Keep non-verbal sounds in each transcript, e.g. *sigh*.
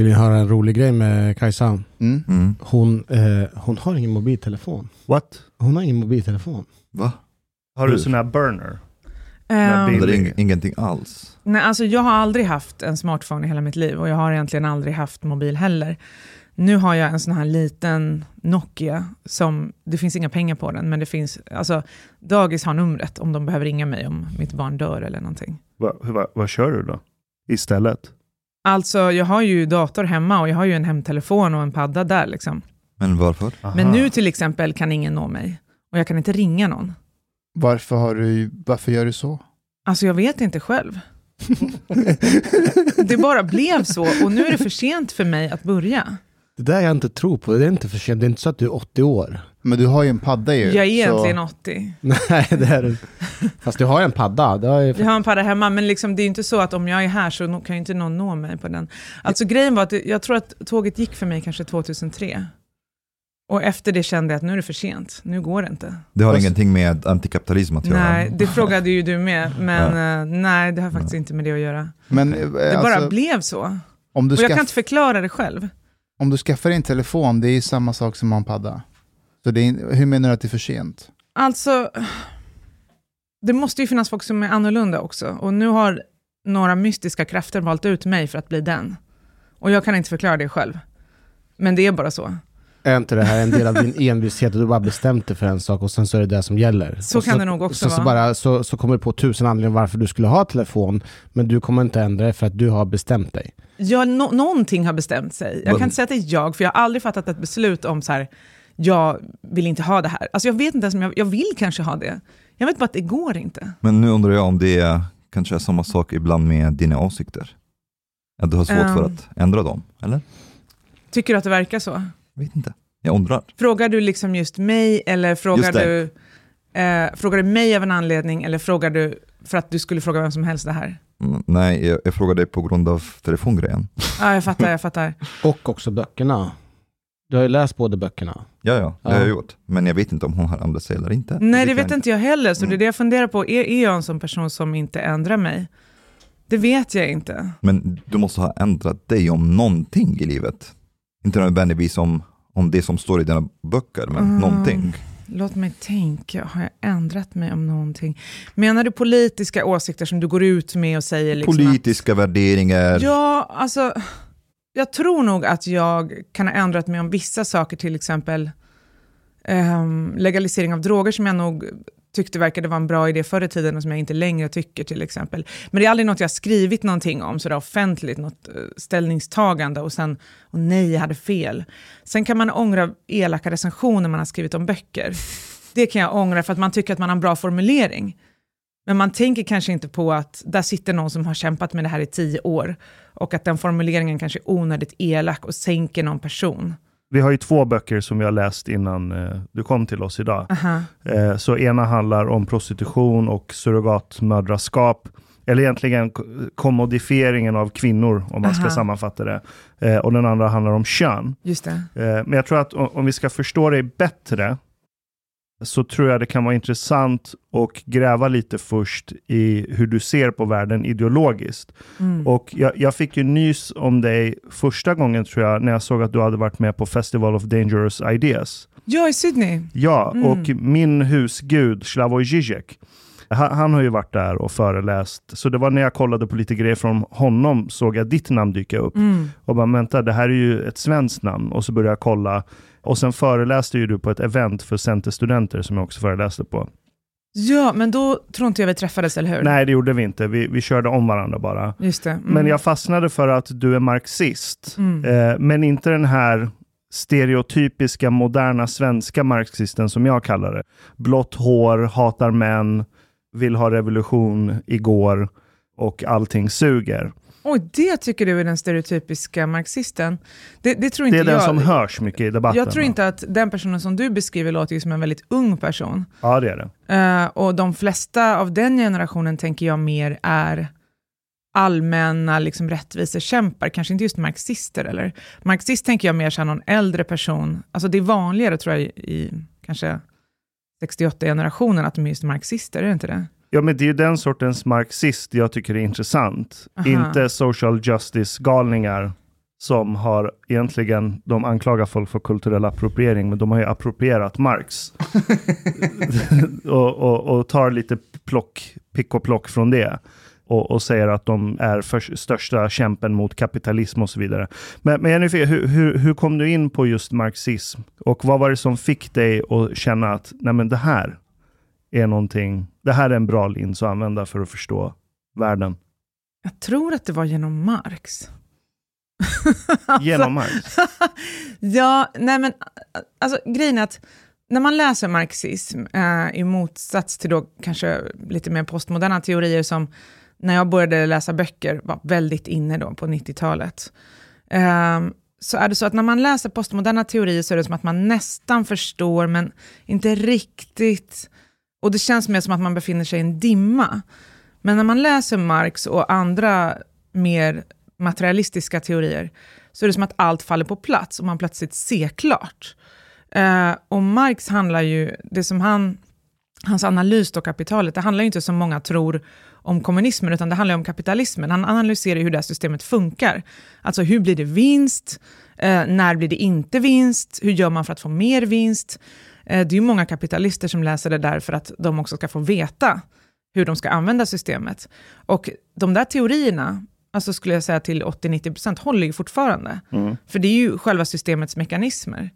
Vill ni höra en rolig grej med Kajsa? Mm. Mm. Hon, eh, hon har ingen mobiltelefon. What? Hon har ingen mobiltelefon. Va? Har du sån här burner? Bild. Det är ing- ingenting alls. nej, alltså jag har aldrig haft en smartphone i hela mitt liv och jag har egentligen aldrig haft mobil heller. Nu har jag en sån här liten Nokia som, det finns inga pengar på den, men det finns, alltså dagis har numret om de behöver ringa mig om mitt barn dör eller någonting. Va, va, vad kör du då? Istället? Alltså jag har ju dator hemma och jag har ju en hemtelefon och en padda där liksom. Men varför? Men Aha. nu till exempel kan ingen nå mig och jag kan inte ringa någon. Varför, har du, varför gör du så? Alltså jag vet inte själv. *laughs* Det bara blev så och nu är det för sent för mig att börja. Det där jag inte tror på, det är inte för sent. Det är inte så att du är 80 år. Men du har ju en padda ju. Jag är egentligen så, *laughs* 80. Nej, det är du. Fast du har en padda. Det har ju... Jag har en padda hemma, men liksom, det är inte så att om jag är här så kan ju inte någon nå mig på den. Alltså grejen var att jag tror att tåget gick för mig kanske 2003. Och efter det kände jag att nu är det för sent, nu går det inte. Det har Fast- ingenting med antikapitalism att göra. Nej, det frågade ju du med, *laughs* men eh, nej, det har faktiskt inte med det att göra. men eh, Det alltså, bara blev så. om, du Och jag kan inte förklara det själv om du skaffar en telefon, det är ju samma sak som att ha en padda. Så det är, hur menar du att det är för sent? Alltså, det måste ju finnas folk som är annorlunda också. Och nu har några mystiska krafter valt ut mig för att bli den. Och jag kan inte förklara det själv. Men det är bara så. Är inte det här en del av din envishet och du bara bestämt dig för en sak och sen så är det det som gäller? Så och kan det nog också så, så, vara. bara, så, så kommer du på tusen anledningar varför du skulle ha telefon, men du kommer inte ändra det för att du har bestämt dig. Ja, nå- någonting har bestämt sig. Jag kan inte säga att det är jag, för jag har aldrig fattat ett beslut om så här, jag vill inte ha det här. Alltså jag vet inte ens om jag, jag vill kanske ha det. Jag vet bara att det går inte. Men nu undrar jag om det är, kanske är samma sak ibland med dina åsikter? Att du har svårt för Ehm. att ändra dem, eller? Tycker du att det verkar så? Jag vet inte. Jag undrar. Frågar du liksom just mig eller frågar det. du, eh, frågar du mig av en anledning eller frågar du för att du skulle fråga vem som helst det här? Mm, Nej, jag, jag frågar dig på grund av telefongrejen. Ja, jag fattar, jag fattar. *laughs* Och också böckerna. Du har ju läst båda böckerna. Ja, ja, det Ja. har jag gjort. Men jag vet inte om hon har ändrat sig eller inte. Nej, det jag vet inte jag heller, så det är Mm. det jag funderar på. Är, är jag en sån person som inte ändrar mig? Det vet jag inte. Men du måste ha ändrat dig om någonting i livet. Inte nödvändigtvis om, om det som står i dina böcker, men Mm. någonting. Låt mig tänka, har jag ändrat mig om någonting? Menar du politiska åsikter som du går ut med och säger liksom Politiska värderingar. att, Ja, alltså, jag tror nog att jag kan ha ändrat mig om vissa saker, till exempel ehm, legalisering av droger som jag nog tyckte verkade vara en bra idé förr i tiden och som jag inte längre tycker till exempel. Men det är aldrig något jag har skrivit någonting om sådär offentligt, något eh, ställningstagande och sen, och nej, jag hade fel. Sen kan man ångra elaka recensioner man har skrivit om böcker. Det kan jag ångra för att man tycker att man har en bra formulering. Men man tänker kanske inte på att där sitter någon som har kämpat med det här i tio år och att den formuleringen kanske är onödigt elak och sänker någon person. Vi har ju två böcker som vi har läst innan eh, du kom till oss idag. Aha. Eh, så ena handlar om prostitution och surrogatmödraskap. Eller egentligen kommodifieringen av kvinnor, om man ska Aha. sammanfatta det. Eh, och den andra handlar om kön. Eh, Men jag tror att o- om vi ska förstå dig bättre så tror jag det kan vara intressant att gräva lite först i hur du ser på världen ideologiskt. Mm. Och jag, jag fick ju nys om dig första gången tror jag när jag såg att du hade varit med på Festival of Dangerous Ideas. Ja, i Sydney. Ja, Mm. och min husgud Slavoj Žižek, han, han har ju varit där och föreläst. Så det var när jag kollade på lite grejer från honom såg jag ditt namn dyka upp. Mm. Och bara, vänta, det här är ju ett svenskt namn. Och så började jag kolla. Och sen föreläste ju du på ett event för centerstudenter som jag också föreläste på. Ja, men då tror inte jag vi träffades, eller hur? Nej, det gjorde vi inte. Vi, vi körde om varandra bara. Just det. Mm. Men jag fastnade för att du är marxist. Mm. Eh, men inte den här stereotypiska moderna svenska marxisten som jag kallar det. Blått hår, hatar män, vill ha revolution igår och allting suger. Oj, det tycker du är den stereotypiska marxisten? Det, det tror inte Det är den jag. som hörs mycket i debatten. Jag tror inte att den personen som du beskriver låter som en väldigt ung person. Ja, det är det. Eh, och de flesta av den generationen tänker jag mer är allmänna liksom, rättvisekämpar, kanske inte just marxister. Eller? Marxist tänker jag mer som någon äldre person. Alltså det är vanligare tror jag i, i kanske 68-generationen att de är just marxister, är det inte det? Ja, men det är ju den sortens marxist jag tycker är intressant. Aha. Inte social justice-galningar som har egentligen, de anklagar folk för kulturell appropriering, men de har ju approprierat Marx. *laughs* och, och, och tar lite plock, pick och plock från det. Och, och säger att de är för, största kämpen mot kapitalism och så vidare. Men, men Jennifer, hur, hur, hur kom du in på just marxism? Och vad var det som fick dig att känna att nej men det här är någonting, det här är en bra lins att använda för att förstå världen? Jag tror att det var genom Marx. *laughs* Genom Marx? *laughs* ja, nej men alltså grejen är att när man läser marxism, eh, i motsats till då kanske lite mer postmoderna teorier som när jag började läsa böcker var väldigt inne då på 90-talet, eh, så är det så att när man läser postmoderna teorier så är det som att man nästan förstår, men inte riktigt. Och det känns mer som att man befinner sig i en dimma. Men när man läser Marx och andra mer materialistiska teorier, så är det som att allt faller på plats och man plötsligt ser klart. Eh, och Marx handlar ju, det som han, hans analys av kapitalet, det handlar ju inte som många tror om kommunismen, utan det handlar om kapitalismen. Han analyserar hur det här systemet funkar. Alltså hur blir det vinst? Eh, när blir det inte vinst? Hur gör man för att få mer vinst? Eh, det är ju många kapitalister som läser det där för att de också ska få veta hur de ska använda systemet. Och de där teorierna, alltså skulle jag säga till 80-90% håller ju fortfarande. Mm. För det är ju själva systemets mekanismer.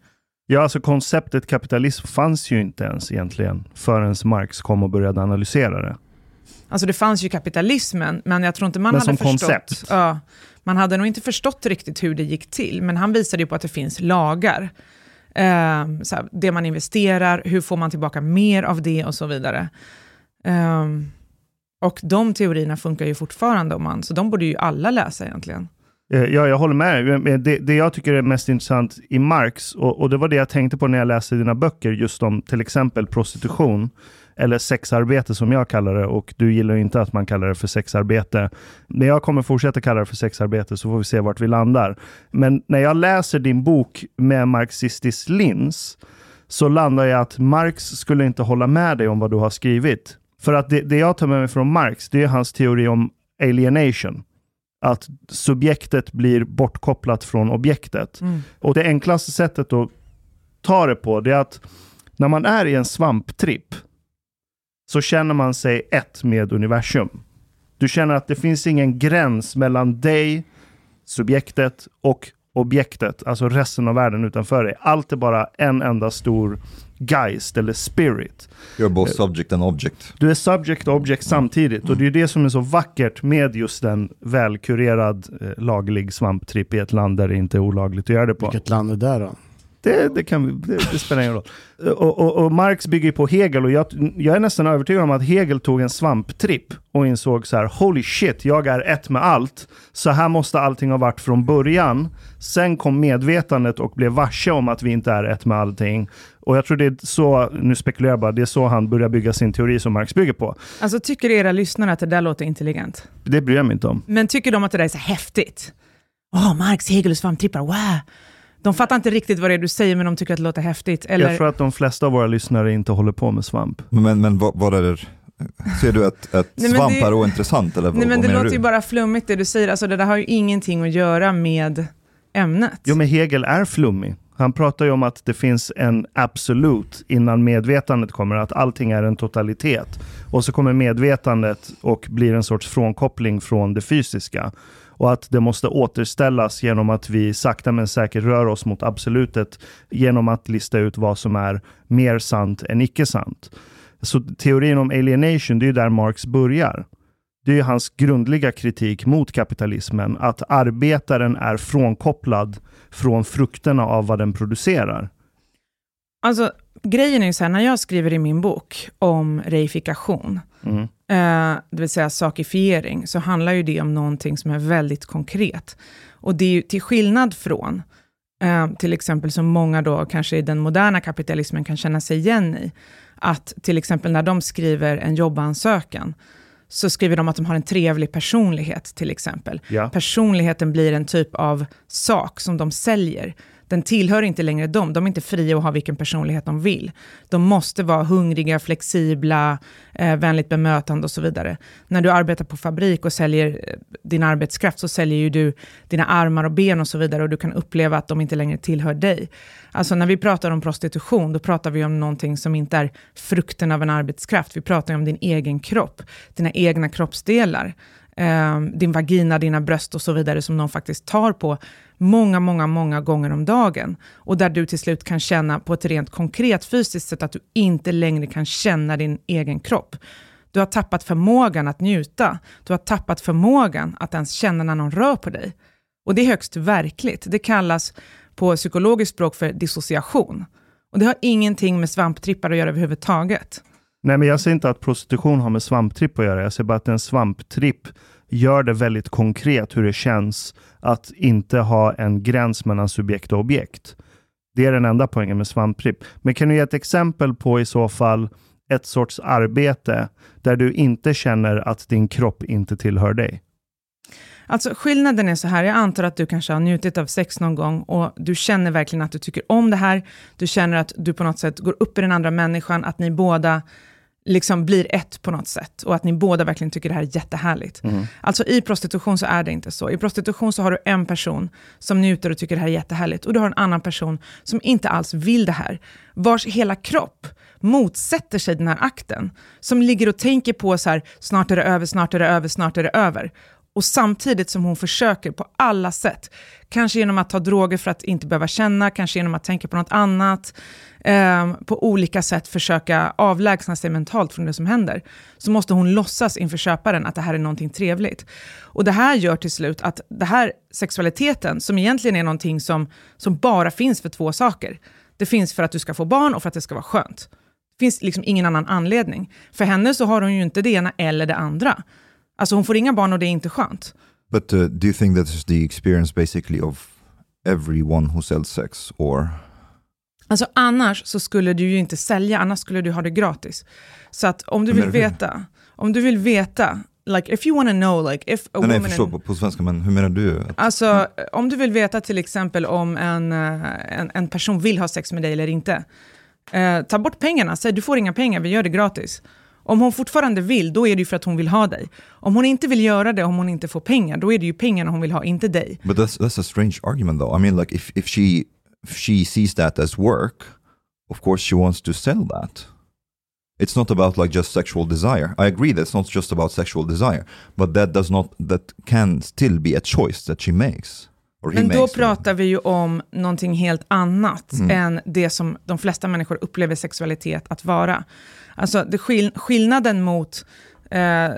Ja, alltså konceptet kapitalism fanns ju inte ens egentligen förrän Marx kom och började analysera det. Alltså det fanns ju kapitalismen, men jag tror inte man Men hade som förstått. koncept. Ja, man hade nog inte förstått riktigt hur det gick till, men han visade ju på att det finns lagar. Ehm, så här, det man investerar, hur får man tillbaka mer av det och så vidare. Ehm, och de teorierna funkar ju fortfarande, om man, så de borde ju alla läsa egentligen. Eh, ja, jag håller med. dig. Det, det jag tycker är mest intressant i Marx, och, och det var det jag tänkte på när jag läste dina böcker, just om till exempel prostitution, eller sexarbete som jag kallar det, och du gillar inte att man kallar det för sexarbete. Men jag kommer fortsätta kalla det för sexarbete, så får vi se vart vi landar. Men när jag läser din bok med marxistisk lins, så landar jag att Marx skulle inte hålla med dig om vad du har skrivit. För att det, det jag tar med mig från Marx, det är hans teori om alienation. Att subjektet blir bortkopplat från objektet. Och det enklaste sättet att ta det på, det är att när man är i en svamptripp, så känner man sig ett med universum. Du känner att det finns ingen gräns mellan dig, subjektet och objektet, alltså resten av världen utanför dig. Allt är bara en enda stor geist eller spirit. You're both subject and object. Du är subject och object samtidigt och det är det som är så vackert med just en välkurerad eh, laglig svamptripp i ett land där det inte är olagligt att göra det på. Vilket land är det då? Det, det, kan det, det spelar ingen roll. Och, och, och Marx bygger på Hegel och jag, jag är nästan övertygad om att Hegel tog en svamptripp och insåg så här, holy shit, jag är ett med allt. Så här måste allting ha varit från början. Sen kom medvetandet och blev varse om att vi inte är ett med allting. Och jag tror det är så, nu spekulerar jag bara, det är så han börjar bygga sin teori som Marx bygger på. Alltså tycker era lyssnare att det där låter intelligent? Det bryr jag mig inte om. Men tycker de att det där är så häftigt? Åh, Marx, Hegel och svamptrippar, wow! De fattar inte riktigt vad det är du säger, men de tycker att det låter häftigt. Eller, Jag tror att de flesta av våra lyssnare inte håller på med svamp. Men, men vad, vad är det? Ser du att, att Nej, svamp det- är ointressant eller vad, Nej, men vad det låter du? ju bara flummigt det du säger. Alltså, det där har ju ingenting att göra med ämnet. Jo, men Hegel är flummig. Han pratar ju om att det finns en absolut innan medvetandet kommer, att allting är en totalitet. Och så kommer medvetandet och blir en sorts frånkoppling från det fysiska. Och att det måste återställas genom att vi sakta men säkert rör oss mot absolutet genom att lista ut vad som är mer sant än icke sant. Så teorin om alienation, det är där Marx börjar. Det är hans grundliga kritik mot kapitalismen, att arbetaren är frånkopplad från frukterna av vad den producerar. Alltså, grejen är ju så här, när jag skriver i min bok om reifikation, Mm. Eh, det vill säga sakifiering, så handlar ju det om någonting som är väldigt konkret. Och det är ju till skillnad från, eh, till exempel som många då kanske i den moderna kapitalismen kan känna sig igen i, att till exempel när de skriver en jobbansökan, så skriver de att de har en trevlig personlighet till exempel. Ja. Personligheten blir en typ av sak som de säljer. Den tillhör inte längre dem. De är inte fria att ha vilken personlighet de vill. De måste vara hungriga, flexibla, eh, vänligt bemötande och så vidare. När du arbetar på fabrik och säljer eh, din arbetskraft så säljer ju du dina armar och ben och så vidare och du kan uppleva att de inte längre tillhör dig. Alltså när vi pratar om prostitution, då pratar vi om någonting som inte är frukten av en arbetskraft. Vi pratar om din egen kropp, dina egna kroppsdelar. Eh, din vagina, dina bröst och så vidare som någon faktiskt tar på många, många, många gånger om dagen. Och där du till slut kan känna på ett rent konkret fysiskt sätt att du inte längre kan känna din egen kropp. Du har tappat förmågan att njuta. Du har tappat förmågan att ens känna när någon rör på dig. Och det är högst verkligt. Det kallas på psykologiskt språk för dissociation. Och det har ingenting med svamptrippar att göra överhuvudtaget. Nej, men jag säger inte att prostitution har med svamptripp att göra. Jag säger bara att en svamptripp gör det väldigt konkret hur det känns att inte ha en gräns mellan subjekt och objekt. Det är den enda poängen med svampripp. Men kan du ge ett exempel på i så fall ett sorts arbete där du inte känner att din kropp inte tillhör dig? Alltså skillnaden är så här, jag antar att du kanske har njutit av sex någon gång och du känner verkligen att du tycker om det här. Du känner att du på något sätt går upp i den andra människan, att ni båda liksom blir ett på något sätt och att ni båda verkligen tycker det här är jättehärligt. Mm. Alltså i prostitution så är det inte så. I prostitution så har du en person som njuter och tycker det här är jättehärligt och du har en annan person som inte alls vill det här, vars hela kropp motsätter sig den här akten, som ligger och tänker på så här, snart är det över, snart är det över, snart är det över. Och samtidigt som hon försöker på alla sätt, kanske genom att ta droger för att inte behöva känna, kanske genom att tänka på något annat, eh, på olika sätt försöka avlägsna sig mentalt från det som händer, så måste hon låtsas inför köparen att det här är någonting trevligt. Och det här gör till slut att det här sexualiteten, som egentligen är någonting som, som bara finns för två saker, det finns för att du ska få barn och för att det ska vara skönt. Det finns liksom ingen annan anledning. För henne så har hon ju inte det ena eller det andra. Alltså hon får inga barn och det är inte skönt. But uh, do you think that is the experience basically of everyone who sells sex or? Alltså annars så skulle du ju inte sälja, annars skulle du ha det gratis. Så att om du vill veta, om du vill veta, like if you wanna know like if a nej, woman... Nej, jag förstår på, på svenska, men hur menar du? Alltså mm. om du vill veta till exempel om en, eh, en, en person vill ha sex med dig eller inte, eh, ta bort pengarna, säg du får inga pengar, vi gör det gratis. Om hon fortfarande vill, då är det ju för att hon vill ha dig. Om hon inte vill göra det, om hon inte får pengar, då är det ju pengarna hon vill ha, inte dig. But that's, that's a strange argument though. I mean like if, if, she, if she sees that as work, of course she wants to sell that. It's not about like just sexual desire. I agree that it's not just about sexual desire, but that does not, that can still be a choice that she makes. Men då pratar vi ju om någonting helt annat mm. än det som de flesta människor upplever sexualitet att vara. Alltså det skill skillnaden mot Eh,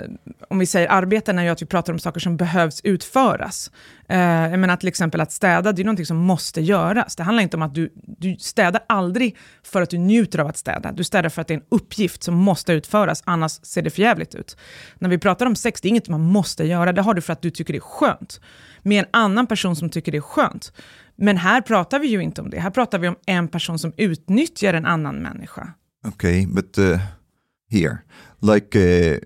om vi säger arbeten är ju att vi pratar om saker som behövs utföras. Eh, jag menar till exempel att städa, det är någonting som måste göras. Det handlar inte om att du, du städar aldrig för att du njuter av att städa. Du städar för att det är en uppgift som måste utföras, annars ser det förjävligt ut. När vi pratar om sex, det är inget man måste göra, det har du för att du tycker det är skönt. Med en annan person som tycker det är skönt. Men här pratar vi ju inte om det, här pratar vi om en person som utnyttjar en annan människa. Okay, but uh, here, like uh,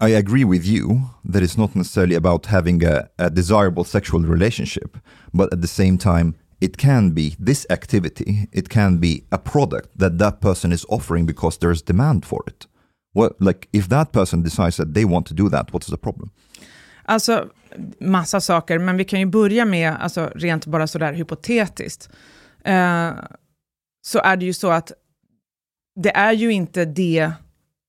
I agree with you that it's not necessarily about having a, a desirable sexual relationship, but at the same time, it can be this activity, it can be a product that that person is offering because there's demand for it. What, like if that person decides that they want to do that, what's the problem? Alltså, massa saker, men vi kan ju börja med, alltså rent bara sådär hypotetiskt, uh, så är det ju så att det är ju inte det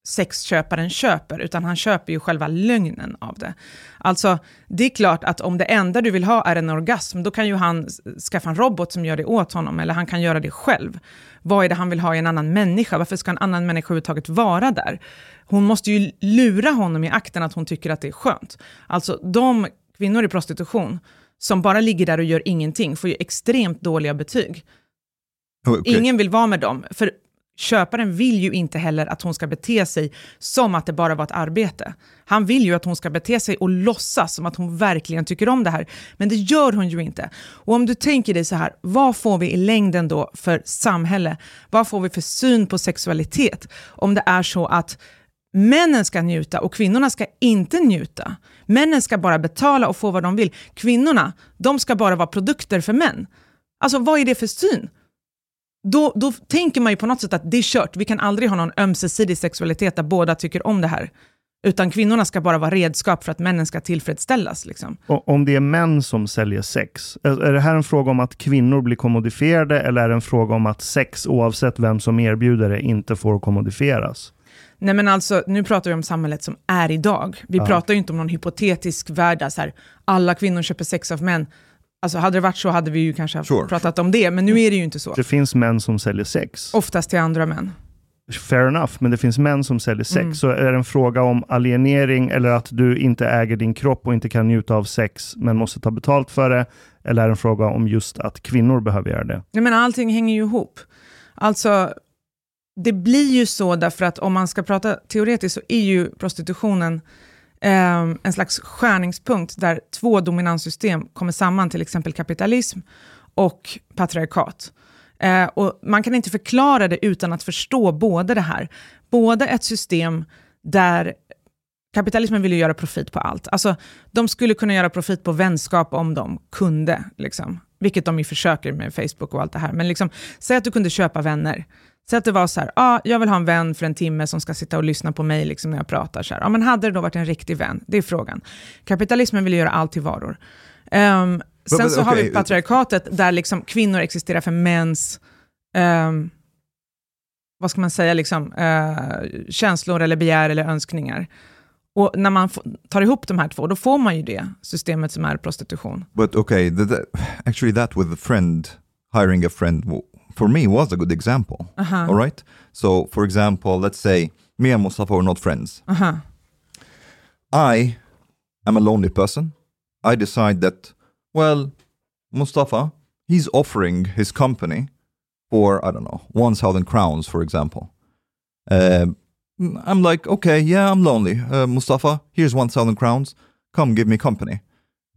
sexköparen köper, utan han köper ju själva lögnen av det. Alltså, det är klart att om det enda du vill ha är en orgasm, då kan ju han skaffa en robot som gör det åt honom, eller han kan göra det själv. Vad är det han vill ha i en annan människa? Varför ska en annan människa överhuvudtaget vara där? Hon måste ju lura honom i akten att hon tycker att det är skönt. Alltså, de kvinnor i prostitution som bara ligger där och gör ingenting får ju extremt dåliga betyg. Okay. Ingen vill vara med dem, för köparen vill ju inte heller att hon ska bete sig som att det bara var ett arbete. Han vill ju att hon ska bete sig och låtsas som att hon verkligen tycker om det här. Men det gör hon ju inte. Och om du tänker dig så här, vad får vi i längden då för samhälle? Vad får vi för syn på sexualitet? Om det är så att männen ska njuta och kvinnorna ska inte njuta. Männen ska bara betala och få vad de vill. Kvinnorna, de ska bara vara produkter för män. Alltså vad är det för syn? Då, då tänker man ju på något sätt att det är kört, vi kan aldrig ha någon ömsesidig sexualitet där båda tycker om det här. Utan kvinnorna ska bara vara redskap för att männen ska tillfredsställas. Liksom. Om det är män som säljer sex, är det här en fråga om att kvinnor blir kommodifierade eller är det en fråga om att sex, oavsett vem som erbjuder det, inte får kommodifieras? Nej men alltså, nu pratar vi om samhället som är idag. Vi pratar ju inte om någon hypotetisk värld där så här, alla kvinnor köper sex av män. Alltså hade det varit så hade vi ju kanske Sure. pratat om det, men nu är det ju inte så. Det finns män som säljer sex. Oftast till andra män. Fair enough, men det finns män som säljer sex. Mm. Så är det en fråga om alienering eller att du inte äger din kropp och inte kan njuta av sex men måste ta betalt för det? Eller är det en fråga om just att kvinnor behöver göra det? Jag menar, allting hänger ju ihop. Alltså, det blir ju så därför att om man ska prata teoretiskt så är ju prostitutionen Ehm, en slags skärningspunkt där två dominanssystem kommer samman, till exempel kapitalism och patriarkat. Eh, och man kan inte förklara det utan att förstå både det här. Både ett system där kapitalismen vill ju göra profit på allt. Alltså, de skulle kunna göra profit på vänskap om de kunde, liksom. vilket de ju försöker med Facebook och allt det här. Men liksom, säg att du kunde köpa vänner. Säg att det var så här, ah, jag vill ha en vän för en timme som ska sitta och lyssna på mig liksom, när jag pratar. Så här. Ah, men hade det då varit en riktig vän? Det är frågan. Kapitalismen vill göra allt till varor. Ehm, sen but så har vi okay. patriarkatet där liksom kvinnor existerar för mäns ehm, vad ska man säga, liksom, eh, känslor eller begär eller önskningar. Och när man tar ihop de här två, då får man ju det systemet som är prostitution. But okay, the, the, actually, that with a friend hiring a friend for me was a good example. Aha, All right. So, for example, let's say me and Mustafa are not friends. aha. I am a lonely person. I decide that, well, Mustafa, he's offering his company for, I don't know, 1,000 crowns, for example. Um, I'm like, okay, yeah, I'm lonely. Uh, Mustafa, here's 1,000 crowns. Come give me company.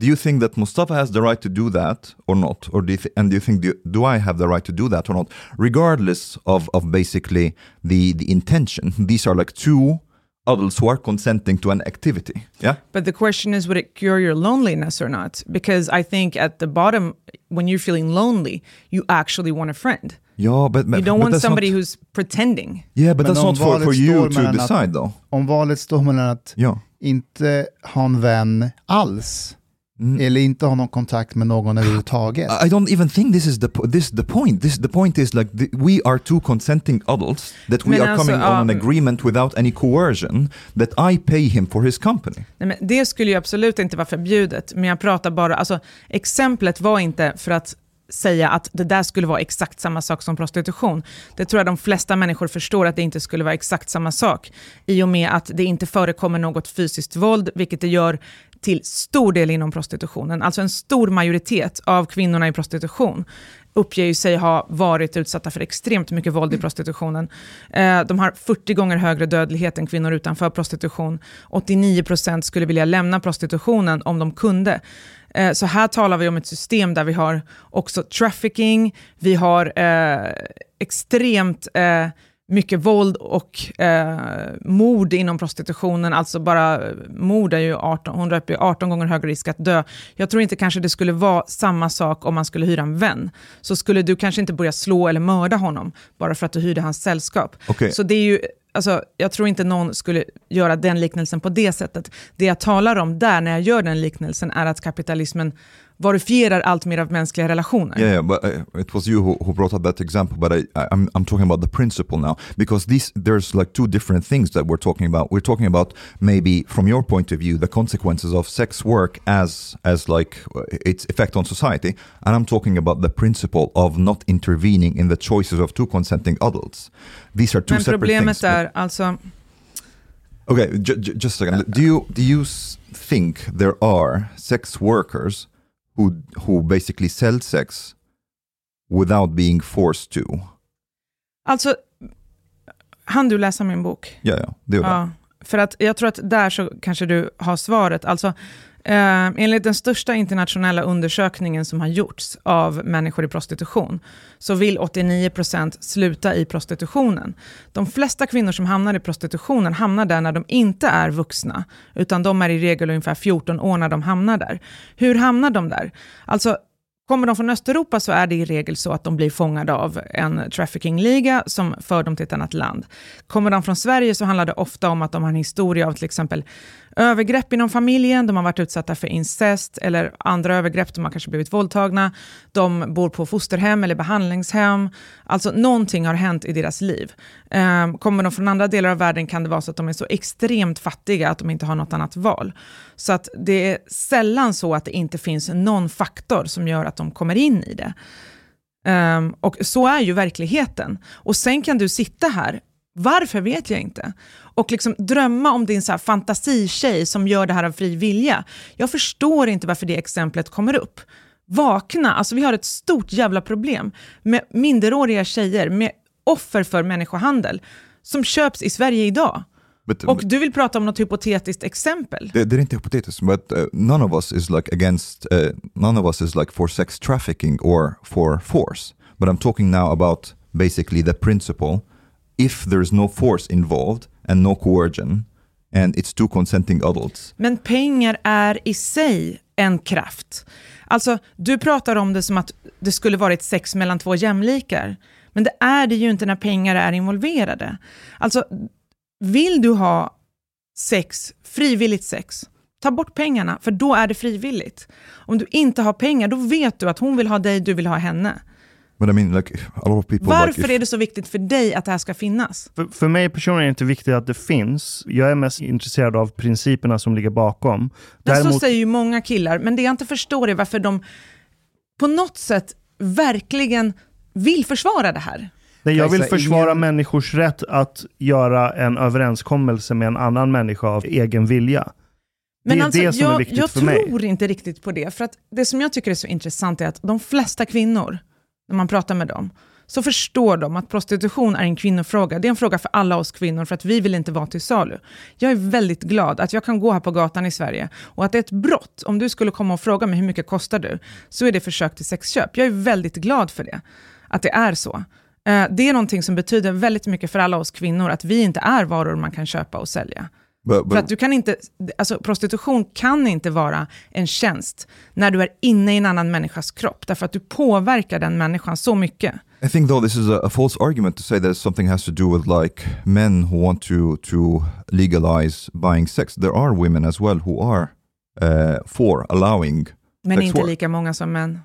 Do you think that Mustafa has the right to do that or not? Or do you th- and do you think do, do I have the right to do that or not? Regardless of, of basically the, the intention, *laughs* these are like two adults who are consenting to an activity. Yeah. But the question is, would it cure your loneliness or not? Because I think at the bottom, when you're feeling lonely, you actually want a friend. Yeah, but, You don't want somebody who's pretending. Yeah, but Men that's not for, for you to mellan att- decide though. Om valet står mellan att Ja. inte ha en vän alls, Mm. eller inte ha någon kontakt med någon överhuvudtaget. I don't even think this is the po- this the point. This the point is like the, we are two consenting adults that we Men are alltså, coming on an ja. agreement without any coercion that I pay him for his company. Nej, men det skulle ju absolut inte vara förbjudet, men jag pratar bara, alltså exemplet var inte för att säga att det där skulle vara exakt samma sak som prostitution. Det tror jag de flesta människor förstår att det inte skulle vara exakt samma sak, i och med att det inte förekommer något fysiskt våld, vilket det gör till stor del inom prostitutionen. Alltså en stor majoritet av kvinnorna i prostitution uppger ju sig ha varit utsatta för extremt mycket våld i prostitutionen. Eh, de har 40 gånger högre dödlighet än kvinnor utanför prostitution. 89% skulle vilja lämna prostitutionen om de kunde. Eh, så här talar vi om ett system där vi har också trafficking, vi har eh, extremt eh, mycket våld och eh, mord inom prostitutionen. Alltså bara eh, mord är ju 18, hon löper ju 18 gånger högre risk att dö. Jag tror inte kanske det skulle vara samma sak om man skulle hyra en vän. Så skulle du kanske inte börja slå eller mörda honom bara för att du hyrde hans sällskap. Okej. Så det är ju, alltså, jag tror inte någon skulle göra den liknelsen på det sättet. Det jag talar om där, när jag gör den liknelsen, är att kapitalismen varifierar allt mer av mänskliga relationer. Yeah, yeah but uh, it was you who, who brought up that example. But I, I'm I'm talking about the principle now because these there's like two different things that we're talking about. We're talking about maybe from your point of view the consequences of sex work as as like uh, its effect on society, and I'm talking about the principle of not intervening in the choices of two consenting adults. These are two Men separate problemet things. är alltså, Okay, ju- ju- just a second. Do you do you think there are sex workers who who basically sell sex without being forced to? alltså, han du läsa min bok? Ja, ja, det är det. Ja, för att jag tror att där så kanske du har svaret. Alltså, eh, enligt den största internationella undersökningen som har gjorts av människor i prostitution, så vill 89% sluta i prostitutionen. De flesta kvinnor som hamnar i prostitutionen hamnar där när de inte är vuxna, utan de är i regel ungefär 14 år när de hamnar där. Hur hamnar de där? Alltså, Kommer de från Östeuropa så är det i regel så att de blir fångade av en traffickingliga som för dem till ett annat land. Kommer de från Sverige så handlar det ofta om att de har en historia av till exempel övergrepp inom familjen, de har varit utsatta för incest eller andra övergrepp, de har kanske blivit våldtagna, de bor på fosterhem eller behandlingshem. Alltså någonting har hänt i deras liv. Ehm, kommer de från andra delar av världen kan det vara så att de är så extremt fattiga att de inte har något annat val. Så att det är sällan så att det inte finns någon faktor som gör att de kommer in i det. Um, och så är ju verkligheten. Och sen kan du sitta här varför vet jag inte. Och liksom drömma om din så här fantasitjej som gör det här av fri vilja. Jag förstår inte varför det exemplet kommer upp. Vakna, alltså vi har ett stort jävla problem med minderåriga tjejer, med offer för människohandel, som köps i Sverige idag. But, och du vill prata om något hypotetiskt exempel? Det, det är inte hypotetiskt, but uh, none of us is like against, uh, none of us is like for sex trafficking or for force. But I'm talking now about basically the principle if there's no force involved and no coercion and it's two consenting adults. Men pengar är i sig en kraft. Alltså, du pratar om det som att det skulle varit sex mellan två jämlikar. Men det är det ju inte när pengar är involverade. Alltså, vill du ha sex, frivilligt sex, ta bort pengarna, för då är det frivilligt. Om du inte har pengar, då vet du att hon vill ha dig, du vill ha henne. But I mean, like, a lot of people, Varför like, if... är det så viktigt för dig att det här ska finnas? För, för mig personligen är det inte viktigt att det finns. Jag är mest intresserad av principerna som ligger bakom. Men Däremot... Så säger ju många killar, men det jag inte förstår är varför de på något sätt verkligen vill försvara det här. Nej, jag vill försvara människors rätt att göra en överenskommelse med en annan människa av egen vilja. Men det är alltså, det som jag, är viktigt för mig. Jag tror inte riktigt på det. För att det som jag tycker är så intressant är att de flesta kvinnor när man pratar med dem, så förstår de att prostitution är en kvinnofråga. Det är en fråga för alla oss kvinnor, för att vi vill inte vara till salu. Jag är väldigt glad att jag kan gå här på gatan i Sverige och att det är ett brott. Om du skulle komma och fråga mig hur mycket kostar du, så är det försök till sexköp. Jag är väldigt glad för det, att det är så. Eh, det är någonting som betyder väldigt mycket för alla oss kvinnor, att vi inte är varor man kan köpa och sälja. But, but, För att du kan inte, alltså prostitution kan inte vara en tjänst när du är inne i en annan människas kropp, därför att du påverkar den människan så mycket. I think though this is a, a false argument to say that something has to do with like men who want to, to legalize buying sex. There are women as well who are uh, for allowing Men inte work. lika många som män.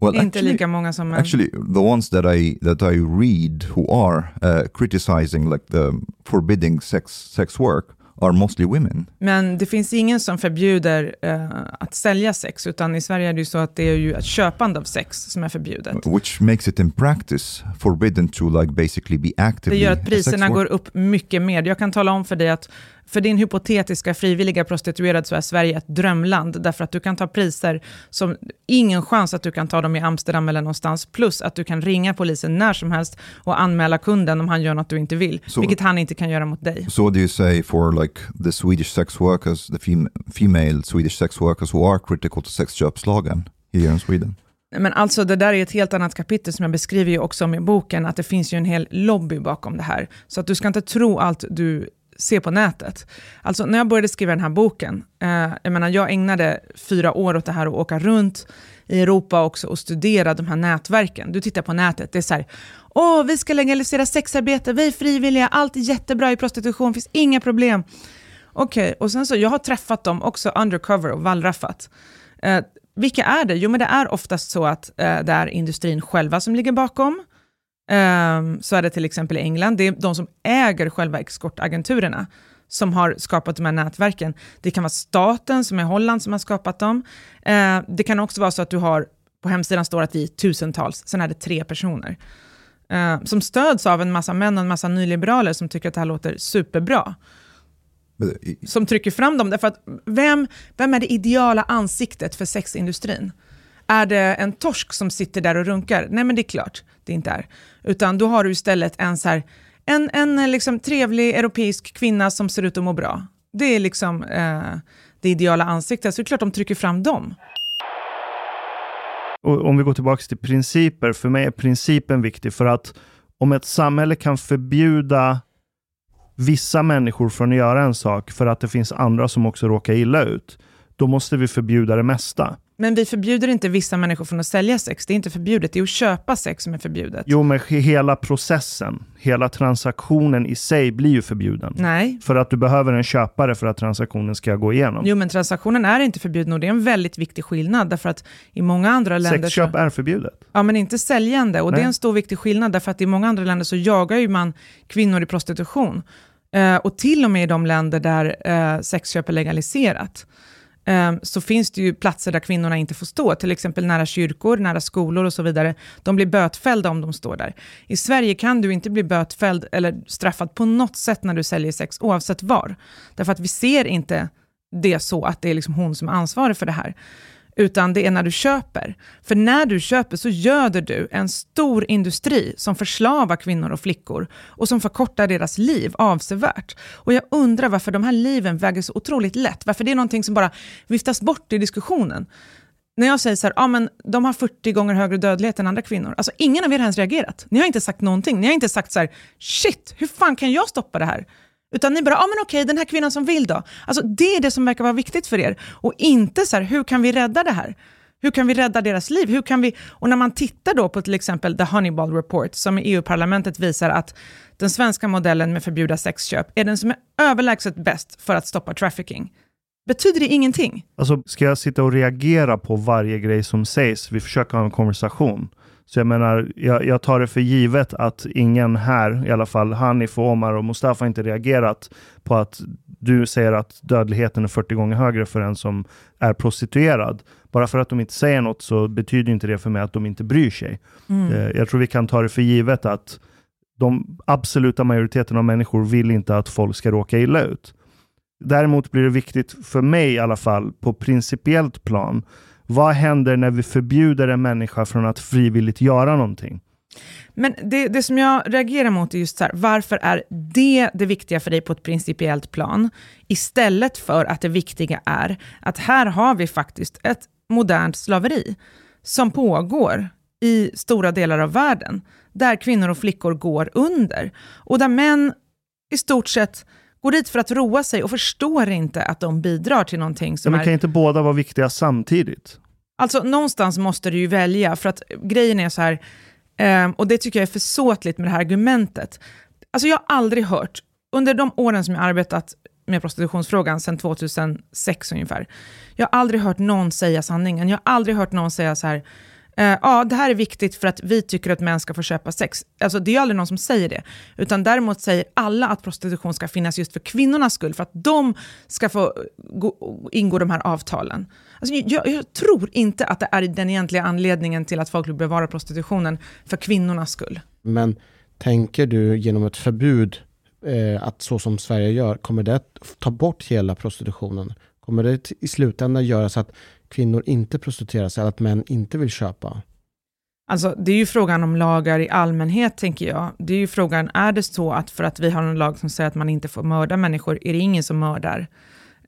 Well, inte actually, lika många som män. Actually, the ones that I that I read who are uh, criticizing like the forbidding sex sex work are mostly women. Men det finns ingen som förbjuder uh, att sälja sex, utan i Sverige är det ju så att det är ju ett köpande av sex som är förbjudet. Which makes it in practice forbidden to like basically be actively Det gör att priserna går upp mycket mer. Jag kan tala om för dig att för din hypotetiska frivilliga prostituerad så är Sverige ett drömland, därför att du kan ta priser som ingen chans att du kan ta dem i Amsterdam eller någonstans, plus att du kan ringa polisen när som helst och anmäla kunden om han gör något du inte vill, so, vilket han inte kan göra mot dig. So what do you say for like the Swedish sex workers, the fem female Swedish sex workers who are critical to sexköpslagen here in Sweden? Men alltså det där är ett helt annat kapitel som jag beskriver ju också om i boken, att det finns ju en hel lobby bakom det här. Så att du ska inte tro allt du se på nätet. Alltså när jag började skriva den här boken, eh, jag menar jag ägnade fyra år åt det här att åka runt i Europa också och studera de här nätverken. Du tittar på nätet, det är så här, åh vi ska legalisera sexarbete, vi är frivilliga, allt är jättebra i prostitution, finns inga problem. Okej, okay, och sen så, jag har träffat dem också undercover och wallraffat. Eh, vilka är det? Jo, men det är oftast så att eh, det är industrin själva som ligger bakom. Um, så är det till exempel i England. Det är de som äger själva exportagenturerna som har skapat de här nätverken. Det kan vara staten som är Holland som har skapat dem. Uh, det kan också vara så att du har, på hemsidan står att vi är tusentals, sen är det tre personer. Uh, som stöds av en massa män och en massa nyliberaler som tycker att det här låter superbra. Som trycker fram dem, därför att vem, vem är det ideala ansiktet för sexindustrin? Är det en torsk som sitter där och runkar? Nej, men det är klart det inte är. Utan då har du istället en, så här, en, en eh, liksom trevlig europeisk kvinna som ser ut att må bra. Det är liksom eh, det ideala ansiktet, så det är klart de trycker fram dem. Och om vi går tillbaka till principer, för mig är principen viktig för att om ett samhälle kan förbjuda vissa människor från att göra en sak för att det finns andra som också råkar illa ut, då måste vi förbjuda det mesta. Men vi förbjuder inte vissa människor från att sälja sex. Det är inte förbjudet. Det är att köpa sex som är förbjudet. Jo, men hela processen, hela transaktionen i sig blir ju förbjuden. Nej. För att du behöver en köpare för att transaktionen ska gå igenom. Jo, men transaktionen är inte förbjuden och det är en väldigt viktig skillnad. Därför att i många andra länder... Sexköp så, är förbjudet. Ja, men inte säljande. Och det är Nej. en stor viktig skillnad. Därför att i många andra länder så jagar ju man kvinnor i prostitution. Eh, och till och med i de länder där eh, sexköp är legaliserat. Ehm, så finns det ju platser där kvinnorna inte får stå, till exempel nära kyrkor, nära skolor och så vidare. De blir bötfällda om de står där. I Sverige kan du inte bli bötfälld eller straffad på något sätt när du säljer sex, oavsett var. Därför att vi ser inte det så att det är liksom hon som är ansvarig för det här. Utan det är när du köper. För när du köper så göder du en stor industri som förslavar kvinnor och flickor och som förkortar deras liv avsevärt. Och jag undrar varför de här liven väger så otroligt lätt. Varför det är någonting som bara viftas bort i diskussionen. När jag säger så här, ah, men de har 40 gånger högre dödlighet än andra kvinnor. Alltså ingen av er har ens reagerat. Ni har inte sagt någonting. Ni har inte sagt så här, shit, hur fan kan jag stoppa det här? Utan ni bara, ja ah, men okej, den här kvinnan som vill då. Alltså det är det som verkar vara viktigt för er. Och inte så här, hur kan vi rädda det här? Hur kan vi rädda deras liv? Hur kan vi... Och när man tittar då på till exempel The Honeyball Report, som i EU-parlamentet visar att den svenska modellen med förbjuda sexköp är den som är överlägset bäst för att stoppa trafficking. Betyder det ingenting? Alltså, ska jag sitta och reagera på varje grej som sägs? Vi försöker ha en konversation. Så jag menar, jag, jag tar det för givet att ingen här, i alla fall Hanif, och Omar och Mustafa, inte reagerat på att du säger att dödligheten är 40 gånger högre för en som är prostituerad. Bara för att de inte säger något så betyder inte det för mig att de inte bryr sig. Eh, Jag tror vi kan ta det för givet att de absoluta majoriteten av människor vill inte att folk ska råka illa ut. Däremot blir det viktigt för mig i alla fall på principiellt plan. Vad händer när vi förbjuder en människa från att frivilligt göra någonting? Men det, det som jag reagerar mot är just så här, varför är det det viktiga för dig på ett principiellt plan, istället för att det viktiga är att här har vi faktiskt ett modernt slaveri som pågår i stora delar av världen, där kvinnor och flickor går under, och där män i stort sett går dit för att roa sig och förstår inte att de bidrar till någonting Ja, som men är... kan inte båda vara viktiga samtidigt? Alltså någonstans måste du ju välja, för att grejen är så här, ehm, och det tycker jag är försåtligt med det här argumentet. Alltså jag har aldrig hört, under de åren som jag arbetat med prostitutionsfrågan, sedan 2006 ungefär, jag har aldrig hört någon säga sanningen. Jag har aldrig hört någon säga så här, eh, ja det här är viktigt för att vi tycker att män ska få köpa sex. Alltså det är ju aldrig någon som säger det. Utan däremot säger alla att prostitution ska finnas just för kvinnornas skull, för att de ska få gå, ingå de här avtalen. Alltså, jag, jag tror inte att det är den egentliga anledningen till att folk vill bevara prostitutionen för kvinnornas skull. Men tänker du genom ett förbud, eh, att så som Sverige gör, kommer det att ta bort hela prostitutionen? Kommer det i slutändan göra så att kvinnor inte prostituerar sig, eller att män inte vill köpa? Alltså, det är ju frågan om lagar i allmänhet, tänker jag. Det är ju frågan, är det så att för att vi har en lag som säger att man inte får mörda människor, är det ingen som mördar?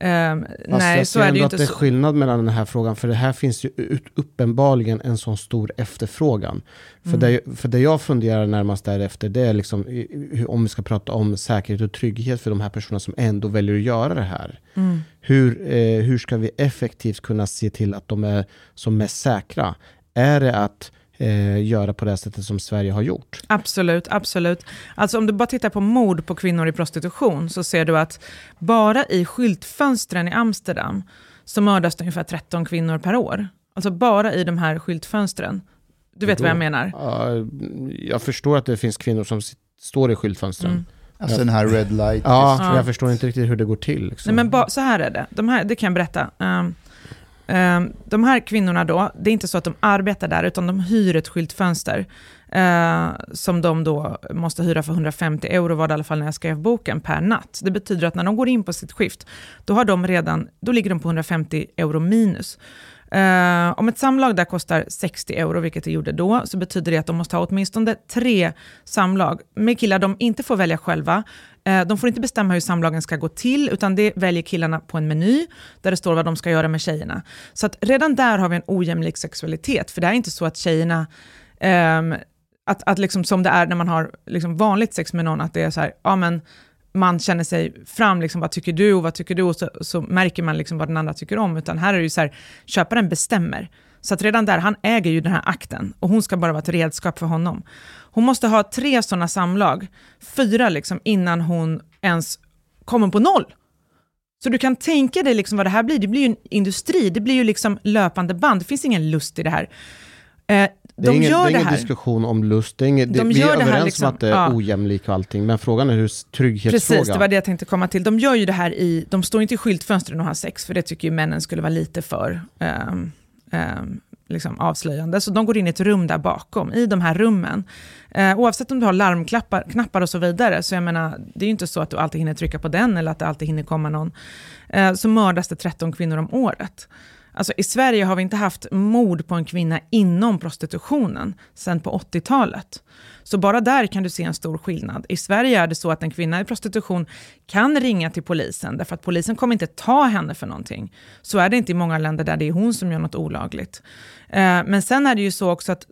Fast nej, så är det ju inte att det är skillnad mellan den här frågan, för det här finns ju uppenbarligen en sån stor efterfrågan. För, Mm. det, för det jag funderar närmast därefter, det är liksom, om vi ska prata om säkerhet och trygghet för de här personerna som ändå väljer att göra det här. Mm. Hur, eh, hur ska vi effektivt kunna se till att de är som mest säkra? Är det att eh, göra på det sättet som Sverige har gjort? Absolut, absolut. Alltså om du bara tittar på mord på kvinnor i prostitution så ser du att bara i skyltfönstren i Amsterdam så mördas det ungefär 13 kvinnor per år. Alltså bara i de här skyltfönstren. Du vet Då- vad jag menar? Ja, jag förstår att det finns kvinnor som står i skyltfönstren. Mm. Alltså den här red light. Ja, Ja. jag förstår inte riktigt hur det går till. Liksom. Nej, men ba, så här är det. De här, det kan jag berätta. Ehm, Ehm, de här kvinnorna då, det är inte så att de arbetar där, utan de hyr ett skyltfönster eh, som de då måste hyra för 150 euro, var det i alla fall när jag skrev boken, per natt. Det betyder att när de går in på sitt skift, då, har de redan, då ligger de på 150 euro minus. Eh, om ett samlag där kostar 60 euro, vilket det gjorde då, så betyder det att de måste ha åtminstone tre samlag med killar de inte får välja själva. Eh, de får inte bestämma hur samlagen ska gå till, utan det väljer killarna på en meny, där det står vad de ska göra med tjejerna. Så att redan där har vi en ojämlik sexualitet, för det är inte så att tjejerna um, att, att liksom som det är när man har liksom vanligt sex med någon, att det är så här, ja men man känner sig fram, liksom, vad tycker du och vad tycker du? Och så, så märker man liksom vad den andra tycker om. Utan här är det ju så här, köparen bestämmer. Så att redan där, han äger ju den här akten och hon ska bara vara ett redskap för honom. Hon måste ha tre sådana samlag, fyra liksom, innan hon ens kommer på noll. Så du kan tänka dig liksom vad det här blir. Det blir ju en industri, det blir ju liksom löpande band. Det finns ingen lust i det här. Eh, Det är de ingen, gör det är det ingen här. diskussion om lust. Det är ingen, det, De vi gör är det överens liksom- om att det är ja. ojämlikt och allting. Men frågan är hur trygghetsfrågan. Precis, det var det jag tänkte komma till. De gör ju det här i, de står inte i skyltfönstren och har sex, för det tycker ju männen skulle vara lite för ehm, eh, liksom avslöjande. Så de går in i ett rum där bakom, i de här rummen. Eh, oavsett om du har larmknappar och så vidare, så jag menar, det är ju inte så att du alltid hinner trycka på den, eller att det alltid hinner komma någon. Eh, så mördas det 13 kvinnor om året. Alltså, I Sverige har vi inte haft mord på en kvinna inom prostitutionen sedan på 80-talet. Så bara där kan du se en stor skillnad. I Sverige är det så att en kvinna i prostitution kan ringa till polisen, därför att polisen kommer inte ta henne för någonting. Så är det inte i många länder där det är hon som gör något olagligt. Eh, men sen är det ju så också att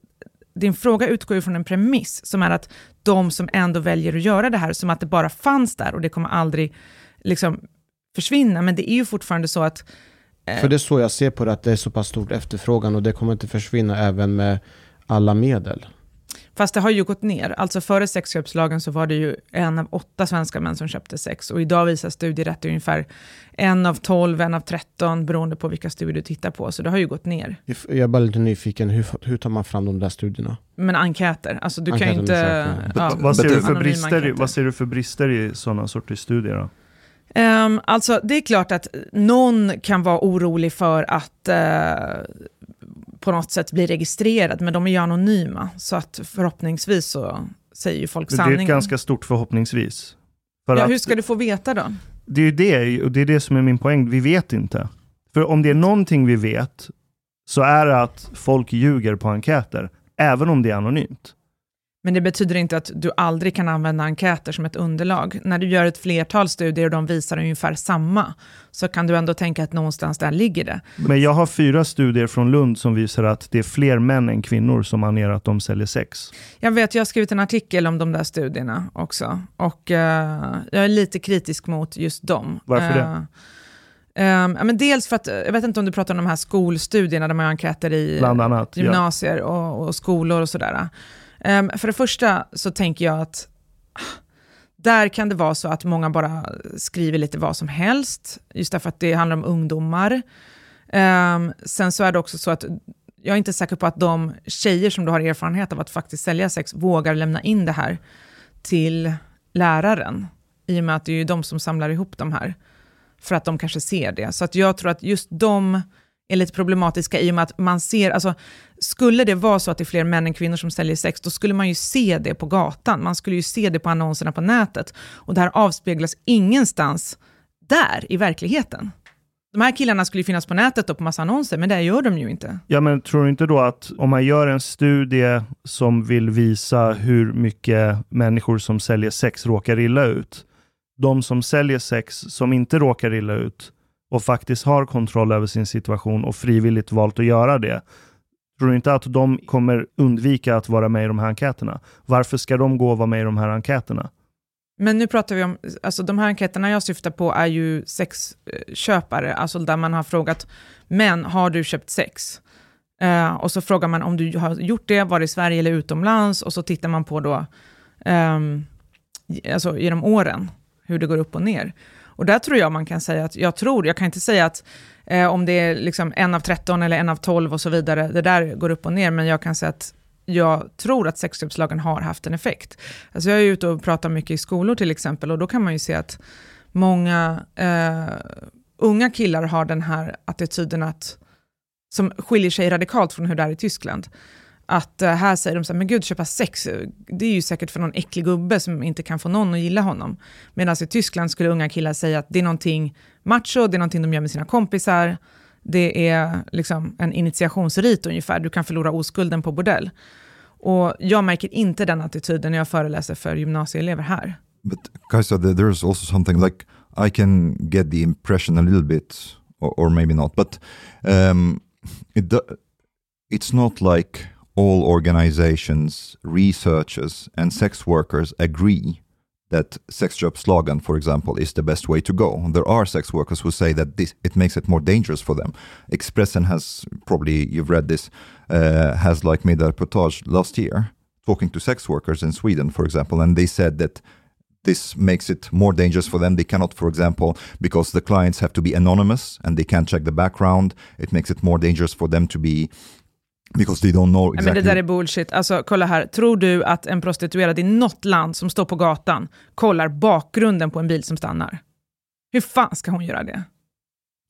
din fråga utgår ju från en premiss, som är att de som ändå väljer att göra det här, som att det bara fanns där och det kommer aldrig liksom försvinna. Men det är ju fortfarande så att för det är så jag ser på det, att det är så pass stort efterfrågan och det kommer inte försvinna även med alla medel. Fast det har ju gått ner. Alltså före sexköpslagen så var det ju en av åtta svenska män som köpte sex. Och idag visar studier att det är ungefär en av tolv, en av tretton, beroende på vilka studier du tittar på. Så det har ju gått ner. Jag är bara lite nyfiken, hur, hur tar man fram de där studierna? Men enkäter, alltså du kan ju inte... Ja, vad, ser du för brister, i- enkäter. vad ser du för brister i sådana sorters studier? Då? Ehm, alltså det är klart att någon kan vara orolig för att eh, på något sätt bli registrerad, men de är ju anonyma. Så att förhoppningsvis så säger ju folk Det är sanningen. ett ganska stort förhoppningsvis. För ja, hur ska du få veta då? Det är ju det, och det är det som är min poäng. Vi vet inte. För om det är någonting vi vet, så är det att folk ljuger på enkäter, även om det är anonymt. Men det betyder inte att du aldrig kan använda enkäter som ett underlag. När du gör ett flertal studier och de visar ungefär samma, så kan du ändå tänka att någonstans där ligger det. Men jag har fyra studier från Lund som visar att det är fler män än kvinnor som anger att de säljer sex. Jag vet, jag har skrivit en artikel om de där studierna också. Och eh, jag är lite kritisk mot just dem. Varför det? Ehm, ja, men dels för att, eh, jag vet inte om du pratar om de här skolstudierna där man gör enkäter i Bland annat. Ja. gymnasier och, och skolor och sådär. Um, för det första så tänker jag att ah, där kan det vara så att många bara skriver lite vad som helst, just därför att det handlar om ungdomar. Um, sen så är det också så att jag är inte säker på att de tjejer som du har erfarenhet av att faktiskt sälja sex vågar lämna in det här till läraren, i och med att det är ju de som samlar ihop de här, för att de kanske ser det. Så att jag tror att just de är lite problematiska i och med att man ser, alltså skulle det vara så att det är fler män än kvinnor som säljer sex, då skulle man ju se det på gatan, man skulle ju se det på annonserna på nätet. Och det här avspeglas ingenstans där i verkligheten. De här killarna skulle ju finnas på nätet och på massa annonser, men det gör de ju inte. Ja, men tror du inte då att om man gör en studie som vill visa hur mycket människor som säljer sex råkar illa ut, de som säljer sex som inte råkar illa ut och faktiskt har kontroll över sin situation och frivilligt valt att göra det, tror du inte att de kommer undvika att vara med i de här enkäterna? Varför ska de gå och vara med i de här enkäterna? Men nu pratar vi om, alltså de här enkäterna jag syftar på är ju sexköpare, alltså där man har frågat, men har du köpt sex? Uh, och så frågar man om du har gjort det, var det i Sverige eller utomlands, och så tittar man på då, um, alltså genom åren, hur det går upp och ner. Och där tror jag man kan säga att, jag tror, jag kan inte säga att eh, om det är liksom en av 13 eller en av 12 och så vidare, det där går upp och ner, men jag kan säga att jag tror att sexköpslagen har haft en effekt. Alltså jag är ute och pratar mycket i skolor till exempel och då kan man ju se att många eh, unga killar har den här attityden att, som skiljer sig radikalt från hur det är i Tyskland. Att eh, här säger de så här, men gud köpa sex, det är ju säkert för någon äcklig gubbe som inte kan få någon att gilla honom. Medan i Tyskland skulle unga killar säga att det är någonting macho, det är någonting de gör med sina kompisar, det är liksom en initiationsrit ungefär, du kan förlora oskulden på bordell. Och jag märker inte den attityden när jag föreläser för gymnasieelever här. But Kajsa, det there's also something like I can get the impression a little bit, or, or maybe not, but um, it it's not like all organizations, researchers, and sex workers agree that sex job slogan, for example, is the best way to go. There are sex workers who say that this it makes it more dangerous for them. Expressen has probably you've read this uh, has like made a reportage last year talking to sex workers in Sweden, for example, and they said that this makes it more dangerous for them. They cannot, for example, because the clients have to be anonymous and they can't check the background. It makes it more dangerous for them to be Because they don't know exactly. Men det där är bullshit. Alltså, kolla här. Tror du att en prostituerad i något land som står på gatan kollar bakgrunden på en bil som stannar? Hur fan ska hon göra det?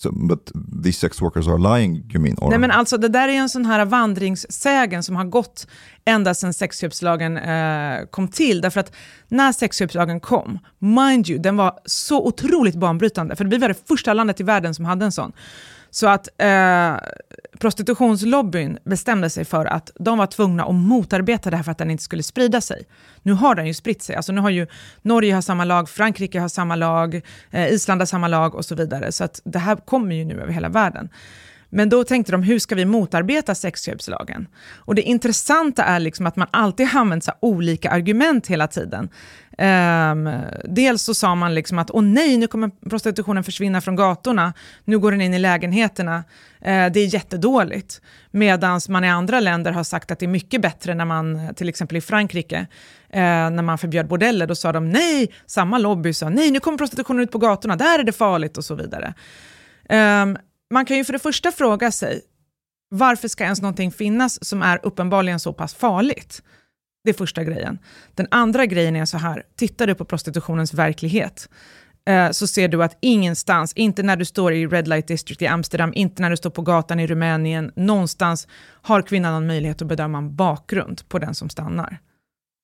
so, but these sex workers are lying, you mean? Or? Nej men alltså det där är en sån här vandringssägen som har gått ända sedan sexköpslagen eh, kom till. Därför att när sexköpslagen kom, mind you, den var så otroligt banbrytande. För vi var det första landet i världen som hade en sån. Så att eh, prostitutionslobbyn bestämde sig för att de var tvungna att motarbeta det här för att den inte skulle sprida sig. Nu har den ju spritt sig. Alltså nu har ju Norge har samma lag, Frankrike har samma lag, eh, Island har samma lag och så vidare. Så att det här kommer ju nu över hela världen. Men då tänkte de, hur ska vi motarbeta sexköpslagen? Och det intressanta är liksom att man alltid har använt så olika argument hela tiden. Um, dels så sa man liksom att åh nej, nu kommer prostitutionen försvinna från gatorna, nu går den in i lägenheterna, uh, det är jättedåligt. Medan man i andra länder har sagt att det är mycket bättre när man, till exempel i Frankrike, uh, när man förbjöd bordeller, då sa de nej, samma lobby sa nej, nu kommer prostitutionen ut på gatorna, där är det farligt och så vidare. Um, man kan ju för det första fråga sig, varför ska ens någonting finnas som är uppenbarligen så pass farligt? Det är första grejen. Den andra grejen är så här, tittar du på prostitutionens verklighet, eh, så ser du att ingenstans, inte när du står i Red Light District i Amsterdam, inte när du står på gatan i Rumänien, någonstans har kvinnan någon möjlighet att bedöma en bakgrund på den som stannar.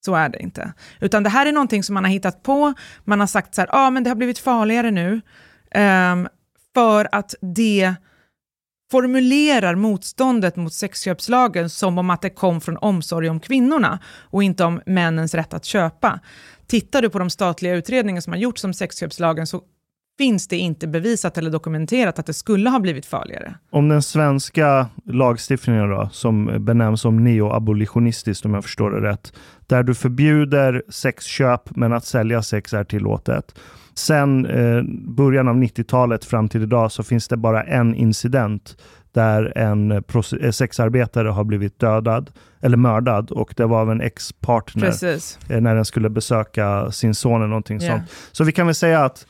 Så är det inte. Utan det här är någonting som man har hittat på, man har sagt så här, ja ah, men det har blivit farligare nu, um, för att det formulerar motståndet mot sexköpslagen som om att det kom från omsorg om kvinnorna och inte om männens rätt att köpa. Tittar du på de statliga utredningar som har gjorts om sexköpslagen så finns det inte bevisat eller dokumenterat att det skulle ha blivit farligare. Om den svenska lagstiftningen då, som benämns som neoabolitionistiskt om jag förstår det rätt, där du förbjuder sexköp men att sälja sex är tillåtet. Sen eh, början av 90-talet fram till idag så finns det bara en incident där en sexarbetare har blivit dödad eller mördad och det var av en ex-partner eh, när den skulle besöka sin son eller någonting yeah. sånt. Så vi kan väl säga att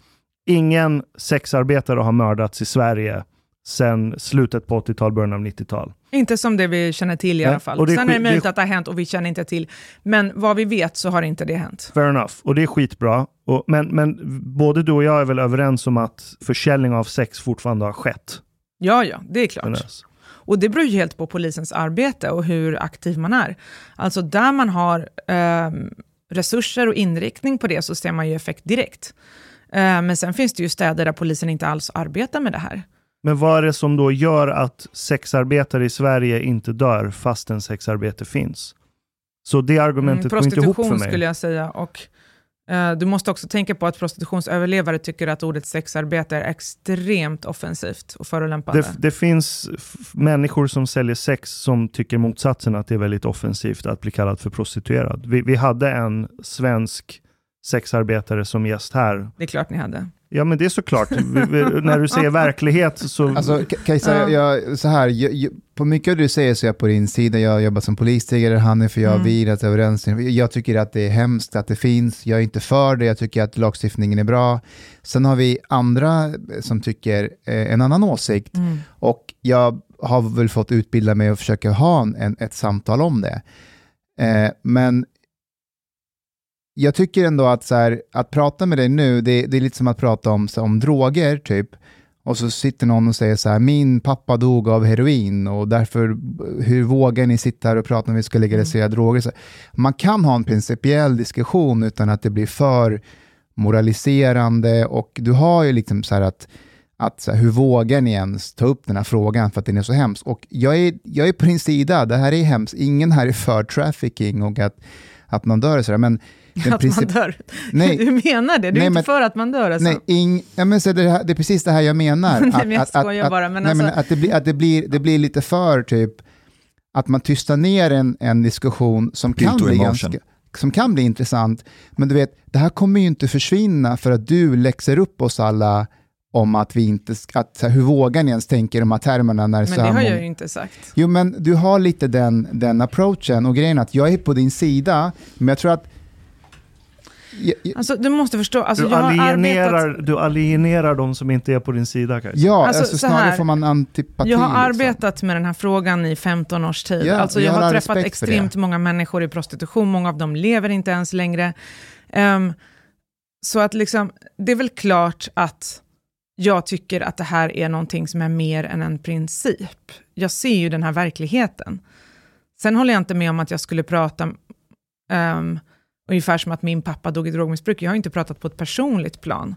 ingen sexarbetare har mördats i Sverige sedan slutet på 80-tal, början av 90-tal. Inte som det vi känner till i Nej. alla fall. Och det Sen är det möjligt det... att det har hänt och vi känner inte till. Men vad vi vet så har inte det hänt. Fair enough. Och det är skitbra. Och, men, men både du och jag är väl överens om att försäljning av sex fortfarande har skett? Ja, ja, det är klart. Och det beror ju helt på polisens arbete och hur aktiv man är. Alltså där man har eh, resurser och inriktning på det så ser man ju effekt direkt. Eh, men sen finns det ju städer där polisen inte alls arbetar med det här. Men vad är det som då gör att sexarbetare i Sverige inte dör fastän sexarbete finns? Så det argumentet mm, går inte ihop för mig. Prostitution skulle jag säga. Och, uh, du måste också tänka på att prostitutionsöverlevare tycker att ordet sexarbete är extremt offensivt och förolämpande. Det, det finns människor som säljer sex som tycker motsatsen, att det är väldigt offensivt att bli kallad för prostituerad. Vi, vi hade en svensk sexarbetare som gäst här. Det är klart ni hade. Ja, men det är såklart. när du säger verklighet så... Alltså, Kajsa, jag, så här, jag, jag, på mycket av det du säger så är jag på din sida. Jag jobbar som polis tidigare, Hanif, jag mm. vi är överens. Jag tycker att det är hemskt att det finns. Jag är inte för det, jag tycker att lagstiftningen är bra. Sen har vi andra som tycker eh, en annan åsikt. Mm. Och jag har väl fått utbilda mig och försöka ha en, ett samtal om det. Eh, men jag tycker ändå att, så här, att prata med dig nu, det, det är lite som att prata om, så, om droger, typ. Och så sitter någon och säger så här, min pappa dog av heroin och därför, hur vågar ni sitta här och prata om vi ska legalisera mm. droger? Så, man kan ha en principiell diskussion utan att det blir för moraliserande och du har ju liksom så här att, att så här, hur vågar ni ens ta upp den här frågan för att den är så hemsk? Och jag är, jag är på din sida, det här är hemskt, ingen här är för trafficking och att, att man dör och sådär, men att man dör? Nej, *laughs* du menar det? Du är nej, inte men, för att man dör alltså? Nej, ing, ja, men så det, det är precis det här jag menar. *laughs* nej, men jag att, skojar att, bara. Men nej, alltså... men att, det blir, att det, blir, det blir lite för typ, att man tystar ner en, en diskussion som kan bli ganska... som kan bli intressant. Men du vet, det här kommer ju inte försvinna för att du läxar upp oss alla om att vi inte ska, att, här, hur vågar ni ens tänka i de här termerna? När Men så det här har jag ju inte sagt. Jo, men du har lite den, den approachen och grejen att jag är på din sida, men jag tror att... Alltså, du måste förstå, alltså, du, jag har alienerar, arbetat, du alienerar de som inte är på din sida Kajsa. ja, Alltså, alltså, så snarare här, får man antipati. jag har liksom. arbetat med den här frågan i 15 års tid. Ja, alltså, jag jag har träffat extremt många människor i prostitution, många av dem lever inte ens längre. Ehm, så att liksom, det är väl klart att jag tycker att det här är någonting som är mer än en princip. Jag ser ju den här verkligheten. Sen håller jag inte med om att jag skulle prata um, ungefär som att min pappa dog i drogmissbruk. Jag har inte pratat på ett personligt plan.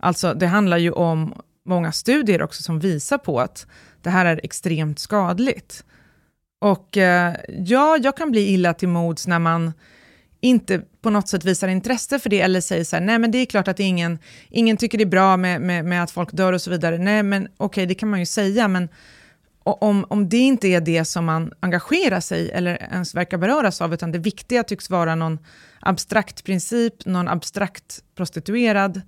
Alltså, det handlar ju om många studier också som visar på att det här är extremt skadligt. Och eh, ja, jag kan bli illa till mods när man inte på något sätt visar intresse för det eller säger så här, nej men det är klart att ingen, ingen tycker det är bra med, med, med att folk dör och så vidare. Nej men okej, det kan man ju säga, men o- om, om det inte är det som man engagerar sig eller ens verkar beröras av, utan det viktiga tycks vara någon abstrakt princip, någon abstrakt prostituerad,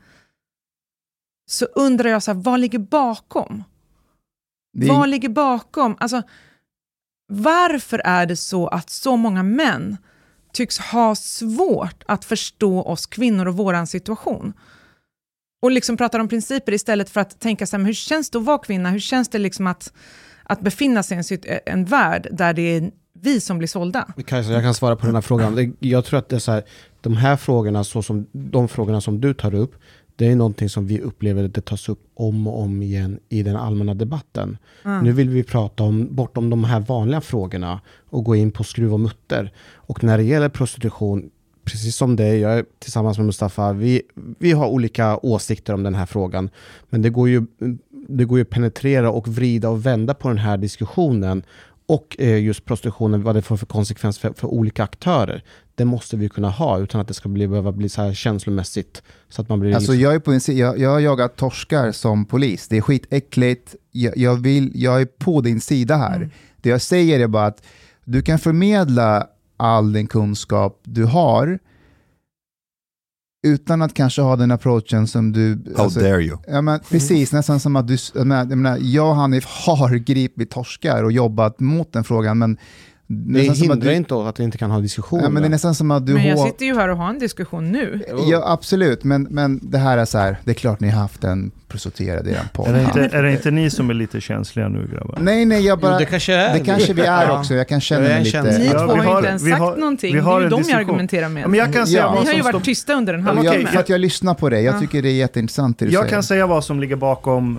så undrar jag så här, vad ligger bakom? Det Vad ligger bakom? Alltså, varför är det så att så många män tycks ha svårt att förstå oss kvinnor och vår situation? Och liksom pratar om principer istället för att tänka så här, hur känns det att vara kvinna? Hur känns det liksom att, att befinna sig i en, en värld där det är vi som blir sålda? Kajsa, jag kan svara på den här frågan. Jag tror att det är så här, de här frågorna, så som, de frågorna som du tar upp, det är någonting som vi upplever att det tas upp om och om igen i den allmänna debatten. Nu vill vi prata om, bortom de här vanliga frågorna och gå in på skruv och mutter. Och när det gäller prostitution, precis som dig, jag är tillsammans med Mustafa, vi, vi har olika åsikter om den här frågan. Men det går ju, det går ju att penetrera och vrida och vända på den här diskussionen och eh, just prostitutionen, vad det får för konsekvens för, för olika aktörer. Det måste vi kunna ha utan att det ska bli, behöva bli så här känslomässigt. Så att man blir Alltså liksom, jag, är på en, jag, jag har jagat torskar som polis. Det är skitäckligt. Jag, jag, vill, jag är på din sida här. Det jag säger är bara att du kan förmedla all den kunskap du har utan att kanske ha den approachen som du... How alltså- dare you? Ja, men precis, nästan som att du... Jag, menar, jag, menar, jag och Hanif har gripit torskar och jobbat mot den frågan, men... det att hindrar du, inte att vi inte kan ha diskussioner. ja, men det är nästan som att du Men jag har... sitter ju här och har en diskussion nu. Ja, absolut, men, men det här är så här, det är klart ni har haft en prostituerad i er podd. Är det, inte, är det inte ni som är lite känsliga nu grabbar? Nej, nej, jag bara... Jo, det kanske är det kanske vi är också, jag kan känna mig. Ni lite... Ja, två har har- inte ens sagt har- någonting. vi Det har är ju en de jag diskussion. argumenterar med. Men jag kan säga Ja. vad Ni har ju varit tysta under en Ja, men halvtimme. jag, för att jag lyssnar på dig, jag Ja. tycker det är jätteintressant det du Jag säger. kan säga vad som ligger bakom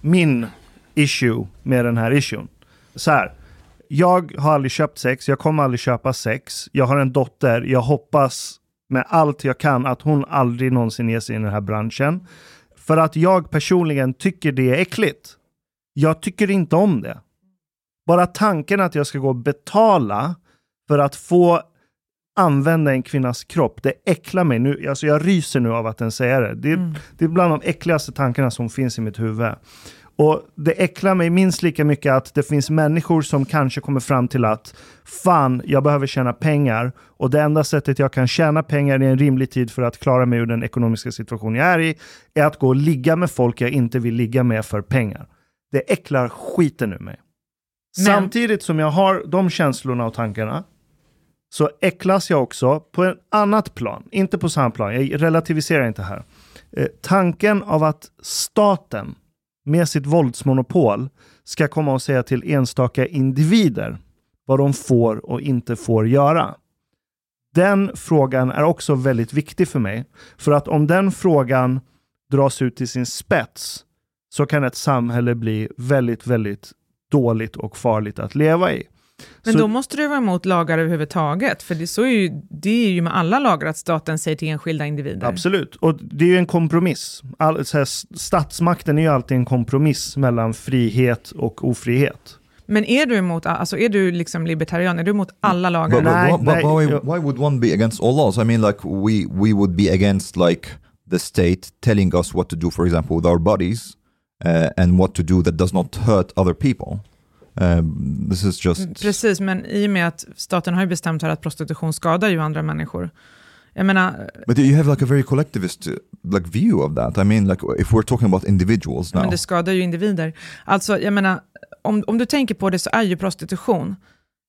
min issue med den här issuen. Så här. Jag har aldrig köpt sex, jag kommer aldrig köpa sex. Jag har en dotter, jag hoppas med allt jag kan att hon aldrig någonsin ger sig in i den här branschen. För att jag personligen tycker det är äckligt. Jag tycker inte om det. Bara tanken att jag ska gå och betala för att få använda en kvinnas kropp, det äcklar mig nu. Alltså jag ryser nu av att den säger det. Det, Mm. det är bland de äckligaste tankarna som finns i mitt huvud. Och det äcklar mig minst lika mycket att det finns människor som kanske kommer fram till att fan, jag behöver tjäna pengar och det enda sättet jag kan tjäna pengar i en rimlig tid för att klara mig ur den ekonomiska situation jag är i är att gå och ligga med folk jag inte vill ligga med för pengar. Det äcklar skiten ur mig. Men- Samtidigt som jag har de känslorna och tankarna så äcklas jag också på ett annat plan, inte på samma plan, jag relativiserar inte här. Eh, tanken av att staten med sitt våldsmonopol ska komma och säga till enstaka individer vad de får och inte får göra. Den frågan är också väldigt viktig för mig. För att om den frågan dras ut till sin spets så kan ett samhälle bli väldigt, väldigt dåligt och farligt att leva i. Men Så- då måste du vara emot lagar överhuvudtaget. För det, så är ju, det är ju med alla lagar att staten säger till enskilda individer. Absolut, och det är ju en kompromiss. All, så här, statsmakten är ju alltid en kompromiss mellan frihet och ofrihet. Men är du emot, alltså är du liksom libertarian, är du emot alla lagar? But, but, but nej, why, why would one be against all laws? I mean, like we we would be against like the state telling us what to do, for example, with our bodies, uh, and what to do that does not hurt other people. Um, this is just... Precis, men i och med att staten har ju bestämt här att prostitution skadar ju andra människor. Jag menar... But you have like a very collectivist like view of that. I mean, like if we're talking about individuals now. Men det skadar ju individer. Alltså, jag menar, om, om du tänker på det så är ju prostitution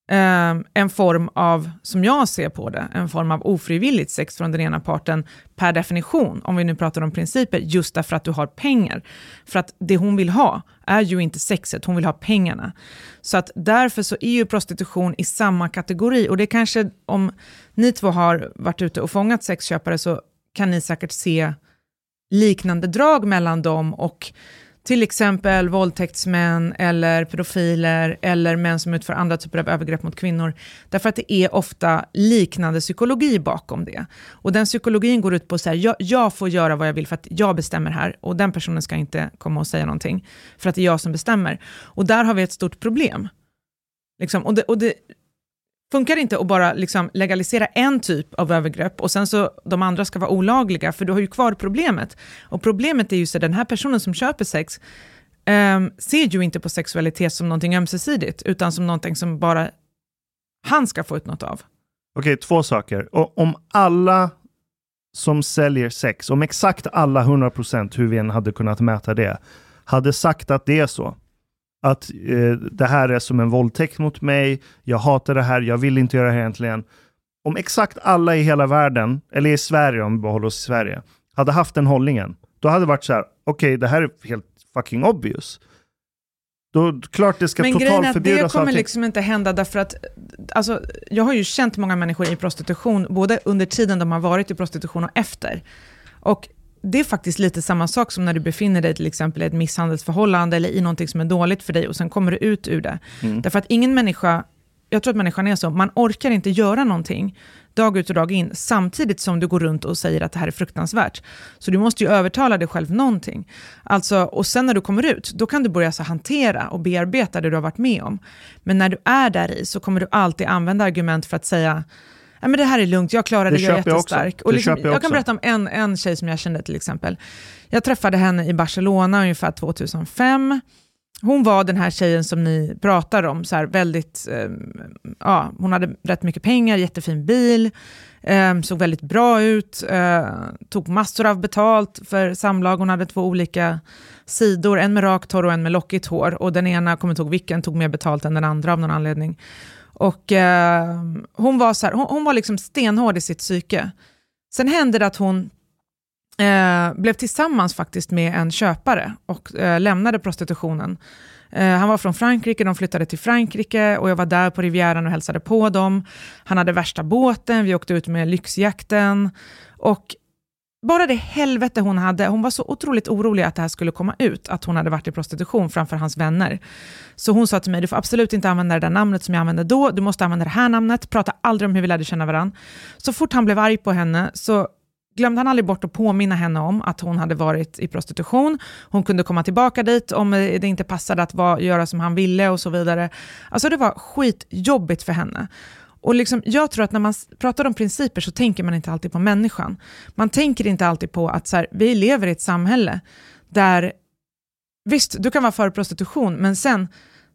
Ehm, en form av, som jag ser på det, en form av ofrivilligt sex från den ena parten per definition, om vi nu pratar om principer, just därför att du har pengar. För att det hon vill ha är ju inte sexet, hon vill ha pengarna. Så att därför så är ju prostitution i samma kategori, och det kanske, om ni två har varit ute och fångat sexköpare så kan ni säkert se liknande drag mellan dem och till exempel våldtäktsmän eller pedofiler eller män som utför andra typer av övergrepp mot kvinnor. Därför att det är ofta liknande psykologi bakom det. Och den psykologin går ut på att jag, jag får göra vad jag vill för att jag bestämmer här och den personen ska inte komma och säga någonting för att det är jag som bestämmer. Och där har vi ett stort problem. Liksom, och det, och det, funkar inte att bara liksom legalisera en typ av övergrepp och sen så de andra ska vara olagliga, för du har ju kvar problemet. Och problemet är ju så att den här personen som köper sex um, ser ju inte på sexualitet som någonting ömsesidigt, utan som någonting som bara han ska få ut något av. Okej, två saker. Och om alla som säljer sex, om exakt alla 100% hur vi än hade kunnat mäta det, hade sagt att det är så, att eh, det här är som en våldtäkt mot mig, jag hatar det här, jag vill inte göra det här egentligen. Om exakt alla i hela världen, eller i Sverige om vi behåller oss i Sverige, hade haft den hållningen, då hade det varit så här, okej, okay, det här är helt fucking obvious. Då klart det ska Men totalförbjudas. Men det kommer liksom inte hända därför att, alltså, jag har ju känt många människor i prostitution, både under tiden de har varit i prostitution och efter. Och det är faktiskt lite samma sak som när du befinner dig till exempel i ett misshandelsförhållande eller i någonting som är dåligt för dig och sen kommer du ut ur det. Mm. Därför att ingen människa, jag tror att människan är så, man orkar inte göra någonting dag ut och dag in samtidigt som du går runt och säger att det här är fruktansvärt. Så du måste ju övertala dig själv någonting. Alltså, och sen när du kommer ut, då kan du börja så hantera och bearbeta det du har varit med om. Men när du är där i så kommer du alltid använda argument för att säga men det här är lugnt, jag klarar det, det jag är jättestark. Jag, och liksom, jag, jag kan berätta om en, en tjej som jag kände till exempel. Jag träffade henne i Barcelona ungefär 2005. Hon var den här tjejen som ni pratar om, så väldigt, eh, ja, hon hade rätt mycket pengar, jättefin bil, eh, såg väldigt bra ut, eh, tog massor av betalt för samlag. Hon hade två olika sidor, en med rakt hår och en med lockigt hår. Och den ena, kommer inte ihåg vilken, tog mer betalt än den andra av någon anledning. Och eh, hon, var så här, hon, hon, var liksom stenhård i sitt psyke. Sen hände det att hon eh, blev tillsammans faktiskt med en köpare och eh, lämnade prostitutionen. Eh, han var från Frankrike, de flyttade till Frankrike och jag var där på Rivieran och hälsade på dem. Han hade värsta båten, vi åkte ut med lyxjakten. Och bara det helvete hon hade, hon var så otroligt orolig att det här skulle komma ut, att hon hade varit i prostitution framför hans vänner. Så hon sa till mig, du får absolut inte använda det där namnet som jag använde då, du måste använda det här namnet, prata aldrig om hur vi lärde känna varandra. Så fort han blev arg på henne så glömde han aldrig bort att påminna henne om att hon hade varit i prostitution. Hon kunde komma tillbaka dit om eh, det inte passade att vara, göra som han ville och så vidare. Alltså det var skitjobbigt för henne. Och liksom, jag tror att när man pratar om principer så tänker man inte alltid på människan. Man tänker inte alltid på att så här, vi lever i ett samhälle där, visst, du kan vara för prostitution, men sen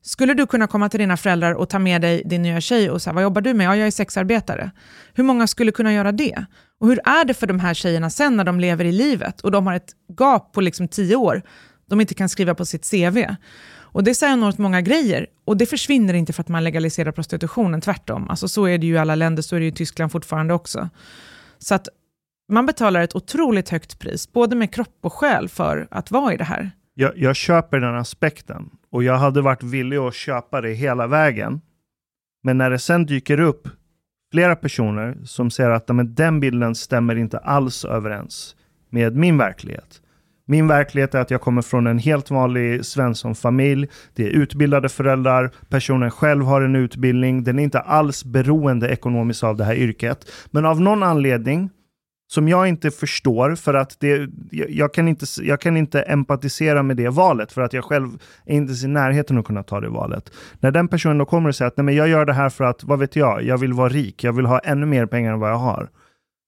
skulle du kunna komma till dina föräldrar och ta med dig din nya tjej och säga, vad jobbar du med? Ja, jag är sexarbetare. Hur många skulle kunna göra det? Och hur är det för de här tjejerna sen när de lever i livet och de har ett gap på liksom tio år de inte kan skriva på sitt CV? Och det säger enormt många grejer. Och det försvinner inte för att man legaliserar prostitutionen, tvärtom. Alltså så är det ju i alla länder, så är det ju i Tyskland fortfarande också. Så att man betalar ett otroligt högt pris, både med kropp och själ, för att vara i det här. Jag, jag köper den aspekten och jag hade varit villig att köpa det hela vägen. Men när det sen dyker upp flera personer som säger att men, den bilden stämmer inte alls överens med min verklighet min verklighet är att jag kommer från en helt vanlig svenssonfamilj. Det är utbildade föräldrar, personen själv har en utbildning, den är inte alls beroende ekonomiskt av det här yrket. Men av någon anledning som jag inte förstår för att det, jag, kan inte, jag kan inte empatisera med det valet för att jag själv är inte i närheten att kunna ta det valet. När den personen då kommer och säger att Nej, men jag gör det här för att, vad vet jag, jag vill vara rik, jag vill ha ännu mer pengar än vad jag har.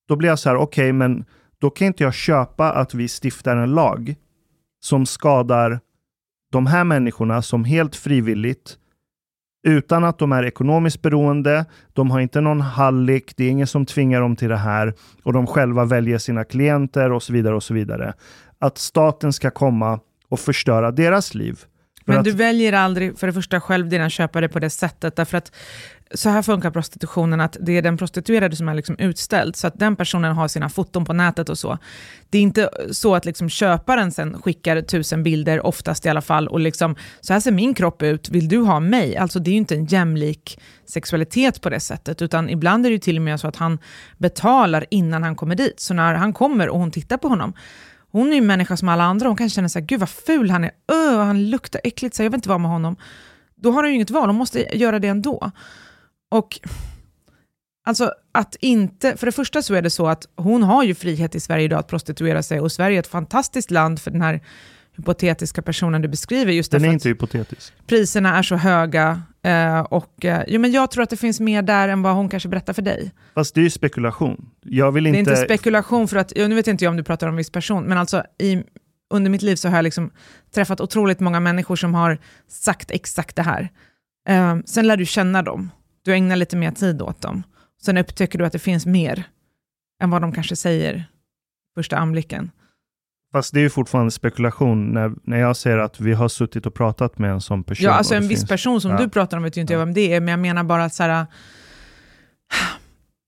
Då blir jag så här, okej, okay, men då kan inte jag köpa att vi stiftar en lag som skadar de här människorna som helt frivilligt utan att de är ekonomiskt beroende. De har inte någon hallick, det är ingen som tvingar dem till det här och de själva väljer sina klienter och så vidare och så vidare. Att staten ska komma och förstöra deras liv. Men att, du väljer aldrig för det första själv dina köpare på det sättet, därför att så här funkar prostitutionen, att det är den prostituerade som är liksom utställd, så att den personen har sina foton på nätet och så. Det är inte så att liksom köparen sen skickar tusen bilder, oftast i alla fall, och liksom, så här ser min kropp ut, vill du ha mig? Alltså det är ju inte en jämlik sexualitet på det sättet, utan ibland är det ju till och med så att han betalar innan han kommer dit. Så när han kommer och hon tittar på honom, hon är ju en människa som alla andra, hon kan känna så här, gud vad ful han är, öh, han luktar äckligt, så jag vill inte vara med honom. Då har hon ju inget val, hon måste göra det ändå. Och alltså att inte, för det första så är det så att hon har ju frihet i Sverige idag att prostituera sig och Sverige är ett fantastiskt land för den här hypotetiska personen du beskriver, just den är inte hypotetisk. priserna är så höga. Eh, och, eh, jo, men jag tror att det finns mer där än vad hon kanske berättar för dig. Fast det är ju spekulation. Jag vill Det är inte... inte spekulation för att, nu vet inte jag om du pratar om en viss person, men alltså i, under mitt liv så har jag liksom träffat otroligt många människor som har sagt exakt det här. Eh, sen lär du känna dem, du ägnar lite mer tid åt dem. Sen upptäcker du att det finns mer än vad de kanske säger första anblicken. Fast det är ju fortfarande spekulation när, när jag säger att vi har suttit och pratat med en sån person. Ja, alltså en viss finns- person som Ja. du pratar om vet ju inte Ja. jag vem det är, men jag menar bara att så här, *sighs*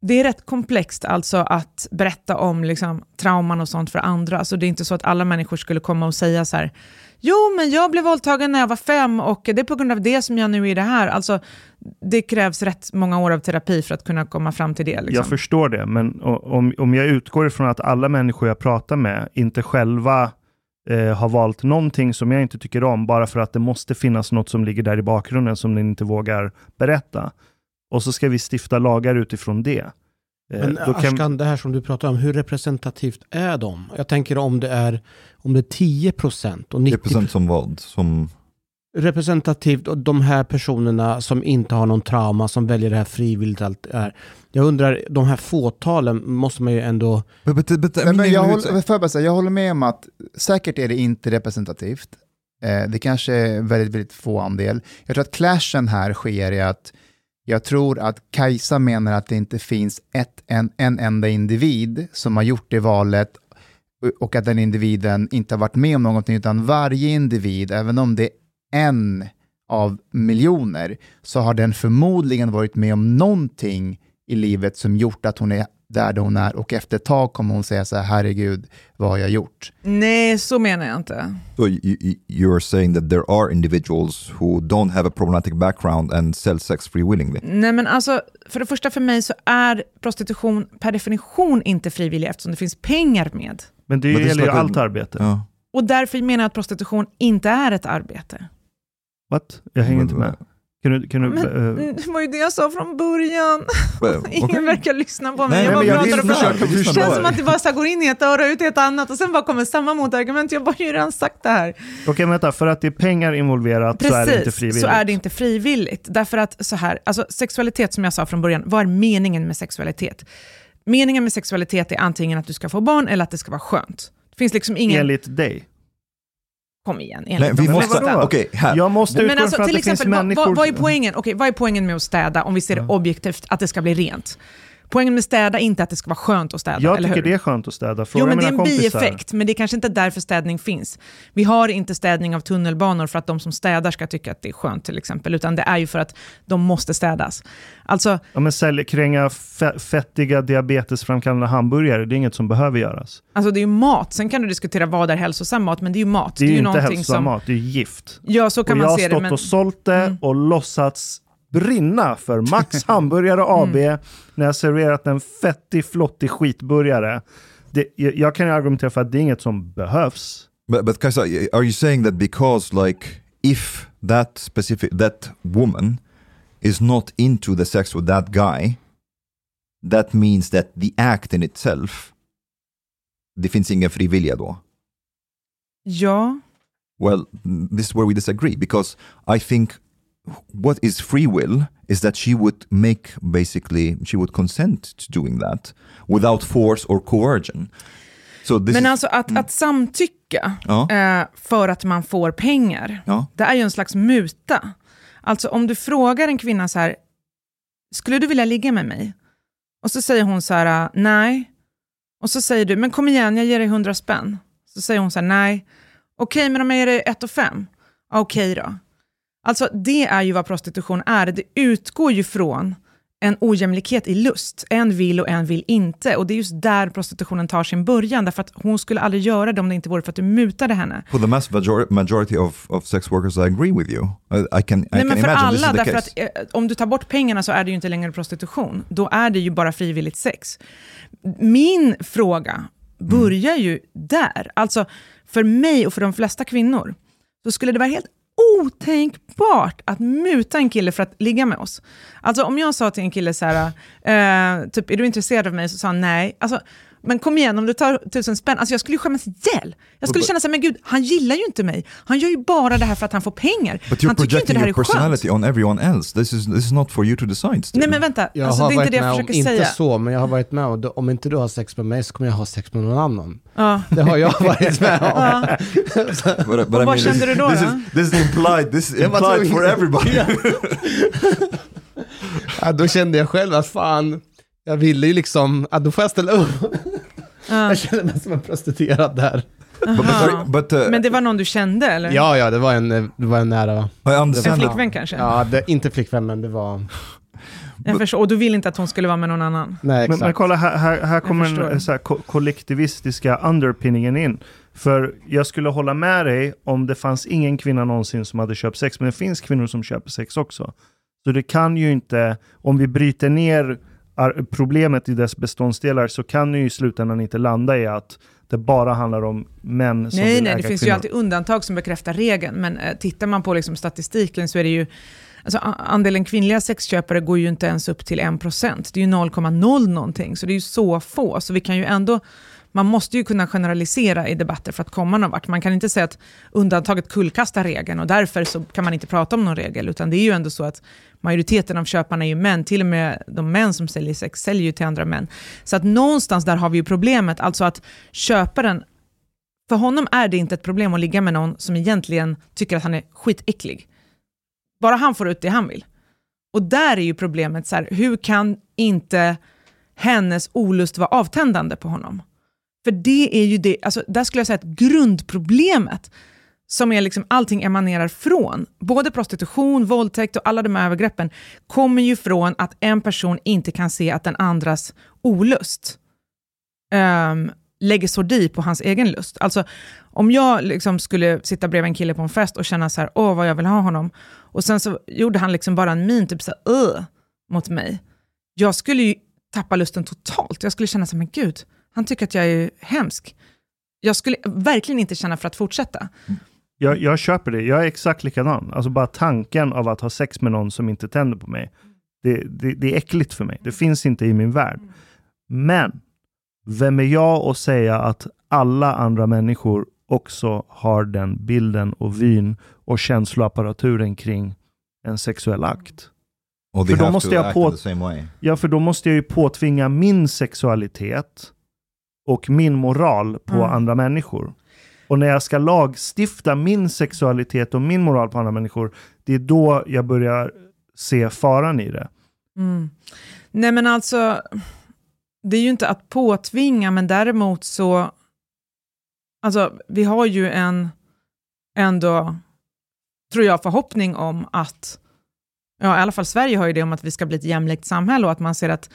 det är rätt komplext alltså att berätta om liksom, trauman och sånt för andra. Alltså, det är inte så att alla människor skulle komma och säga så här, jo men jag blev våldtagen när jag var fem och det är på grund av det som jag nu är det här. Alltså, det krävs rätt många år av terapi för att kunna komma fram till det. Liksom. Jag förstår det, men om, om jag utgår ifrån att alla människor jag pratar med inte själva eh, har valt någonting som jag inte tycker om, bara för att det måste finnas något som ligger där i bakgrunden som ni inte vågar berätta. Och så ska vi stifta lagar utifrån det. Eh, Men då kan- Ashkan, det här som du pratar om, hur representativt är de? Jag tänker om det är, om det är 10 procent och 90 10% som vad? Som... representativt och de här personerna som inte har någon trauma, som väljer det här frivilligt. Allt här. Jag undrar, de här fåtalen måste man ju ändå... But, but, but, Nej, men jag, håller, bara säga, jag håller med om att säkert är det inte representativt. Eh, det kanske är väldigt, väldigt få andel. Jag tror att clashen här sker i att jag tror att Kajsa menar att det inte finns ett, en, en enda individ som har gjort det valet och att den individen inte har varit med om någonting, utan varje individ, även om det är en av miljoner, så har den förmodligen varit med om någonting i livet som gjort att hon är där hon är och efter ett tag kommer hon säga så här, herregud, vad har jag gjort? Nej, så menar jag inte. So you, you, you're saying that there are individuals who don't have a problematic background and sell sex free willingly? Nej men alltså, för det första för mig så är prostitution per definition inte frivillig eftersom det finns pengar med. Men det gäller ju allt arbete. Ja. Och därför menar jag att prostitution inte är ett arbete. What? Jag hänger inte med. Kan du... Kan du Men, eh, det var ju det jag sa från början. *laughs* Ingen okay. verkar lyssna på mig. Nej, jag bara jag pratar och pratar. Det känns som att det bara så går in i ett öra och ut i ett annat och sen bara kommer samma motargument. Jag bara, jag har ju redan sagt det här. Okej, vänta. För att det är pengar involverat så är det inte Precis, frivilligt. så är det inte frivilligt. Därför att så här, alltså sexualitet som jag sa från början, vad är meningen med sexualitet? Meningen med sexualitet är antingen att du ska få barn eller att det ska vara skönt. Det finns liksom ingen... Enligt dig. Kom igen, Nej, enligt vi de Men måste... vadå? Okej, här. Jag måste utgå Men alltså, till det finns exempel, vad, människor... vad, är poängen? Okej, vad är poängen med att städa om vi ser det objektivt, att det ska bli rent? Poängen med städa är inte att det ska vara skönt att städa, Jag eller tycker hur? det är skönt att städa. Fråga Jo, men det är en kompisar. bieffekt, men det är kanske inte därför städning finns. Vi har inte städning av tunnelbanor för att de som städar ska tycka att det är skönt till exempel, utan det är ju för att de måste städas. Alltså, Ja, men sälj, kränga fe- fettiga diabetesframkallande hamburgare, det är inget som behöver göras. alltså det är ju mat, sen kan du diskutera vad är hälsosam mat, men det är ju mat. Det är ju inte hälsosam som... mat, det är gift. Ja, så kan och jag man har se stått det, men... och sålt det Mm. och låtsats brinna för Max *laughs* Hamburgare AB Mm. när jag serverat en fettig, flottig skitburgare. Det, jag, jag kan ju argumentera för att det är inget som behövs. But, but Kajsa, are you saying that because like if that specific that woman is not into the sex with that guy, that means that the act in itself, det finns ingen fri vilja då? Ja, Well, this is where we disagree because I think what is free will is that she would make basically she would consent to doing that without force or coercion. So men alltså att, att samtycka ja, eh, för att man får pengar, ja. det är ju en slags muta. Alltså om du frågar en kvinna så här, skulle du vilja ligga med mig? Och så säger hon så här, nej. Och så säger du, men kom igen, jag ger dig 100 spänn. Så säger hon så här, nej. Okej, men om jag ger dig 1 och 5? Okej då. Alltså det är ju vad prostitution är. Det utgår ju från en ojämlikhet i lust. En vill och en vill inte. Och det är just där prostitutionen tar sin början, därför att hon skulle aldrig göra det om det inte vore för att du mutade henne. For the mass major majority of, of sex workers, I agree with you. I, can, I Nej, can men för alla, därför att eh, om du tar bort pengarna så är det ju inte längre prostitution. Då är det ju bara frivilligt sex. Min fråga börjar ju där. Alltså, för mig och för de flesta kvinnor, så skulle det vara helt otänkbart att muta en kille för att ligga med oss. Alltså om jag sa till en kille så här, eh, typ, är du intresserad av mig? Så sa han nej. Alltså, men kom igen, om du tar tusen spänn, alltså jag skulle ju skämmas ihjäl. Jag skulle känna så här, men gud, han gillar ju inte mig. Han gör ju bara det här för att han får pengar. But you're han tycker inte projecting det här your är skönt. personality on everyone else. This is, this is not for you to decide. Still. Nej men vänta, Jag alltså, det är inte det jag med om, försöker inte säga. så, men jag har varit med om, om inte du har sex med mig så kommer jag ha sex med någon annan. Ja. Det har jag varit med om. Ja. *laughs* But, but Och I vad mean, kände this, du då, This då? is, this is implied, this is implied for everybody. *laughs* Ja, då kände jag själv att fan, jag ville ju liksom, att då får jag ställa upp. Ja. Jag kände mig som en prostituerad där. but, but, but uh, Men det var någon du kände eller? Ja, ja, det var en, det var en nära. En flickvän kanske? Ja, det, inte flickvän, men det var... Jag förstår. Och du vill inte att hon skulle vara med någon annan? Nej, Men, exakt. men kolla, här, här, här kommer den så här, ko- kollektivistiska underpinningen in. För jag skulle hålla med dig om det fanns ingen kvinna någonsin som hade köpt sex, men det finns kvinnor som köper sex också. Så det kan ju inte, om vi bryter ner problemet i dess beståndsdelar, så kan ju i slutändan inte landa i att det bara handlar om män som Nej, vill nej, äga det finns kvinnor. ju alltid undantag som bekräftar regeln, men eh, tittar man på liksom statistiken så är det ju Alltså, andelen kvinnliga sexköpare går ju inte ens upp till 1%. Det är ju 0,0 någonting, så det är ju så få. Så vi kan ju ändå, man måste ju kunna generalisera i debatter för att komma någon vart. Man kan inte säga att undantaget kullkastar regeln och därför så kan man inte prata om någon regel, utan det är ju ändå så att majoriteten av köparna är ju män, till och med de män som säljer sex säljer ju till andra män. Så att någonstans där har vi ju problemet, alltså att köparen för honom är det inte ett problem att ligga med någon som egentligen tycker att han är skitäcklig. Bara han får ut det han vill. Och där är ju problemet, så här, hur kan inte hennes olust vara avtändande på honom? För det är ju det, alltså, där skulle jag säga att grundproblemet, som är liksom allting emanerar från, både prostitution, våldtäkt och alla de här övergreppen, kommer ju från att en person inte kan se att den andras olust um, lägger sordi på hans egen lust. Alltså om jag liksom skulle sitta bredvid en kille på en fest och känna så här, åh vad jag vill ha honom, och sen så gjorde han liksom bara en min, typ så här, mot mig. Jag skulle ju tappa lusten totalt. Jag skulle känna så här, men gud, han tycker att jag är hemsk. Jag skulle verkligen inte känna för att fortsätta. Mm. Jag, jag köper det. Jag är exakt likadan. Alltså bara tanken av att ha sex med någon som inte tänder på mig. Det, det, det är äckligt för mig. Det finns inte i min värld. Men vem är jag att säga att alla andra människor också har den bilden och vyn och känsloapparaturen kring en sexuell akt? Or För då måste jag på-. Ja, för då måste jag ju påtvinga min sexualitet och min moral på Mm. andra människor. Och när jag ska lagstifta min sexualitet och min moral på andra människor, det är då jag börjar se faran i det. Mm. Nej men alltså, det är ju inte att påtvinga, men däremot så, alltså vi har ju en, ändå, tror jag, förhoppning om att, ja i alla fall Sverige har ju det om att vi ska bli ett jämlikt samhälle och att man ser att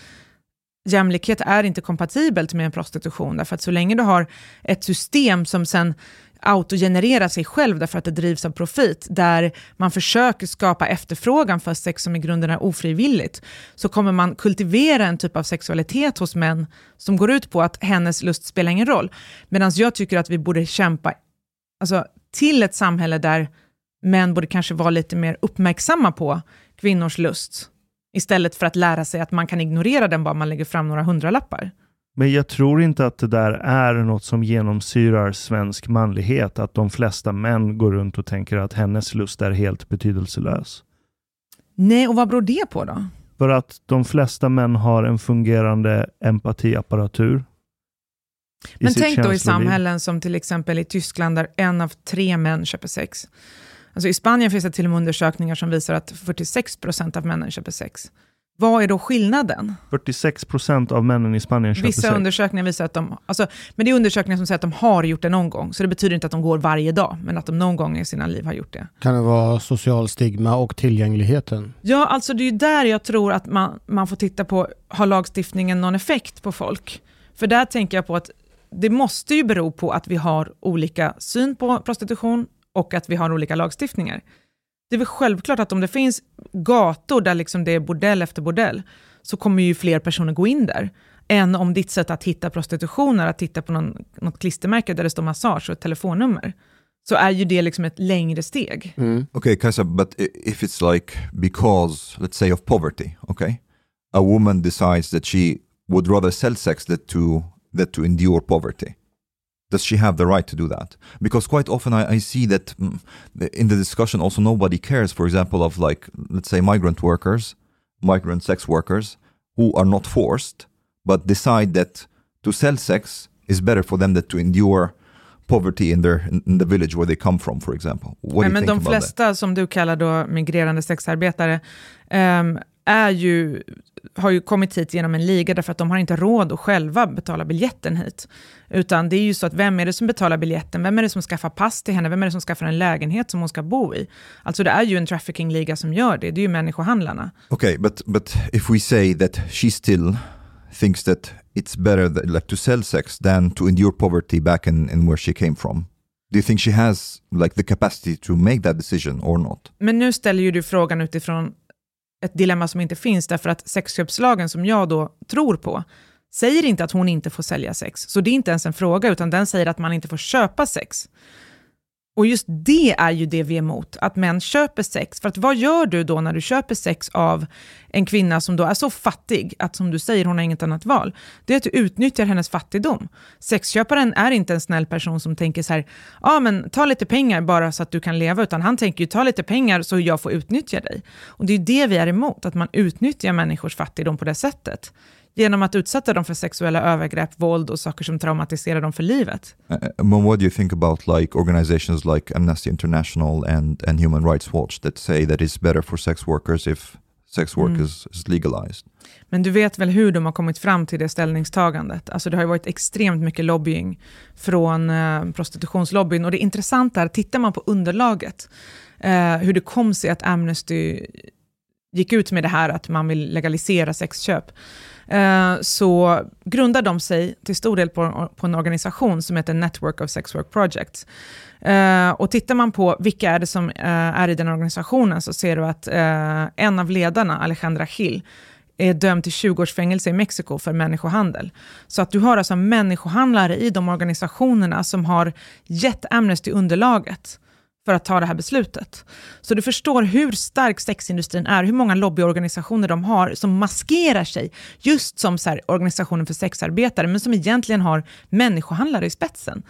jämlikhet är inte kompatibelt med en prostitution, därför att så länge du har ett system som sen autogenererar sig själv därför att det drivs av profit, där man försöker skapa efterfrågan för sex som i grunden är ofrivilligt, så kommer man kultivera en typ av sexualitet hos män som går ut på att hennes lust spelar ingen roll. Medan jag tycker att vi borde kämpa alltså, till ett samhälle där män borde kanske vara lite mer uppmärksamma på kvinnors lust, istället för att lära sig att man kan ignorera den bara man lägger fram några hundralappar. Men jag tror inte att det där är något som genomsyrar svensk manlighet, att de flesta män går runt och tänker att hennes lust är helt betydelselös. Nej, och vad beror det på då? För att de flesta män har en fungerande empatiapparatur. Men tänk då i samhällen som till exempel i Tyskland där en av tre män köper sex. Alltså I Spanien finns det till och med undersökningar som visar att 46% av männen köper sex. Vad är då skillnaden? 46 procent av männen i Spanien köper Vissa sex. undersökningar visar att de, alltså, men det är undersökningar som säger att de har gjort det någon gång, så det betyder inte att de går varje dag, men att de någon gång i sina liv har gjort det. Kan det vara social stigma och tillgängligheten? Ja, alltså det är ju där jag tror att man, man får titta på, har lagstiftningen någon effekt på folk? För där tänker jag på att det måste ju bero på att vi har olika syn på prostitution och att vi har olika lagstiftningar. Det är väl självklart att om det finns gator där liksom det är bordell efter bordell, så kommer ju fler personer gå in där, än om ditt sätt att hitta prostitution är att titta på någon, något klistermärke där det står massage och ett telefonnummer. Så är ju det liksom ett längre steg. Okay, Kajsa, but if it's like because, let's say, of poverty, okay, a woman decides that she would rather sell sex than to than to endure poverty. Does she have the right to do that? Because quite often I, I see that mm, in the discussion also nobody cares, for example, of like let's say migrant workers, migrant sex workers who are not forced but decide that to sell sex is better for them than to endure poverty in their in the village where they come from, for example. What Nej, men de about that? flesta som du kallar då migrerande sexarbetare ehm, är ju, har ju kommit hit genom en liga därför att de har inte råd att själva betala biljetten hit. Utan det är ju så att vem är det som betalar biljetten? Vem är det som skaffar pass till henne? Vem är det som skaffar en lägenhet som hon ska bo i? Alltså det är ju en trafficking-liga som gör det. Det är ju människohandlarna. Okay, but but if we say that she still thinks that it's better that, like to sell sex than to endure poverty back in, in where she came from, do you think she has like the capacity to make that decision or not? Men nu ställer ju du frågan utifrån ett dilemma som inte finns, därför att sexköpslagen som jag då tror på, säger inte att hon inte får sälja sex. Så det är inte ens en fråga, utan den säger att man inte får köpa sex. Och just det är ju det vi är emot, att män köper sex. För att vad gör du då när du köper sex av en kvinna som då är så fattig, att som du säger, hon har inget annat val? Det är att du utnyttjar hennes fattigdom. Sexköparen är inte en snäll person som tänker så här, ja ah, men ta lite pengar bara så att du kan leva, utan han tänker ju ta lite pengar så jag får utnyttja dig. Och det är ju det vi är emot, att man utnyttjar människors fattigdom på det sättet. Genom att utsätta dem för sexuella övergrepp, våld och saker som traumatiserar dem för livet. Uh, Mom, what do you think about like organizations like Amnesty International and, and Human Rights Watch that say that it's better for sex workers if sex work is, is legalized? Men du vet väl hur de har kommit fram till det ställningstagandet? Alltså det har ju varit extremt mycket lobbying från eh, prostitutionslobbyn. Och det intressanta är, tittar man på underlaget, eh, hur det kom sig att Amnesty gick ut med det här att man vill legalisera sexköp, eh, så grundar de sig till stor del på, på en organisation som heter Network of Sex Work Projects. Eh, och tittar man på vilka är det som eh, är i den organisationen så ser du att en av ledarna, Alejandra Gil, är dömd till 20 års fängelse i Mexiko för människohandel. Så att du har alltså människohandlare i de organisationerna som har gett Amnesty underlaget för att ta det här beslutet. Så du förstår hur stark sexindustrin är, hur många lobbyorganisationer de har som maskerar sig just som så här, organisationen för sexarbetare, men som egentligen har människohandlare i spetsen.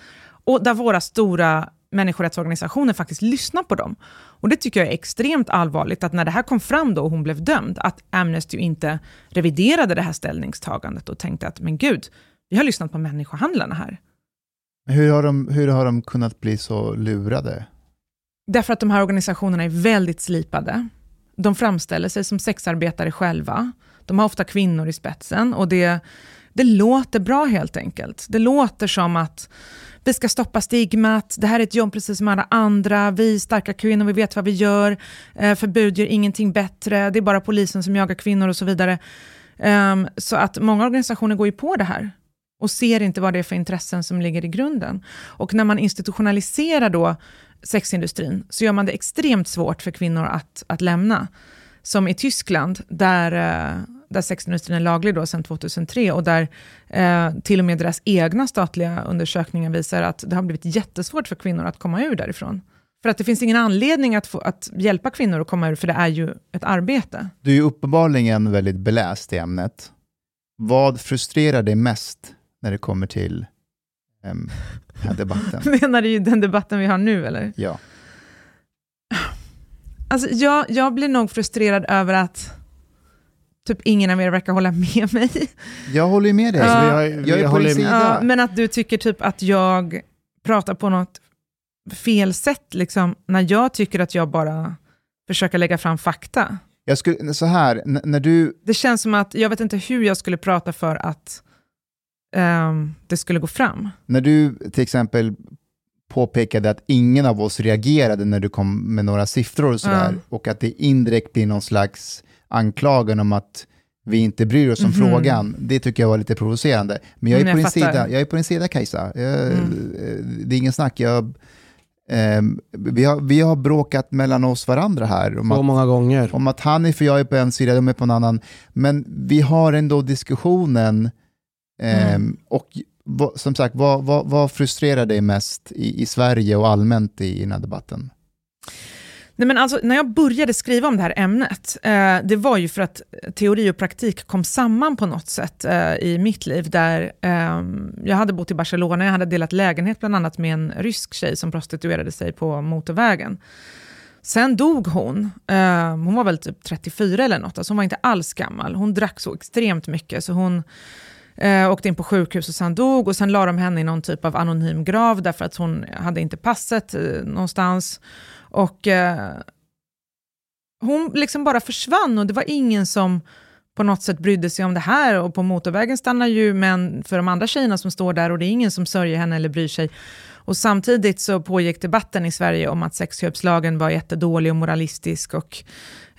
Och där våra stora människorättsorganisationer faktiskt lyssnar på dem. Och det tycker jag är extremt allvarligt, att när det här kom fram då och hon blev dömd, att Amnesty inte reviderade det här ställningstagandet och tänkte att men gud, vi har lyssnat på människohandlarna här. Hur har, de, hur har de kunnat bli så lurade? Därför att de här organisationerna är väldigt slipade. De framställer sig som sexarbetare själva. De har ofta kvinnor i spetsen och det, det låter bra helt enkelt. Det låter som att vi ska stoppa stigmat, det här är ett jobb precis som alla andra, vi är starka kvinnor, vi vet vad vi gör, eh, förbud gör ingenting bättre, det är bara polisen som jagar kvinnor och så vidare. Um, så att många organisationer går ju på det här och ser inte vad det är för intressen som ligger i grunden. Och när man institutionaliserar då sexindustrin så gör man det extremt svårt för kvinnor att, att lämna. Som i Tyskland, där, eh, där sexindustrin är laglig då sedan 2003 och där eh, till och med deras egna statliga undersökningar visar att det har blivit jättesvårt för kvinnor att komma ur därifrån. För att det finns ingen anledning att, få, att hjälpa kvinnor att komma ur, för det är ju ett arbete. Du är ju uppenbarligen väldigt beläst i ämnet. Vad frustrerar dig mest när det kommer till um, den här debatten? *laughs* Menar du den debatten vi har nu eller? Ja. Alltså, jag, jag blir nog frustrerad över att typ ingen av er verkar hålla med *laughs* mig. Jag håller ju med dig. Ja. Har- jag vi är på din sida. Ja, men att du tycker typ att jag pratar på något fel sätt liksom, när jag tycker att jag bara försöker lägga fram fakta. Jag skulle, så här, när du, Det känns som att jag vet inte hur jag skulle prata för att ehm, det skulle gå fram. när du till exempel påpekade att ingen av oss reagerade när du kom med några siffror och sådär, Ja. och att det indirekt blir någon slags anklagan om att vi inte bryr oss om Mhm. frågan, det tycker jag var lite provocerande. Men jag är, Men på, jag din fattar. sida, jag är på din sida Kajsa. Jag, Mm. eh, Det är ingen snack. Jag, ehm, vi, har, vi har bråkat mellan oss varandra här om Så att, många gånger. om att Hanif och jag är på en sida, de är på en annan. Men vi har ändå diskussionen. Ehm, Mm. Och som sagt, vad, vad, vad frustrerar dig mest i, i Sverige och allmänt i, i den här debatten? Nej, men alltså, när jag började skriva om det här ämnet, eh, det var ju för att teori och praktik kom samman på något sätt eh, i mitt liv. Där eh, Jag hade bott i Barcelona, jag hade delat lägenhet bland annat med en rysk tjej som prostituerade sig på motorvägen. Sen dog hon. Eh, hon var väl typ 34 eller något, alltså hon var inte alls gammal. Hon drack så extremt mycket, så hon eh, åkte in på sjukhus och sen dog. Och sen la de henne i någon typ av anonym grav, därför att hon hade inte passet eh, någonstans. Och eh, hon liksom bara försvann och det var ingen som på något sätt brydde sig om det här. Och på motorvägen stannar ju män för de andra tjejerna som står där och det är ingen som sörjer henne eller bryr sig. Och samtidigt så pågick debatten i Sverige om att sexköpslagen var jättedålig och moralistisk och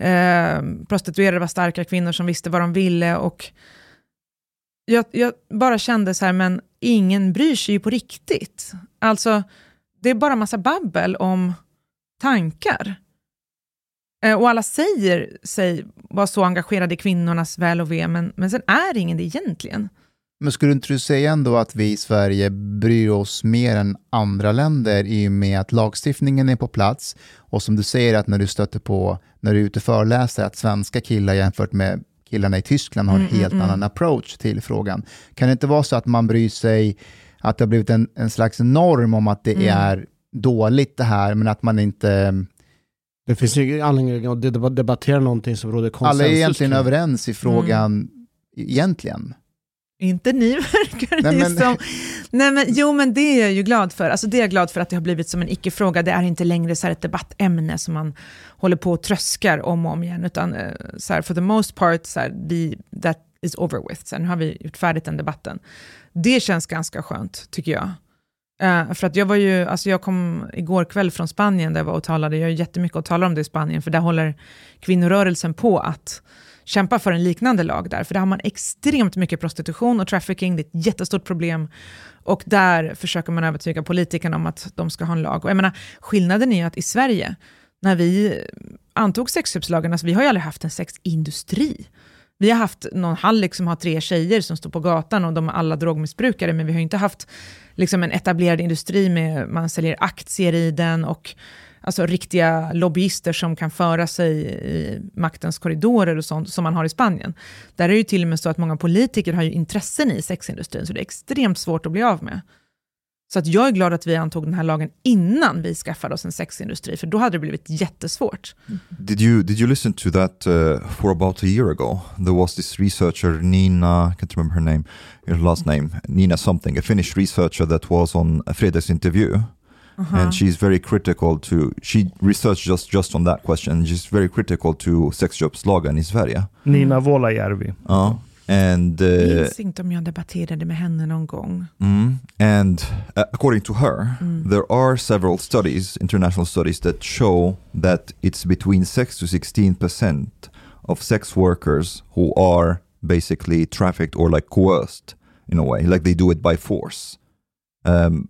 eh, prostituerade var starka kvinnor som visste vad de ville. Och jag, jag bara kände så här, men ingen bryr sig ju på riktigt. Alltså, det är bara massa babbel om tankar. Eh, och alla säger sig vara så engagerade i kvinnornas väl och ve, men, men sen är ingen det egentligen. Men skulle inte du säga ändå att vi i Sverige bryr oss mer än andra länder i och med att lagstiftningen är på plats och som du säger att när du stöter på, när du är ute och föreläser, att svenska killar jämfört med killarna i Tyskland har en Mm, mm, helt mm. annan approach till frågan. Kan det inte vara så att man bryr sig, att det har blivit en, en slags norm om att det Mm. är dåligt det här, men att man inte, Det finns ju anledning att deb- debattera någonting som råder konsensus alla är egentligen överens i frågan egentligen. Inte ni *laughs* verkar Nej, det men- som. Nej, men, jo, men det är jag ju glad för. Alltså, det är jag glad för att det har blivit som en icke-fråga. Det är inte längre så här ett debattämne som man håller på och tröskar om och om igen, utan eh, så här, for the most part, så här, vi, that is over with. Så här, nu har vi gjort färdigt den debatten. Det känns ganska skönt, tycker jag. Eh, för att jag var ju, alltså jag kom igår kväll från Spanien där jag var och talade, jag har jättemycket att tala om det i Spanien, för där håller kvinnorörelsen på att kämpa för en liknande lag där, för där har man extremt mycket prostitution och trafficking, det är ett jättestort problem. Och där försöker man övertyga politikerna om att de ska ha en lag. Och jag menar, skillnaden är ju att i Sverige, när vi antog sexköpslagen, alltså vi har ju aldrig haft en sexindustri. Vi har haft någon hallick som har tre tjejer som står på gatan och de är alla drogmissbrukare, men vi har inte haft liksom en etablerad industri med man säljer aktier i den och alltså riktiga lobbyister som kan föra sig i maktens korridorer och sånt som man har i Spanien. Där är det ju till och med så att många politiker har ju intressen i sexindustrin, så det är extremt svårt att bli av med. Så att jag är glad att vi antog den här lagen innan vi skaffade oss en sexindustri, för då hade det blivit jättesvårt. Did you did you listen to that uh, for about a year ago? There was this researcher Nina, I can't remember her name, her last name, Nina something, a Finnish researcher that was on a Fredags interview, and she's very critical to. She researched just just on that question. She's very critical to sexköpslagen i Sverige. Nina Vuolajärvi. Uh, and Jag uh, minns inte om jag debatterade med henne någon gång. Mm. And uh, according to her, Mm. there are several studies, international studies, that show that it's between 6 to 16 percent of sex workers who are basically trafficked or like coerced in a way, like they do it by force. Um,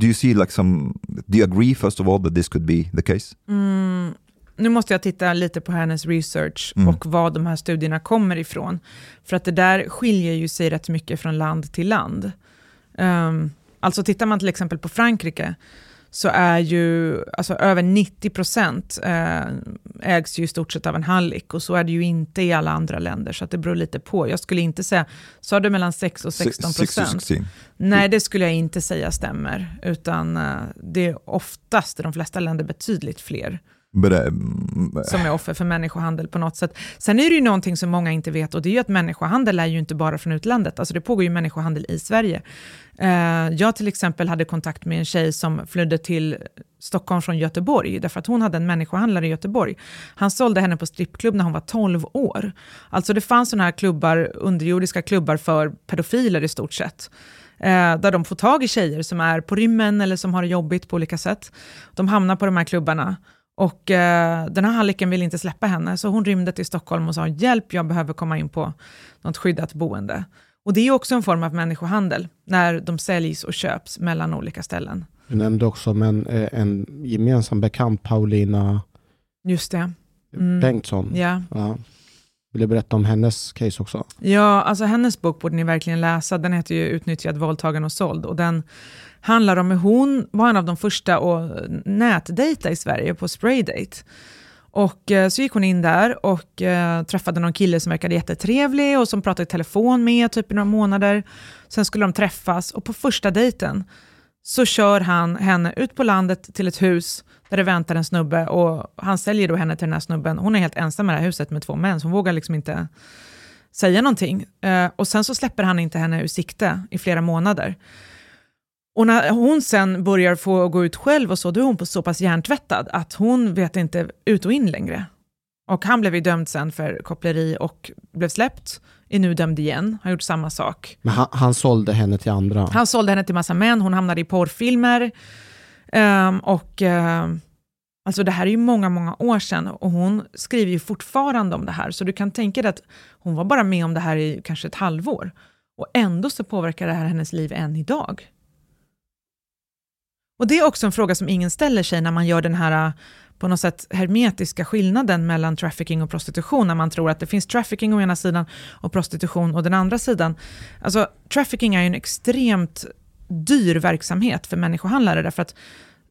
do you see like some? Do you agree first of all that this could be the case? Mm, nu måste jag titta lite på hennes research Mm. och var de här studierna kommer ifrån. För att det där skiljer ju sig rätt mycket från land till land. Um, alltså tittar man till exempel på Frankrike så är ju alltså över 90 procent eh, ägs ju i stort sett av en hallick och så är det ju inte i alla andra länder så att det beror lite på. Jag skulle inte säga, sa du mellan 6 och 16 Six to procent? 16. Nej, det skulle jag inte säga stämmer, utan eh, det är oftast i de flesta länder betydligt fler. Som är offer för människohandel på något sätt. Sen är det ju någonting som många inte vet och det är ju att människohandel är ju inte bara från utlandet. Alltså det pågår ju människohandel i Sverige. Eh, jag till exempel hade kontakt med en tjej som flydde till Stockholm från Göteborg, därför att hon hade en människohandlare i Göteborg. Han sålde henne på strippklubb när hon var 12 år. Alltså det fanns sådana här klubbar, underjordiska klubbar för pedofiler i stort sett. Eh, där de får tag i tjejer som är på rymmen eller som har det jobbigt på olika sätt. De hamnar på de här klubbarna och eh, den här hallicken vill inte släppa henne, så hon rymde till Stockholm och sa hjälp, jag behöver komma in på något skyddat boende. Och det är också en form av människohandel, när de säljs och köps mellan olika ställen. Du nämnde också men, eh, en gemensam bekant, Paulina Just det. Mm. Bengtsson. Ja. Ja. Vill du berätta om hennes case också? ja, alltså hennes bok borde ni verkligen läsa. Den heter ju Utnyttjad, våldtagen och såld. Och den handlar om hur hon var en av de första att nätdejta i Sverige på Spraydate. Och eh, så gick hon in där och eh, träffade någon kille som verkade jättetrevlig och som pratade i telefon med typ i några månader. Sen skulle de träffas och på första dejten så kör han henne ut på landet till ett hus där det väntar en snubbe och han säljer då henne till den här snubben. Hon är helt ensam i det här huset med två män, så hon vågar liksom inte säga någonting. Eh, och sen så släpper han inte henne ur sikte i flera månader. Och när hon sen börjar få gå ut själv och så, då är hon på så pass hjärntvättad att hon vet inte ut och in längre. Och han blev ju dömd sen för koppleri och blev släppt, är nu dömd igen, har gjort samma sak. Men han, han sålde henne till andra. Han sålde henne till massa män, hon hamnade i porrfilmer. Ehm, och ehm, alltså det här är ju många, många år sedan och hon skriver ju fortfarande om det här. Så du kan tänka dig att hon var bara med om det här i kanske ett halvår. Och ändå så påverkar det här hennes liv än idag. Och det är också en fråga som ingen ställer sig när man gör den här äh, på något sätt hermetiska skillnaden mellan trafficking och prostitution, när man tror att det finns trafficking å ena sidan och prostitution å den andra sidan. Alltså, trafficking är ju en extremt dyr verksamhet för människohandlare, därför att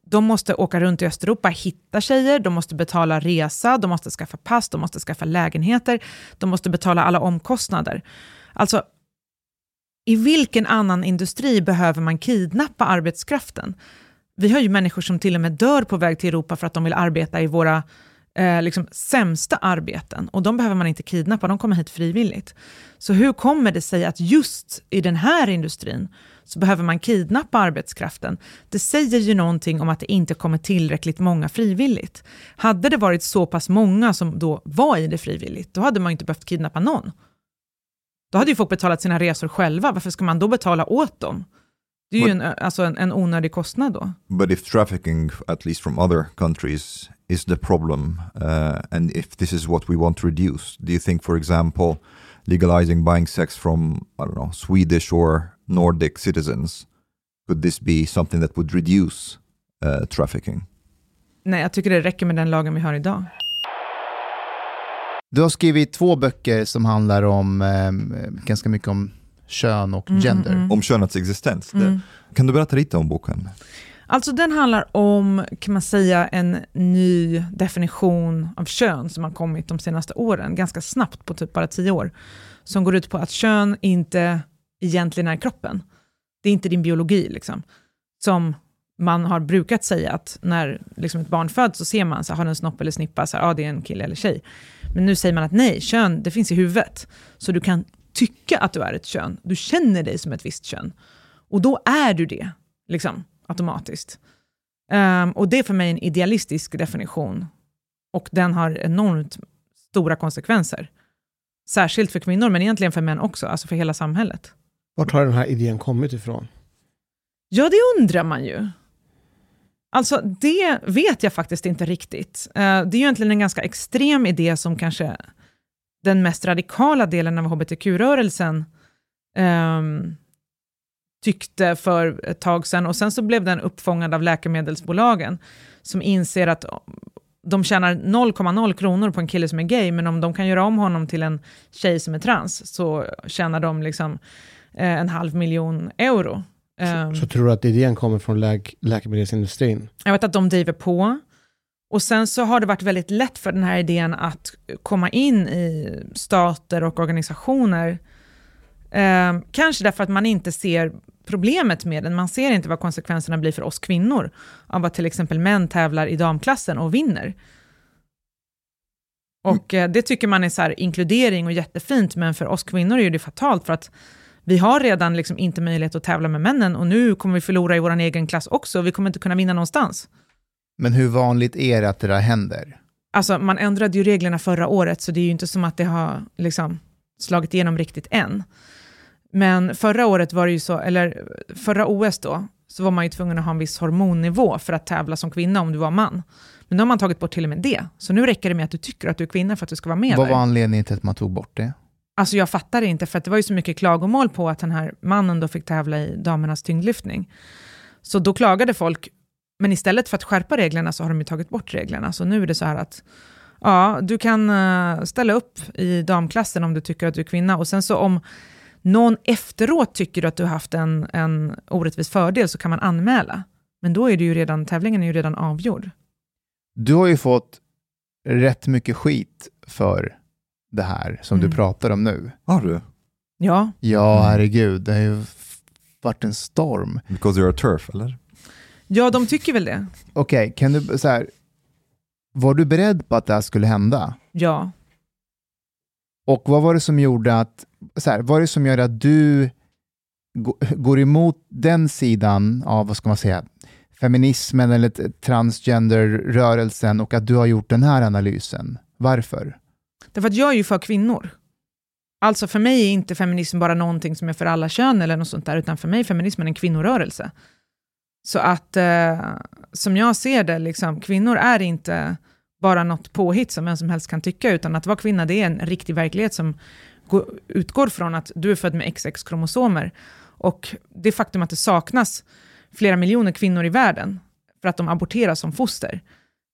de måste åka runt i Östeuropa, hitta tjejer, de måste betala resa, de måste skaffa pass, de måste skaffa lägenheter, de måste betala alla omkostnader. Alltså, i vilken annan industri behöver man kidnappa arbetskraften? Vi har ju människor som till och med dör på väg till Europa för att de vill arbeta i våra eh, liksom, sämsta arbeten. Och de behöver man inte kidnappa, de kommer hit frivilligt. Så hur kommer det sig att just i den här industrin så behöver man kidnappa arbetskraften? Det säger ju någonting om att det inte kommer tillräckligt många frivilligt. Hade det varit så pass många som då var i det frivilligt, då hade man inte behövt kidnappa någon. Då hade ju folk betalat sina resor själva, varför ska man då betala åt dem? Det är ju en, alltså en, en onödig kostnad då. But if trafficking, at least from other countries, is the problem, uh, and if this is what we want to reduce, do you think, for example, legalizing buying sex from, I don't know, Swedish or Nordic citizens, could this be something that would reduce uh, trafficking? Nej, jag tycker det räcker med den lagen vi har idag. Du har skrivit två böcker som handlar om eh, ganska mycket om kön och Mm, gender. mm, Om könets existens. Mm. Kan du berätta lite om boken? Alltså den handlar om, kan man säga, en ny definition av kön som har kommit de senaste åren, ganska snabbt på typ bara tio år, som går ut på att kön inte egentligen är kroppen. Det är inte din biologi, liksom. Som man har brukat säga att när liksom ett barn föds så ser man, så här, har den snopp eller snippa, så här, ah, det är en kille eller tjej. Men nu säger man att nej, kön, det finns i huvudet. Så du kan tycka att du är ett kön, du känner dig som ett visst kön. Och då är du det, liksom, automatiskt. Ehm, och det är för mig en idealistisk definition. Och den har enormt stora konsekvenser. Särskilt för kvinnor, men egentligen för män också, alltså för hela samhället. Vart har den här idén kommit ifrån? Ja, det undrar man ju. Alltså, det vet jag faktiskt inte riktigt. Eh, det är ju egentligen en ganska extrem idé som kanske den mest radikala delen av hbtq-rörelsen ehm, tyckte för ett tag sedan. Och sen så blev den uppfångad av läkemedelsbolagen som inser att de tjänar 0,0 kronor på en kille som är gay, men om de kan göra om honom till en tjej som är trans så tjänar de liksom eh, en halv miljon euro. Ehm, Så tror du att idén kommer från läk läkemedelsindustrin? jag vet att de driver på. Och sen så har det varit väldigt lätt för den här idén att komma in i stater och organisationer. Eh, kanske därför att man inte ser problemet med den. Man ser inte vad konsekvenserna blir för oss kvinnor av att till exempel män tävlar i damklassen och vinner. Och eh, det tycker man är så här, inkludering och jättefint, men för oss kvinnor är det fatalt för att vi har redan liksom inte möjlighet att tävla med männen och nu kommer vi förlora i vår egen klass också. Vi kommer inte kunna vinna någonstans. Men hur vanligt är det att det där händer? Alltså man ändrade ju reglerna förra året, så det är ju inte som att det har liksom, slagit igenom riktigt än. Men förra året var det ju så, eller förra OS då, så var man ju tvungen att ha en viss hormonnivå för att tävla som kvinna om du var man. Men nu har man tagit bort till och med det. Så nu räcker det med att du tycker att du är kvinna för att du ska vara med Vad där. var anledningen till att man tog bort det? Alltså jag fattar inte, för att det var ju så mycket klagomål på att den här mannen då fick tävla i damernas tyngdlyftning. Så då klagade folk, men istället för att skärpa reglerna så har de ju tagit bort reglerna. Så nu är det så här att ja, du kan eh, ställa upp i damklassen om du tycker att du är kvinna. Och sen så om någon efteråt tycker att du har haft en, en orättvis fördel så kan man anmäla. Men då är det ju redan, tävlingen är ju redan avgjord. Du har ju fått rätt mycket skit för det här som Mm. du pratar om nu. Har du? Ja, Ja, Mm. herregud, det har ju varit en storm. Because you're a turf, eller? Ja de tycker väl det. Okej, kan du så här, var du beredd på att det här skulle hända? Ja. Och vad var det som gjorde att, så här, vad är det som gör att du gå- går emot den sidan av, vad ska man säga, feminismen eller transgenderrörelsen och att du har gjort den här analysen? Varför? Därför att jag är ju för kvinnor. Alltså för mig är inte feminism bara någonting som är för alla kön eller något sånt där, utan för mig är feminismen en kvinnorörelse. Så att eh, som jag ser det, liksom, kvinnor är inte bara något påhitt som vem som helst kan tycka, utan att vara kvinna det är en riktig verklighet som utgår från att du är född med XX-kromosomer. Och det faktum att det saknas flera miljoner kvinnor i världen för att de aborteras som foster,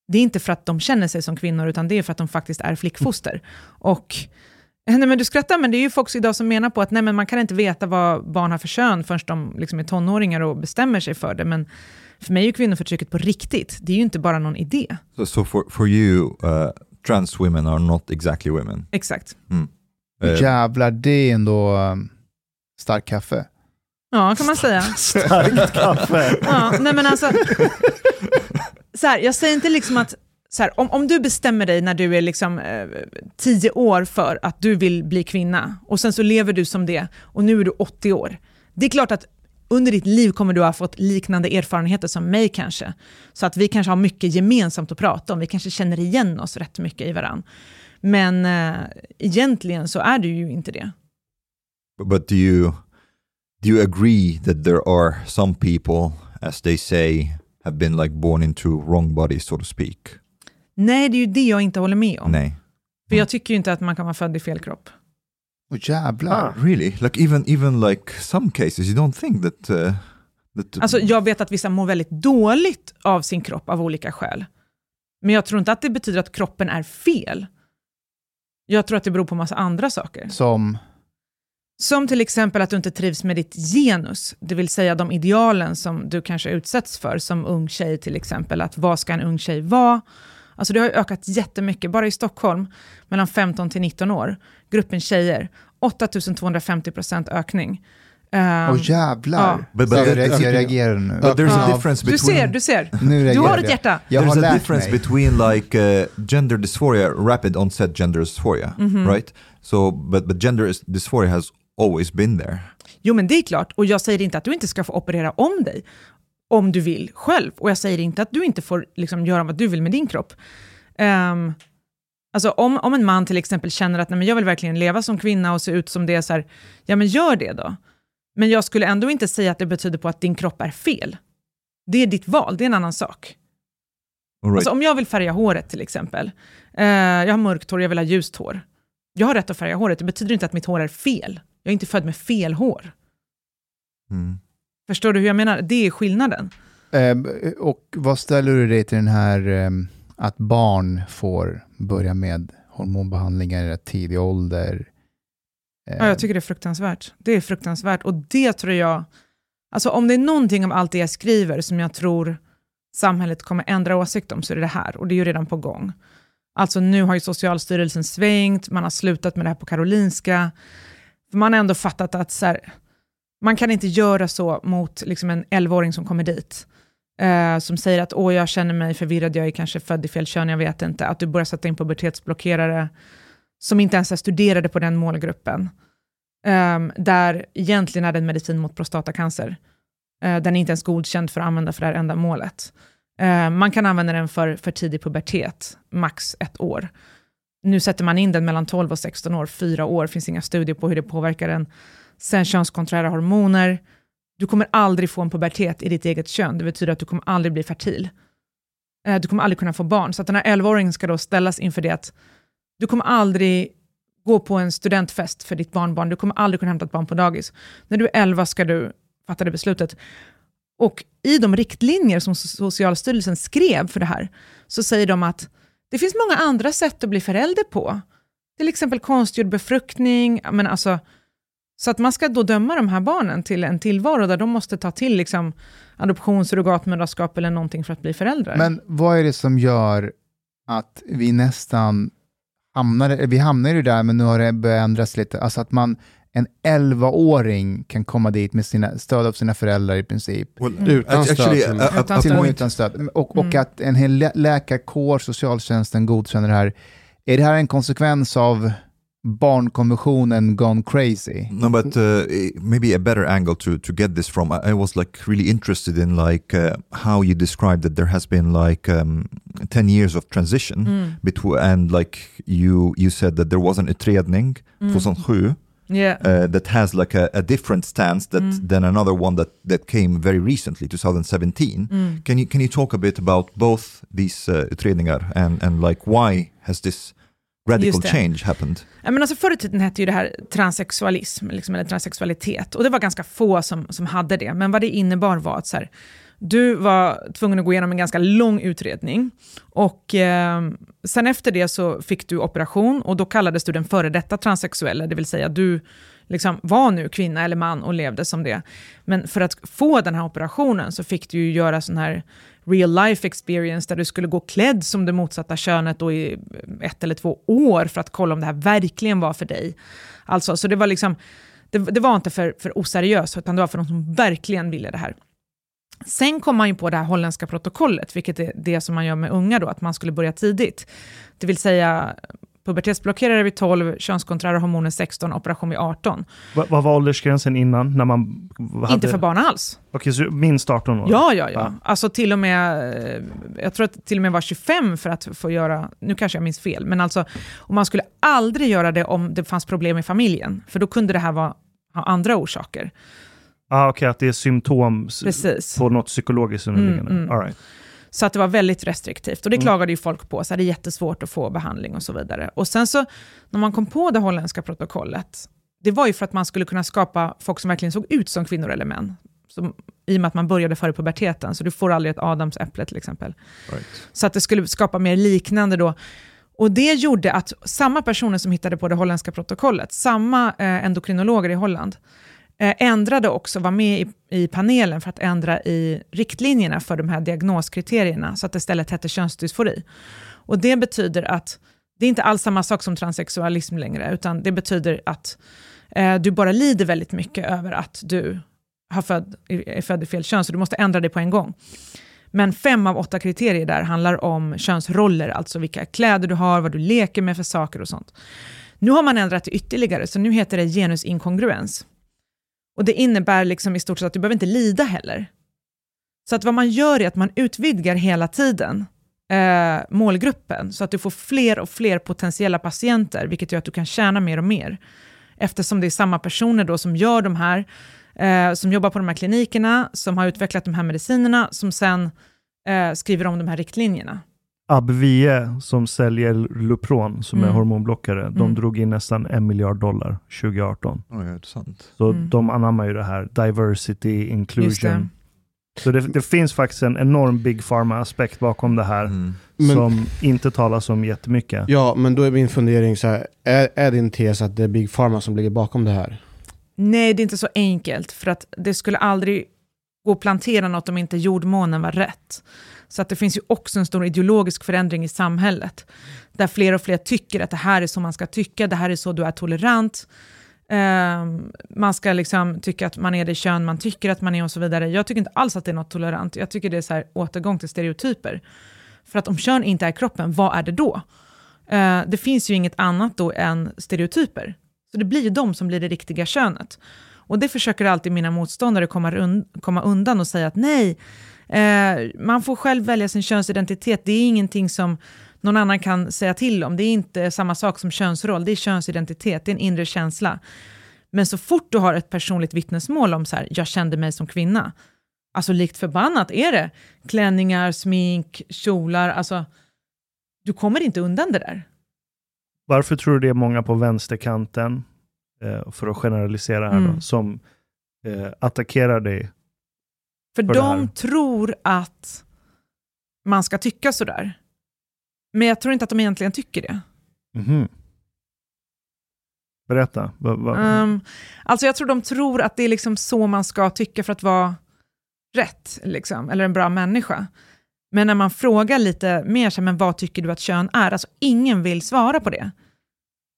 det är inte för att de känner sig som kvinnor, utan det är för att de faktiskt är flickfoster. Och, *laughs* nej men du skrattar, men det är ju folk idag som menar på att nej, men man kan inte veta vad barn har för kön förrän de liksom är tonåringar och bestämmer sig för det. Men för mig är ju kvinnoförtrycket på riktigt. Det är ju inte bara någon idé. So, so for, for you, uh, trans women are not exactly women. Exakt. Uh, Jävlar, det är ändå um, stark kaffe. Ja, kan man säga. *laughs* Starkt kaffe. Ja, nej men alltså, så här, jag säger inte liksom att, så här, om, om du bestämmer dig när du är liksom, eh, tio år för att du vill bli kvinna och sen så lever du som det och nu är du 80 år. Det är klart att under ditt liv kommer du ha fått liknande erfarenheter som mig kanske. Så att vi kanske har mycket gemensamt att prata om, vi kanske känner igen oss rätt mycket i varandra. Men eh, egentligen så är du ju inte det. But do you do you agree that there are some people, as they say, have been like born into wrong bodies, so to speak? Nej, det är ju det jag inte håller med om. Nej. För jag tycker ju inte att man kan vara född i fel kropp. Och jävlar. Ah. Really? Like even even like some cases, you don't think that uh, that Alltså, jag vet att vissa mår väldigt dåligt av sin kropp av olika skäl. Men jag tror inte att det betyder att kroppen är fel. Jag tror att det beror på massa andra saker. Som, Som till exempel att du inte trivs med ditt genus, det vill säga de idealen som du kanske utsätts för som ung tjej till exempel. Att vad ska en ung tjej vara? Alltså det har ju ökat jättemycket, bara i Stockholm, mellan 15 till 19 år. Gruppen tjejer, 8250 procent ökning. Ehm, åh jävlar. ja. But- Så but- jag, jag reagerar nu. But there's a difference du between ser, du ser. nu Du har ett jag. hjärta. Jag har there's a lärt difference mig. between like uh, gender dysphoria, rapid onset gender dysphoria, Mhm. right? So, but but gender dysphoria has always been there. Jo, men det är klart. Och jag säger inte att du inte ska få operera om dig om du vill själv. Och jag säger inte att du inte får liksom, göra vad du vill med din kropp. Ehm, alltså om, om en man till exempel känner att Nej, men jag vill verkligen leva som kvinna och se ut som det, så här, ja men gör det då. Men jag skulle ändå inte säga att det betyder på att din kropp är fel. Det är ditt val, det är en annan sak. Right. Alltså om jag vill färga håret till exempel, eh, jag har mörkt hår, jag vill ha ljust hår. Jag har rätt att färga håret, det betyder inte att mitt hår är fel. Jag är inte född med fel hår. Mm. Förstår du hur jag menar? Det är skillnaden. Ehm, och vad ställer du dig till den här ehm, att barn får börja med hormonbehandlingar i rätt tidig ålder? Ehm, Ja, jag tycker det är fruktansvärt. Det är fruktansvärt. Och det tror jag, alltså om det är någonting av allt det jag skriver som jag tror samhället kommer ändra åsikt om så är det det här. Och det är ju redan på gång. Alltså nu har ju Socialstyrelsen svängt, man har slutat med det här på Karolinska. För man har ändå fattat att så här, man kan inte göra så mot liksom en 11-åring som kommer dit. eh, som säger att åh, jag känner mig förvirrad, jag är kanske född i fel kön, jag vet inte. Att du börjar sätta in pubertetsblockerare som inte ens är studerade på den målgruppen. Um, där egentligen är det en medicin mot prostatacancer. Uh, den är inte ens godkänd för att använda för det här ändamålet. Uh, man kan använda den för, för tidig pubertet, max ett år. Nu sätter man in den mellan 12 och 16 år, fyra år, finns inga studier på hur det påverkar den. Sen könskonträra hormoner. Du kommer aldrig få en pubertet i ditt eget kön, det betyder att du kommer aldrig bli fertil. Eh, du kommer aldrig kunna få barn, så att den här 11-åringen ska då ställas inför det att du kommer aldrig gå på en studentfest för ditt barnbarn, du kommer aldrig kunna hämta ett barn på dagis. När du är 11 ska du fatta det beslutet. Och i de riktlinjer som Socialstyrelsen skrev för det här, så säger de att det finns många andra sätt att bli förälder på. Till exempel konstgjord befruktning, men alltså, så att man ska då döma de här barnen till en tillvaro där de måste ta till liksom, adoption, surrogatmödraskap eller någonting för att bli föräldrar. Men vad är det som gör att vi nästan hamnar, vi hamnar ju där, men nu har det börjat ändras lite. Alltså att man, en 11-åring kan komma dit med sina, stöd av sina föräldrar i princip. Well, utan actually, stöd. uh, uh, Utan Till och med stöd. utan stöd. Och, och Mm. att en hel lä- läkarkår, socialtjänsten godkänner det här. Är det här en konsekvens av barnkonventionen gone crazy? No, but uh, maybe a better angle to to get this from. I, I was like really interested in like uh, how you described that there has been like um, ten years of transition Mm. between, and like you you said that there was an utredning Mm. 2007 Yeah. uh, that has like a, a different stance that Mm. than another one that that came very recently, 2017. Mm. Can you can you talk a bit about both these uh, utredningar and and like why has this radical change happened? Ja, men alltså förr i tiden hette ju det här transsexualism, liksom, eller transsexualitet. Och det var ganska få som, som hade det. Men vad det innebar var att så här, du var tvungen att gå igenom en ganska lång utredning. Och eh, sen efter det så fick du operation och då kallades du den före detta transsexuella, det vill säga du liksom var nu kvinna eller man och levde som det. Men för att få den här operationen så fick du ju göra sån här real life experience där du skulle gå klädd som det motsatta könet då i eh, ett eller två år för att kolla om det här verkligen var för dig. Alltså, så det var liksom, det, det var inte för, för oseriöst, utan det var för de som verkligen ville det här. Sen kom man ju på det här holländska protokollet, vilket är det som man gör med unga då, att man skulle börja tidigt. Det vill säga pubertetsblockerare vid 12, könskonträra hormoner 16, operation vid 18. Va, vad var åldersgränsen innan? När man hade... Inte för barn alls. Okej, så minst 18 år? Ja, ja, ja. Va? Alltså till och med, eh, jag tror att det till och med var 25 för att få göra, nu kanske jag minns fel, men alltså, och man skulle aldrig göra det om det fanns problem i familjen, för då kunde det här vara, ha andra orsaker. Ah, Okej, att det är symptom Precis. på något psykologiskt underliggande. Mm, mm. All right. Så att det var väldigt restriktivt. Och det Mm. klagade ju folk på, så här, det är jättesvårt att få behandling och så vidare. Och sen så, när man kom på det holländska protokollet, det var ju för att man skulle kunna skapa folk som verkligen såg ut som kvinnor eller män. Som, I och med att man började före puberteten, så du får aldrig ett Adams äpple till exempel. Right. Så att det skulle skapa mer liknande då. Och det gjorde att samma personer som hittade på det holländska protokollet, samma eh, endokrinologer i Holland, Eh, ändrade också, var med i, i panelen för att ändra i riktlinjerna för de här diagnoskriterierna, så att det istället hette könsdysfori. Och det betyder att det är inte alls samma sak som transsexualism längre, utan det betyder att eh, du bara lider väldigt mycket över att du har född, är född i fel kön, så du måste ändra det på en gång. Men fem av åtta kriterier där handlar om könsroller, alltså vilka kläder du har, vad du leker med för saker och sånt. Nu har man ändrat det ytterligare, så nu heter det genusinkongruens. Och det innebär liksom i stort sett att du behöver inte lida heller. Så att vad man gör är att man utvidgar hela tiden eh, målgruppen, så att du får fler och fler potentiella patienter, vilket gör att du kan tjäna mer och mer. Eftersom det är samma personer då som gör de här, eh, som jobbar på de här klinikerna, som har utvecklat de här medicinerna, som sen eh, skriver om de här riktlinjerna. Abvie som säljer Lupron, som är Mm. hormonblockare, de Mm. drog in nästan en miljard dollar 2018. Oh, ja, det är sant. Så Mm. de anammar ju det här, diversity, Just det. inclusion. Så det, det finns faktiskt en enorm big pharma-aspekt bakom det här Mm. Men- som inte talas om jättemycket. Ja, men då är min fundering så här, är, är din tes att det är Big Pharma som ligger bakom det här? Nej, det är inte så enkelt, för att det skulle aldrig gå att plantera något om inte jordmånen var rätt. Så att det finns ju också en stor ideologisk förändring i samhället, där fler och fler tycker att det här är så man ska tycka, det här är så du är tolerant. Ehm, man ska liksom tycka att man är det kön man tycker att man är och så vidare. Jag tycker inte alls att det är något tolerant. Jag tycker det är så här, återgång till stereotyper. För att om kön inte är kroppen, vad är det då? Eh, det finns ju inget annat då än stereotyper. Så det blir ju de som blir det riktiga könet. Och det försöker alltid mina motståndare komma, rund, komma undan och säga att nej, eh, man får själv välja sin könsidentitet. Det är ingenting som någon annan kan säga till om. Det är inte samma sak som könsroll, det är könsidentitet, det är en inre känsla. Men så fort du har ett personligt vittnesmål om så här, jag kände mig som kvinna, alltså likt förbannat är det klänningar, smink, kjolar, alltså du kommer inte undan det där. Varför tror du det är många på vänsterkanten, eh, för att generalisera här, Mm. då, som eh, attackerar dig? För För de tror att man ska tycka sådär. Men jag tror inte att de egentligen tycker det. Mhm. Berätta. Va, va? Um, alltså jag tror de tror att det är liksom så man ska tycka för att vara rätt, liksom, eller en bra människa. Men när man frågar lite mer, så här, men vad tycker du att kön är? Alltså ingen vill svara på det.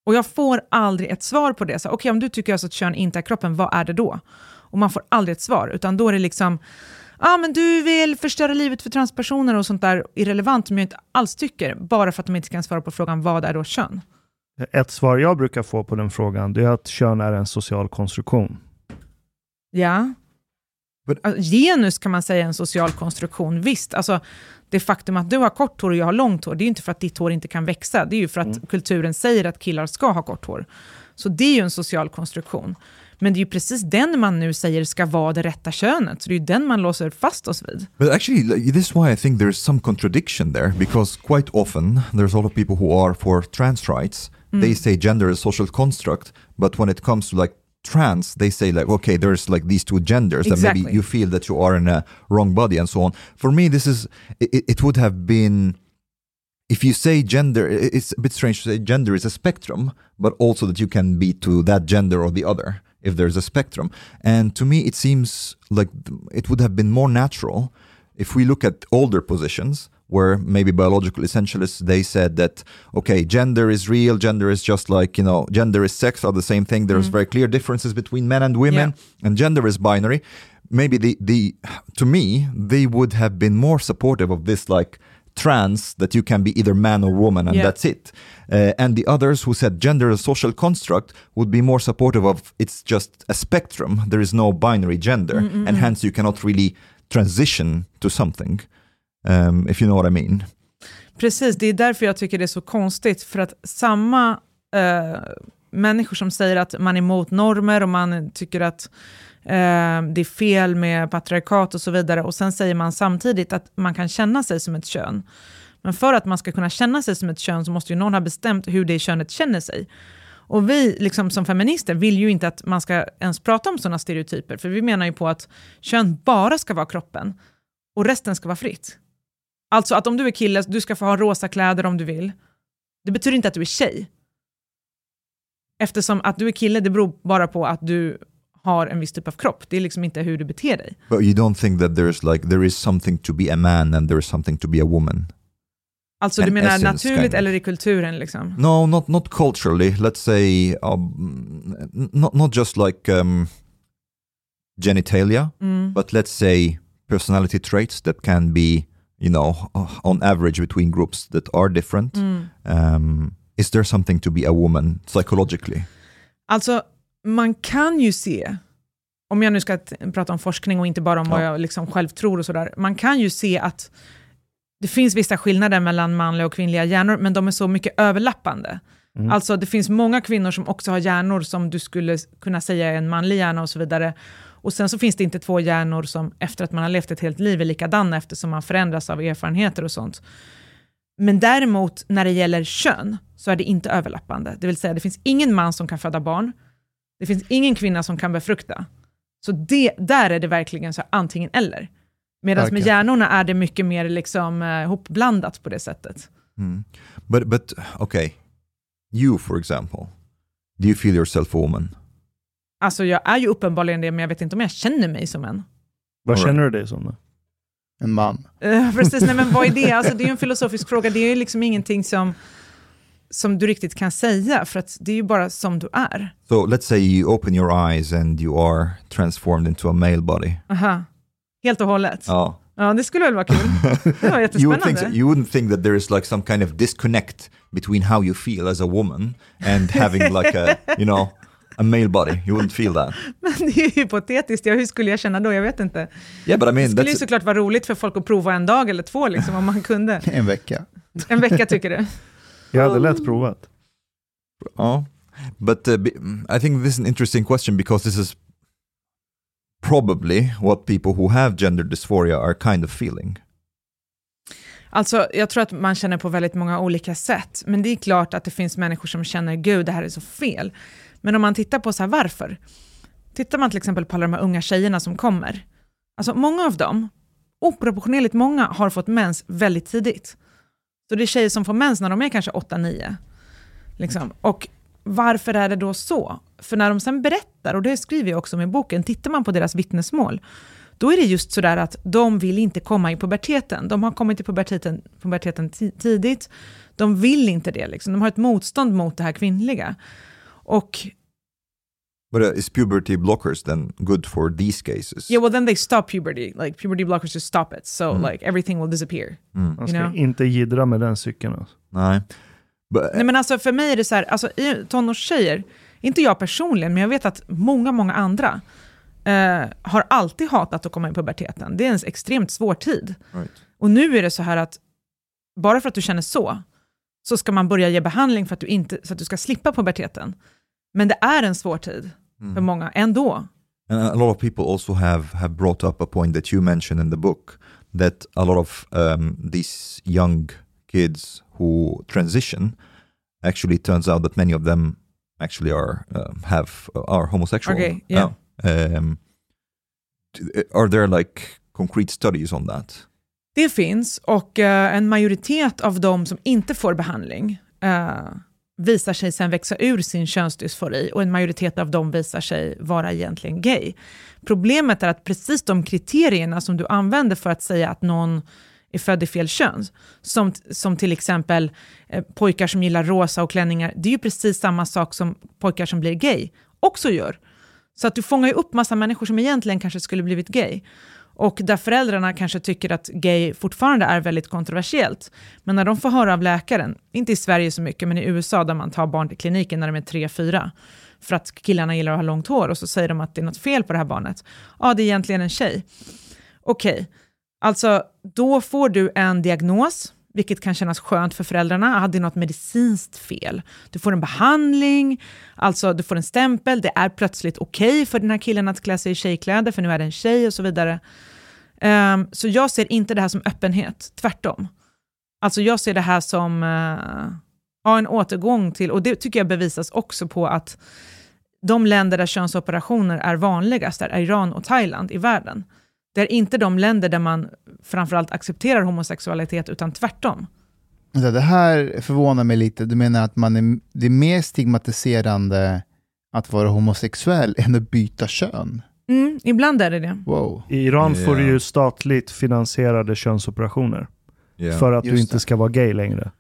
Och jag får aldrig ett svar på det. Så, Okej, om du tycker alltså att kön inte är kroppen, vad är det då? Och man får aldrig ett svar, utan då är det liksom, ja ah, men du vill förstöra livet för transpersoner och sånt där irrelevant som jag inte alls tycker, bara för att de inte kan svara på frågan, vad är då kön? Ett svar jag brukar få på den frågan, det är att kön är en social konstruktion. Ja. Alltså, genus kan man säga är en social konstruktion, visst. Alltså, det faktum att du har kort hår och jag har långt hår, det är ju inte för att ditt hår inte kan växa, det är ju för att kulturen säger att killar ska ha kort hår. Så det är ju en social konstruktion. Men det är ju precis den man nu säger ska vara det rätta könet, så det är ju den man låser fast oss vid. But actually, this is why I think there's some contradiction there, because quite often there's a lot of people who are for trans rights. They say gender is a social construct, but when it comes to like trans, they say like, okay, there's like these two genders, and maybe Exactly. you feel that you are in a wrong body and so on. For me, this is it, it would have been if you say gender, it's a bit strange to say gender is a spectrum, but also that you can be to that gender or the other if there's a spectrum. And to me, it seems like it would have been more natural if we look at older positions where maybe biological essentialists they said that okay gender is real gender is just like you know gender is sex are the same thing. There's mm-hmm. very clear differences between men and women and gender is binary. Maybe the the to me they would have been more supportive of this like trans that you can be either man or woman and Yeah. that's it. Uh, and the others who said gender is a social construct would be more supportive of it's just a spectrum. There is no binary gender. And hence you cannot really transition to something um, if you know what i mean. Precis, det är därför jag tycker det är så konstigt, för att samma eh, människor som säger att man är emot normer och man tycker att Ehm, det är fel med patriarkat och så vidare, och sen säger man samtidigt att man kan känna sig som ett kön. Men för att man ska kunna känna sig som ett kön så måste ju någon ha bestämt hur det könet känner sig. Och vi liksom som feminister vill ju inte att man ska ens prata om sådana stereotyper, för vi menar ju på att kön bara ska vara kroppen och resten ska vara fritt. Alltså att om du är kille, du ska få ha rosa kläder om du vill. Det betyder inte att du är tjej. Eftersom att du är kille, det beror bara på att du har en viss typ av kropp. Det är liksom inte hur du beter dig. but you don't think that there's like there is something to be a man and there is something to be a woman Alltså du En menar essence, naturligt kind of. eller i kulturen liksom? No, not not culturally. Let's say um, not not just like um, genitalia, Mm. but let's say personality traits that can be, you know, on average between groups that are different. Mm. Um, is there something to be a woman psychologically? Alltså, man kan ju se, om jag nu ska prata om forskning och inte bara om vad Ja. jag liksom själv tror och sådär, man kan ju se att det finns vissa skillnader mellan manliga och kvinnliga hjärnor, men de är så mycket överlappande. Mm. Alltså det finns många kvinnor som också har hjärnor som du skulle kunna säga är en manlig hjärna och så vidare. Och sen så finns det inte två hjärnor som efter att man har levt ett helt liv är likadana eftersom man förändras av erfarenheter och sånt. Men däremot när det gäller kön så är det inte överlappande. Det vill säga det finns ingen man som kan föda barn. Det finns ingen kvinna som kan befrukta. Så det, där är det verkligen så antingen eller. Medan med hjärnorna är det mycket mer liksom, eh, hopblandat på det sättet. Hmm. But but okay, you for example, do you feel yourself a woman? Alltså jag är ju uppenbarligen det, men jag vet inte om jag känner mig som en. Vad All känner du dig som då? En man. Eh, precis, nej men vad är det? Alltså, det är ju en filosofisk fråga, det är ju liksom ingenting som... som du riktigt kan säga, för att det är ju bara som du är. So let's say you open your eyes and you are transformed into a male body. Aha. Helt och hållet. Oh. Ja, det skulle väl vara kul. Det var *laughs* you would think jättespännande. you wouldn't think that there is like some kind of disconnect between how you feel as a woman and having like a you know a male body. You wouldn't feel that. *laughs* Men det är ju hypotetiskt. Ja, hur skulle jag känna då? Jag vet inte. Yeah, but I Det mean skulle ju såklart vara roligt för folk att prova en dag eller två, liksom, om man kunde. *laughs* En vecka. En vecka tycker du? Jag hade lätt provat. oh, but uh, be, I think this is an interesting question because this is probably what people who have gender dysphoria are kind of feeling. Alltså, jag tror att man känner på väldigt många olika sätt. Men det är klart att det finns människor som känner, gud, det här är så fel. Men om man tittar på så här, varför? Tittar man till exempel på alla de här unga tjejerna som kommer. Alltså många av dem, oproportionerligt många, har fått mens väldigt tidigt. Så det är tjejer som får mens när de är kanske 8-9. Liksom. Och varför är det då så? För när de sen berättar, och det skriver jag också om i boken, tittar man på deras vittnesmål, då är det just sådär att de vill inte komma i puberteten. De har kommit i puberteten, puberteten ti- tidigt. De vill inte det. Liksom. De har ett motstånd mot det här kvinnliga. Och But uh, is puberty blockers then good for these cases? yeah, well then they stop puberty. Like puberty blockers just stop it. So Mm. like everything will disappear. Mm. Man ska You know? inte jiddra med den cykeln. Alltså. Nej. But, Nej men alltså för mig är det så här, alltså i tonårstjejer, inte jag personligen, men jag vet att många, många andra eh, har alltid hatat att komma i puberteten. Det är en extremt svår tid. right. Och nu är det så här att bara för att du känner så, så ska man börja ge behandling för att du inte, så att du ska slippa puberteten. Men det är en svår tid Mm. för många ändå. And a lot of people also have, have brought up a point that you mentioned in the book that a lot of um, these young kids who transition actually turns out that many of them actually are um, have are homosexual. Okay, yeah. Yeah. Um, are there like concrete studies on that? Det finns och eh, en majoritet av de som inte får behandling eh, visar sig sen växa ur sin könsdysfori och en majoritet av dem visar sig vara egentligen gay. Problemet är att precis de kriterierna som du använder för att säga att någon är född i fel kön, som, som till exempel eh, pojkar som gillar rosa och klänningar, det är ju precis samma sak som pojkar som blir gay också gör. Så att du fångar ju upp massa människor som egentligen kanske skulle blivit gay. Och där föräldrarna kanske tycker att gay fortfarande är väldigt kontroversiellt. Men när de får höra av läkaren, inte i Sverige så mycket, men i USA där man tar barn till kliniken när de är tre fyra för att killarna gillar att ha långt hår och så säger de att det är något fel på det här barnet. Ja, det är egentligen en tjej. Okej, alltså då får du en diagnos, vilket kan kännas skönt för föräldrarna. Ah, det är något medicinskt fel. Du får en behandling, alltså du får en stämpel. Det är plötsligt okej för den här killen att klä sig i tjejkläder, för nu är det en tjej och så vidare. Um, så jag ser inte det här som öppenhet, tvärtom. Alltså jag ser det här som uh, ja, en återgång till, och det tycker jag bevisas också på att de länder där könsoperationer är vanligast är Iran och Thailand i världen. Det är inte de länder där man framförallt accepterar homosexualitet, utan tvärtom. Det här förvånar mig lite. Du menar att man är, det är mer stigmatiserande att vara homosexuell än att byta kön? Mm, ibland är det det. Wow. I Iran får du ju statligt finansierade könsoperationer Yeah. för att du Just inte det. ska vara gay längre.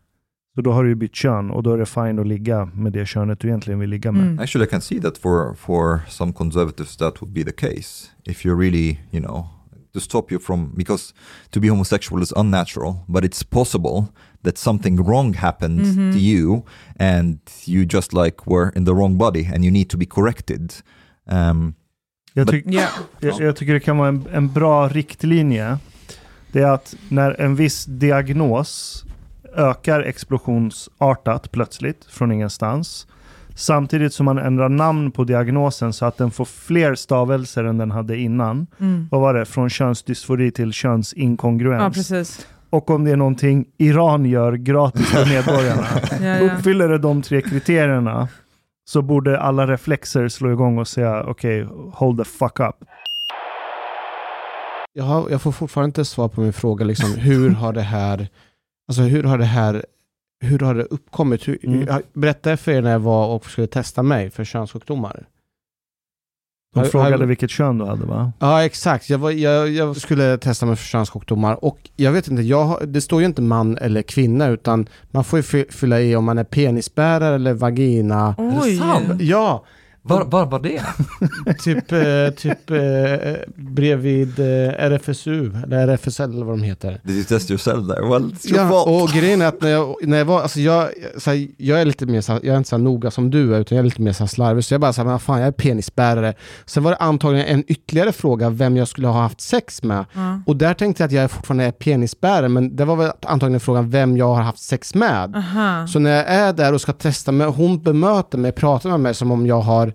Så då har du ju bytt kön och då är det fine att ligga med det könet du egentligen vill ligga med. Mm. Actually, I can see that for for some conservatives that would be the case. If you really, you know, to stop you from because to be homosexual is unnatural, but it's possible that something wrong happened Mhm. to you and you just like were in the wrong body and you need to be corrected. Um, Jag, But- tyck, Ja. jag, jag tycker det kan vara en, en bra riktlinje. Det är att när en viss diagnos ökar explosionsartat plötsligt från ingenstans. Samtidigt som man ändrar namn på diagnosen så att den får fler stavelser än den hade innan. Mm. Vad var det? Från könsdysfori till könsinkongruens. Ja. Och om det är någonting Iran gör gratis för *laughs* medborgarna. Ja, ja. Uppfyller det de tre kriterierna så borde alla reflexer slå igång och säga okej, hold the fuck up. Jag, har, jag får fortfarande inte svar på min fråga, liksom, hur har det här, alltså hur har det här, hur har det uppkommit? Hur, Mm. jag berättade för er när jag var och skulle testa mig för könssjukdomar. De frågade vilket kön du hade va? Ja, exakt. Jag, var, jag, jag skulle testa mig för könssjukdomar och jag vet inte, jag, det står ju inte man eller kvinna utan man får ju fy- fylla i om man är penisbärare eller vagina. Oj. sant? Ja, Var, var var det? *laughs* typ, eh, typ eh, bredvid eh, RFSU, eller RFSL eller vad de heter. Did you test yourself there? Well, it's your Ja, fault. och grejen är att när jag, när jag var, alltså jag, så här, jag är lite mer så här, jag är inte så här noga som du är, utan jag är lite mer så här slarvig. Så jag bara så här, men fan, jag är penisbärare. Sen var det antagligen en ytterligare fråga, vem jag skulle ha haft sex med. Ja. Och där tänkte jag att jag fortfarande är penisbärare, men det var väl antagligen frågan vem jag har haft sex med. Aha. Så när jag är där och ska testa mig, hon bemöter mig, pratar med mig som om jag har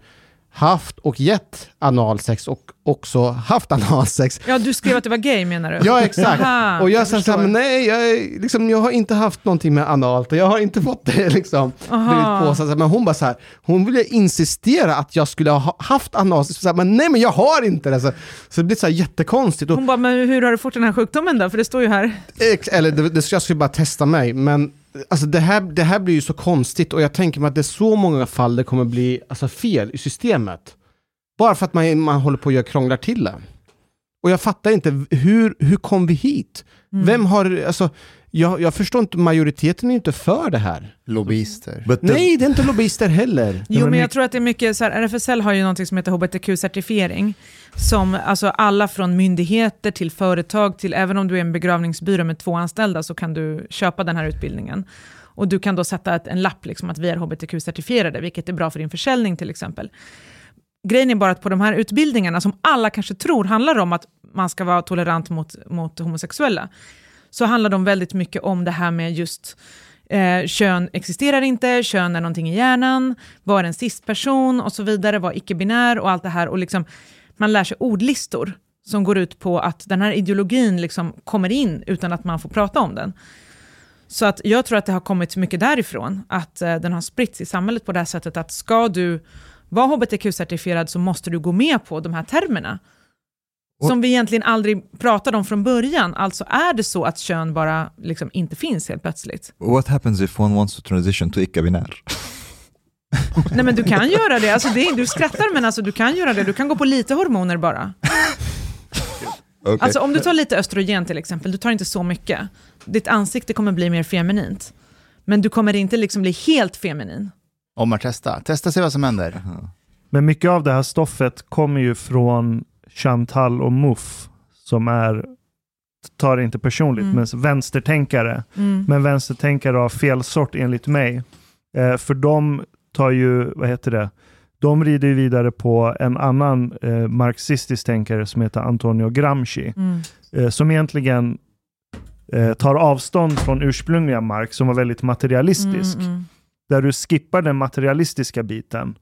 haft och gett analsex och också haft analsex. Ja, du skrev att det var gay menar du? Ja, exakt. Aha, och jag jag sa så här, nej, jag, liksom, jag har inte haft någonting med analt och jag har inte fått det *laughs* liksom. Påsatt. Så här, Men hon bara så här, hon ville insistera att jag skulle ha haft analsex. Så här, men nej, men jag har inte det. Så, så det blir så här jättekonstigt. Och, Hon bara, men hur har du fått den här sjukdomen då? För det står ju här. Eller det, det, jag skulle bara testa mig, men alltså, det, här, det här blir ju så konstigt och jag tänker mig att det är så många fall det kommer bli alltså, fel i systemet. Bara för att man, man håller på att göra krånglar till det. Och jag fattar inte, hur, hur kom vi hit? Mm. Vem har, alltså, jag, jag förstår inte, majoriteten är inte för det här. Lobbyister. The- Nej, det är inte lobbyister heller. Jo, men jag tror att det är mycket så här, RFSL har ju någonting som heter hbtq-certifiering, som alltså alla från myndigheter till företag till, även om du är en begravningsbyrå med två anställda så kan du köpa den här utbildningen. Och du kan då sätta ett, en lapp liksom att vi är hbtq-certifierade, vilket är bra för din försäljning till exempel. Grejen är bara att på de här utbildningarna, som alla kanske tror handlar om att man ska vara tolerant mot, mot homosexuella, så handlar de väldigt mycket om det här med just eh, kön existerar inte, kön är någonting i hjärnan, var är en cis-person och så vidare, var icke-binär och allt det här. Och liksom, man lär sig ordlistor som går ut på att den här ideologin liksom kommer in utan att man får prata om den. Så att jag tror att det har kommit mycket därifrån, att eh, den har spritts i samhället på det här sättet att ska du vara hbtq-certifierad så måste du gå med på de här termerna. Och- Som vi egentligen aldrig pratade om från början. Alltså är det så att kön bara liksom inte finns helt plötsligt. What happens if one wants to transition to icke-binär? *laughs* Nej men du kan göra det, alltså det är, du skrattar men alltså du kan göra det, du kan gå på lite hormoner bara. Okay. Alltså om du tar lite östrogen till exempel, du tar inte så mycket. Ditt ansikte kommer bli mer feminint. Men du kommer inte liksom bli helt feminin. Om man testar. Testa se vad som händer. Men mycket av det här stoffet kommer ju från Chantal och Muff som är, tar det inte personligt, Mm. men vänstertänkare. Mm. Men vänstertänkare av fel sort enligt mig. Eh, för de tar ju, vad heter det, de rider ju vidare på en annan eh, marxistisk tänkare som heter Antonio Gramsci. Mm. eh, som egentligen eh, tar avstånd från ursprungliga Marx som var väldigt materialistisk. Mm, mm. Där du skippar den materialistiska biten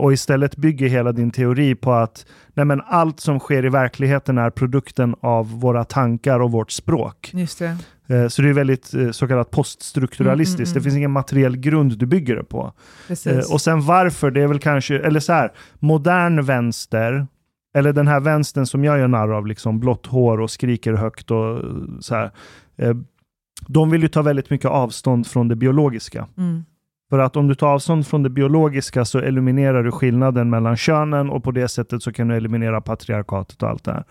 och istället bygger hela din teori på att nej men allt som sker i verkligheten är produkten av våra tankar och vårt språk. Just det. Eh, så det är väldigt eh, så kallat poststrukturalistiskt. Mm, mm, Det mm. finns ingen materiell grund du bygger det på. Precis. Eh, och sen varför, det är väl kanske, eller så här, modern vänster, eller den här vänstern som jag gör narr av, liksom blått hår och skriker högt och eh, så här. Eh, de vill ju ta väldigt mycket avstånd från det biologiska. För att om du tar avstånd från det biologiska så eliminerar du skillnaden mellan könen och på det sättet så kan du eliminera patriarkatet och allt det här.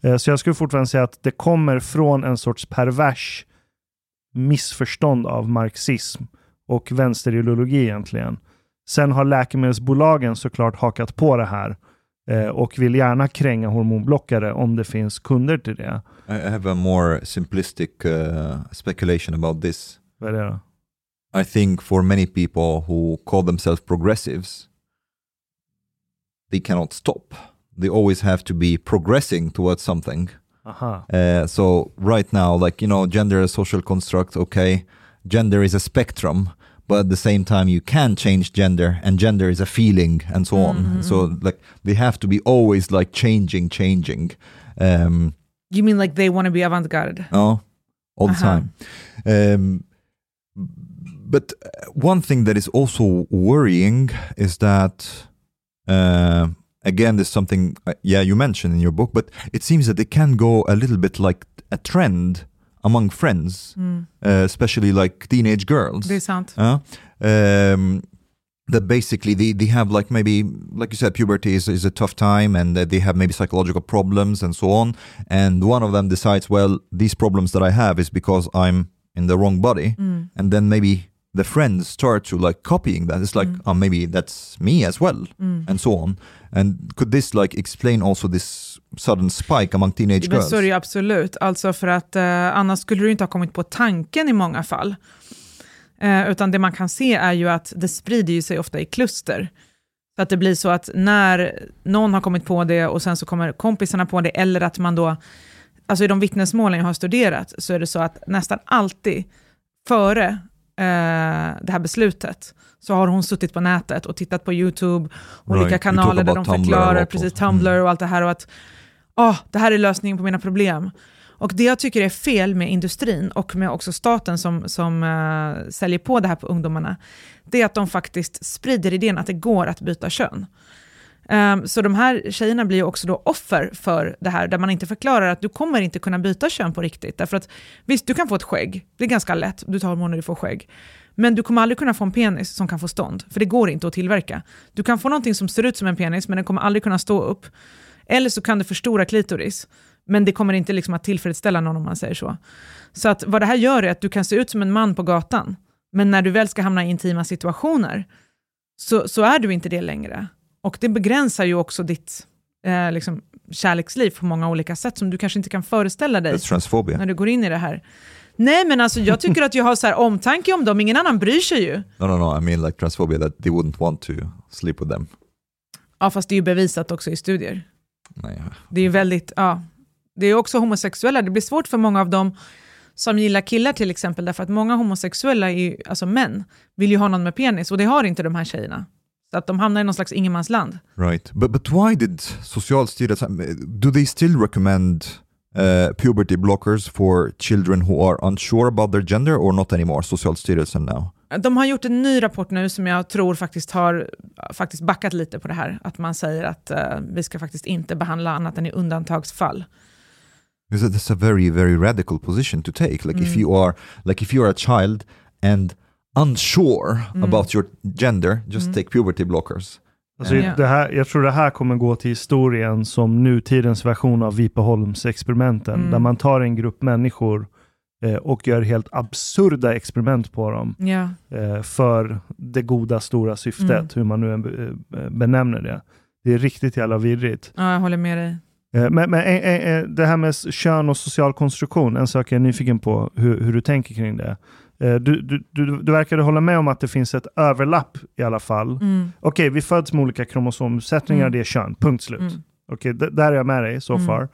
Eh, Så jag skulle fortfarande säga att det kommer från en sorts pervers missförstånd av marxism och vänsterideologi egentligen. Sen har läkemedelsbolagen såklart hakat på det här eh, och vill gärna kränga hormonblockare om det finns kunder till det. I have a more simplistic uh, speculation about this. Vad är det då? I think for many people who call themselves progressives, they cannot stop. They always have to be progressing towards something. Aha. Uh, so right now, like you know, gender is a social construct. Okay, gender is a spectrum, but at the same time, you can change gender, and gender is a feeling, and so on. So like they have to be always like changing, changing. Um, You mean like they want to be avant-garde? Oh, all the Uh-huh. time. Um, but uh, one thing that is also worrying is that, uh, again, there's something, uh, yeah, you mentioned in your book, but it seems that it can go a little bit like a trend among friends, Mm. uh, especially like teenage girls. Är sant. Ja. Ehm, that basically they, they have like maybe like you said puberty is, is a tough time and that they have maybe psychological problems and so on and one of them decides well these problems that i have is because i'm in the wrong body and then maybe the friends start to like copying that it's like oh maybe that's me as well and so on and could this like explain also this sudden spike among teenage Men girls så är det ju absolut. Alltså för att eh, annars skulle du inte ha kommit på tanken i många fall. Eh, utan det man kan se är ju att det sprider ju sig ofta i kluster. Så att det blir så att när någon har kommit på det och sen så kommer kompisarna på det, eller att man då, alltså i de vittnesmålen jag har studerat, så är det så att nästan alltid före det här beslutet, så har hon suttit på nätet och tittat på YouTube, olika Right. Kanaler där de förklarar, precis. Tumblr Mm. och allt det här, och att oh, det här är lösningen på mina problem. Och det jag tycker är fel med industrin och med också staten som, som eh, säljer på det här på ungdomarna, det är att de faktiskt sprider idén att det går att byta kön. Um, så de här tjejerna blir ju också då offer för det här, där man inte förklarar att du kommer inte kunna byta kön på riktigt. Därför att visst, du kan få ett skägg, det är ganska lätt, du tar hormoner och du får skägg. Men du kommer aldrig kunna få en penis som kan få stånd, för det går inte att tillverka. Du kan få någonting som ser ut som en penis, men den kommer aldrig kunna stå upp. Eller så kan du förstora klitoris, men det kommer inte liksom att tillfredsställa någon om man säger så. Så att vad det här gör är att du kan se ut som en man på gatan, men när du väl ska hamna i intima situationer så, så är du inte det längre. Och det begränsar ju också ditt eh, liksom, kärleksliv på många olika sätt som du kanske inte kan föreställa dig när du går in i det här. Nej men alltså jag tycker att jag har så här omtanke om dem, ingen annan bryr sig ju. no no no i mean like transphobia that they wouldn't want to sleep with them Ja fast det är ju bevisat också i studier. Nej, Det är ju väldigt, ja. Det är också homosexuella, det blir svårt för många av dem som gillar killar till exempel, därför att många homosexuella, är ju, alltså män, vill ju ha någon med penis och det har inte de här tjejerna. Så att de hamnar i någon slags ingenmansland. Right, but but why did Socialstyrelsen do they still recommend uh, puberty blockers for children who are unsure about their gender or not anymore? Socialstyrelsen now. De har gjort en ny rapport nu som jag tror faktiskt har faktiskt backat lite på det här. Att man säger att eh, vi ska faktiskt inte behandla annat än i undantagsfall. That's a very very radical position to take. Like if Mm. you are like if you're a child and unsure Mm. about your gender, just Mm. take puberty blockers. Alltså, Ja. det här, jag tror det här kommer gå till historien som nutidens version av Vipeholmsexperimenten, Mm. där man tar en grupp människor eh, och gör helt absurda experiment på dem Ja. eh, för det goda stora syftet, Mm. hur man nu eh, benämner det. Det är riktigt jävla virrigt. ja, jag håller med dig. Eh, Men, men eh, eh, det här med kön och social konstruktion, en sak jag är nyfiken på hur, hur du tänker kring det. Eh, Du, du, du, du verkade hålla med om att det finns ett överlapp i alla fall. Mm. Okej, vi föds med olika kromosomsättningar, Mm. det är kön, punkt slut. Mm. Okej, d- där är jag med dig so Mm. far.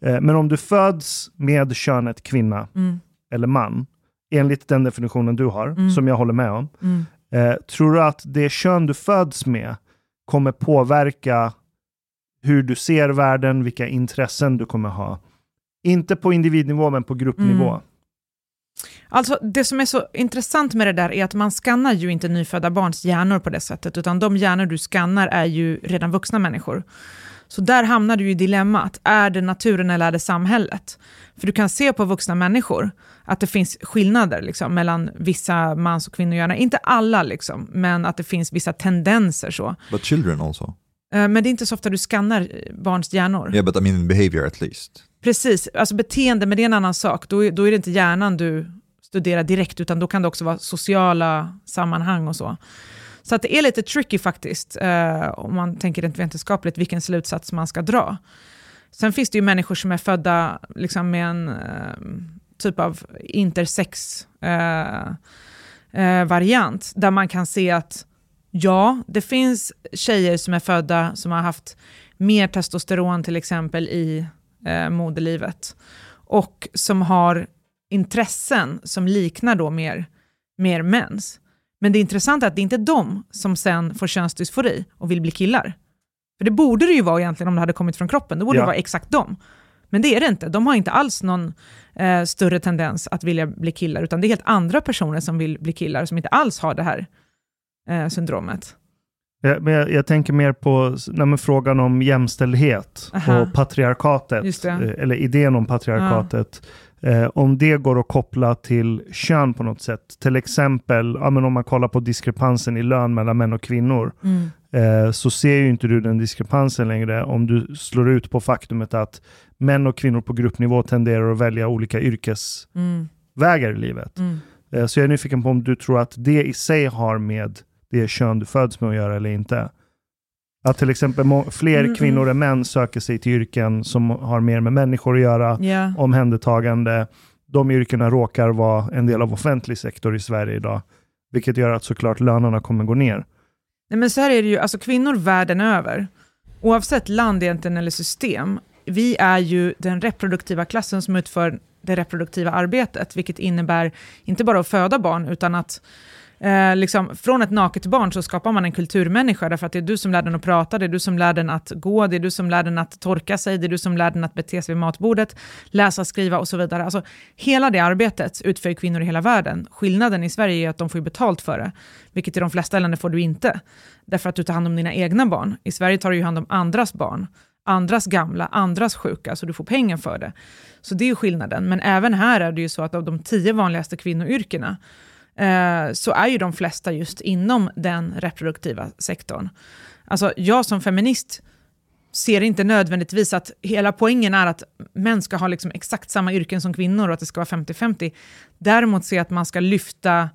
Eh, Men om du föds med könet kvinna Mm. eller man, enligt den definitionen du har, Mm. som jag håller med om, Mm. eh, tror du att det kön du föds med kommer påverka hur du ser världen, vilka intressen du kommer ha? Inte på individnivå, men på gruppnivå. Alltså det som är så intressant med det där är att man skannar ju inte nyfödda barns hjärnor på det sättet, utan de hjärnor du skannar är ju redan vuxna människor. Så där hamnar du i dilemmat, är det naturen eller är det samhället? För du kan se på vuxna människor att det finns skillnader liksom, mellan vissa mans och kvinnohjärnor. Inte alla, liksom, men att det finns vissa tendenser. så. But children also. Eh, Men det är inte så ofta du skannar barns hjärnor. Yeah, but I mean behavior at least. Precis, alltså beteende, men det är en annan sak. Då, är- då är det inte hjärnan du studerar direkt, utan då kan det också vara sociala sammanhang och så. Så att det är lite tricky faktiskt, eh, om man tänker rent vetenskapligt, vilken slutsats man ska dra. Sen finns det ju människor som är födda liksom, med en eh, typ av intersex eh, eh, variant, där man kan se att ja, det finns tjejer som är födda som har haft mer testosteron till exempel i eh, moderlivet och som har intressen som liknar då mer, mer mäns. Men det intressanta är att det inte är de som sen får könsdysfori och vill bli killar. För det borde det ju vara egentligen om det hade kommit från kroppen, då borde Ja. det vara exakt dem. Men det är det inte, de har inte alls någon eh, större tendens att vilja bli killar, utan det är helt andra personer som vill bli killar som inte alls har det här eh, syndromet. Ja, men jag, jag tänker mer på nej, frågan om jämställdhet Aha. och patriarkatet, eh, eller idén om patriarkatet. Eh, om det går att koppla till kön på något sätt. Till exempel ja, men om man kollar på diskrepansen i lön mellan män och kvinnor. Mm. Eh, så ser ju inte du den diskrepansen längre om du slår ut på faktumet att män och kvinnor på gruppnivå tenderar att välja olika yrkesvägar Mm. i livet. Mm. Eh, så jag är nyfiken på om du tror att det i sig har med det kön du föds med att göra eller inte. Att till exempel fler Mm, kvinnor än män söker sig till yrken som har mer med människor att göra, Ja. omhändertagande. De yrkena råkar vara en del av offentlig sektor i Sverige idag, vilket gör att såklart lönerna kommer gå ner. Nej, men så här är det ju, alltså kvinnor världen över, oavsett land egentligen eller system, vi är ju den reproduktiva klassen som utför det reproduktiva arbetet, vilket innebär inte bara att föda barn, utan att eh, liksom, från ett naket barn så skapar man en kulturmänniska, därför att det är du som lär den att prata, det är du som lär den att gå, det är du som lär den att torka sig, det är du som lär den att bete sig vid matbordet, läsa, skriva och så vidare. Alltså, hela det arbetet utför kvinnor i hela världen. Skillnaden i Sverige är att de får betalt för det, vilket i de flesta länder får du inte, därför att du tar hand om dina egna barn. I Sverige tar du ju hand om andras barn, andras gamla, andras sjuka, så du får pengar för det. Så det är ju skillnaden. Men även här är det ju så att av de tio vanligaste kvinnoyrkena eh, så är ju de flesta just inom den reproduktiva sektorn. Alltså jag som feminist ser inte nödvändigtvis att hela poängen är att män ska ha liksom exakt samma yrken som kvinnor och att det ska vara 50-50. Däremot ser jag att man ska lyfta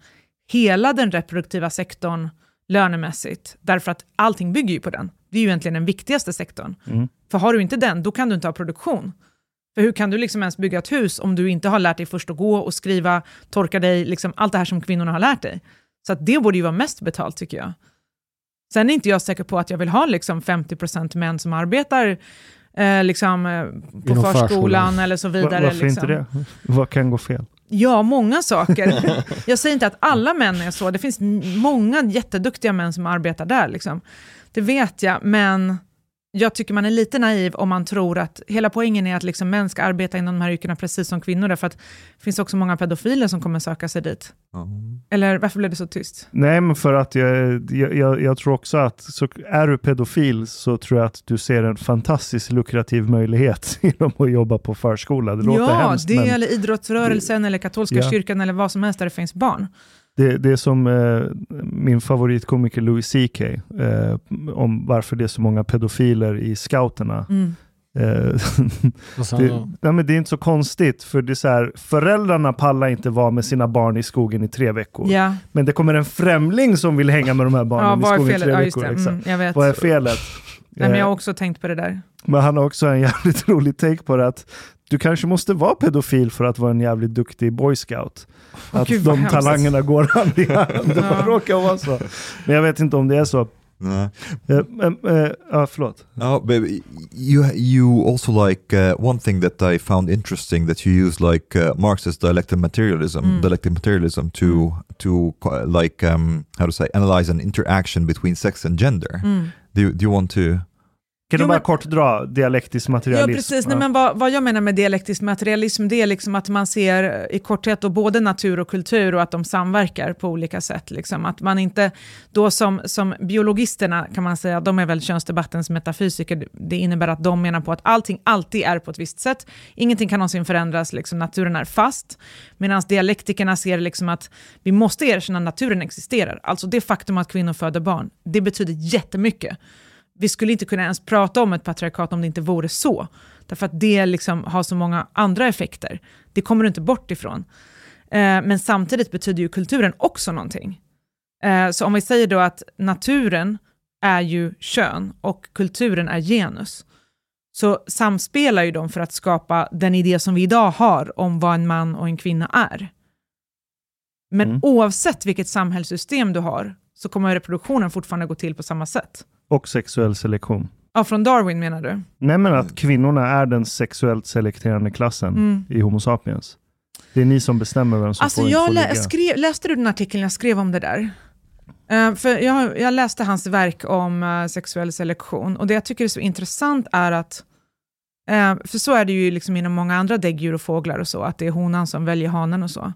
hela den reproduktiva sektorn lönemässigt, därför att allting bygger ju på den. Det är ju egentligen den viktigaste sektorn. Mm. För har du inte den, då kan du inte ha produktion. För hur kan du liksom ens bygga ett hus om du inte har lärt dig först att gå och skriva, torka dig, liksom allt det här som kvinnorna har lärt dig? Så det borde ju vara mest betalt tycker jag. Sen är inte jag säker på att jag vill ha liksom 50% män som arbetar eh, liksom, eh, på förskolan, förskolan. eller så vidare. Varför liksom. inte det? Vad kan gå fel? Ja, många saker. *laughs* Jag säger inte att alla män är så. Det finns många jätteduktiga män som arbetar där. Liksom. Det vet jag, men jag tycker man är lite naiv om man tror att hela poängen är att liksom män ska arbeta inom de här yrkena precis som kvinnor, därför att det finns också många pedofiler som kommer söka sig dit. Eller varför blev det så tyst? Nej, men för att jag, jag, jag, jag tror också att så är du pedofil så tror jag att du ser en fantastiskt lukrativ möjlighet *laughs* genom att jobba på förskola. Det låter ja, hemskt, det men eller idrottsrörelsen eller katolska Ja. kyrkan eller vad som helst där det finns barn. Det, det är som eh, min favoritkomiker Louis CK, eh, om varför det är så många pedofiler i scouterna. Mm. Eh, *laughs* det, nej, men det är inte så konstigt, för det är så här, föräldrarna pallar inte vara med sina barn i skogen i tre veckor. Ja, Men det kommer en främling som vill hänga med de här barnen ja i skogen i tre Ja, veckor. exakt. Mm. Vad är felet? Nej, men jag Eh, har också tänkt på det där. Men han har också en *laughs* jävligt rolig take på det att du kanske måste vara pedofil för att vara en jävligt duktig boy scout. Att Gud, de hemskt. talangerna går hand i hand. *laughs* Det Ja. råkar vara så. Men jag vet inte om det är så. Eh, men, eh, Ja, förlåt. No, but you you also like uh, one thing that I found interesting that you use like uh, Marxist dialectic materialism, Mm. dialectic materialism to to co- like um, how to say analyze an interaction between sex and gender. Mm. Do you, do you want to? Kan Jo, du bara men- kort dra dialektisk Ja, materialism? precis. Nej, men vad, vad jag menar med dialektisk materialism, det är liksom att man ser eh, i korthet då både natur och kultur och att de samverkar på olika sätt. Liksom. Att man inte, då som, som biologisterna kan man säga, de är väl könsdebattens metafysiker, det innebär att de menar på att allting alltid är på ett visst sätt, ingenting kan någonsin förändras, liksom, naturen är fast, medan dialektikerna ser liksom att vi måste erkänna att naturen existerar. Alltså det faktum att kvinnor föder barn, det betyder jättemycket vi skulle inte kunna ens prata om ett patriarkat om det inte vore så. Därför att det liksom har så många andra effekter. Det kommer du inte bort ifrån. Eh, men samtidigt betyder ju kulturen också någonting. Eh, så om vi säger då att naturen är ju kön och kulturen är genus, så samspelar ju de för att skapa den idé som vi idag har om vad en man och en kvinna är. Men Mm. oavsett vilket samhällssystem du har, så kommer reproduktionen fortfarande gå till på samma sätt. Och sexuell selektion. Ja, från Darwin menar du? Nej, men att kvinnorna är den sexuellt selekterande klassen Mm. i Homo sapiens. Det är ni som bestämmer vem som Alltså får, jag får lä skrev, läste du den artikeln jag skrev om det där? Eh, för jag, jag läste hans verk om eh, sexuell selektion och det jag tycker är så intressant är att, eh, för så är det ju liksom inom många andra däggdjur och fåglar och så, att det är honan som väljer hanen och så.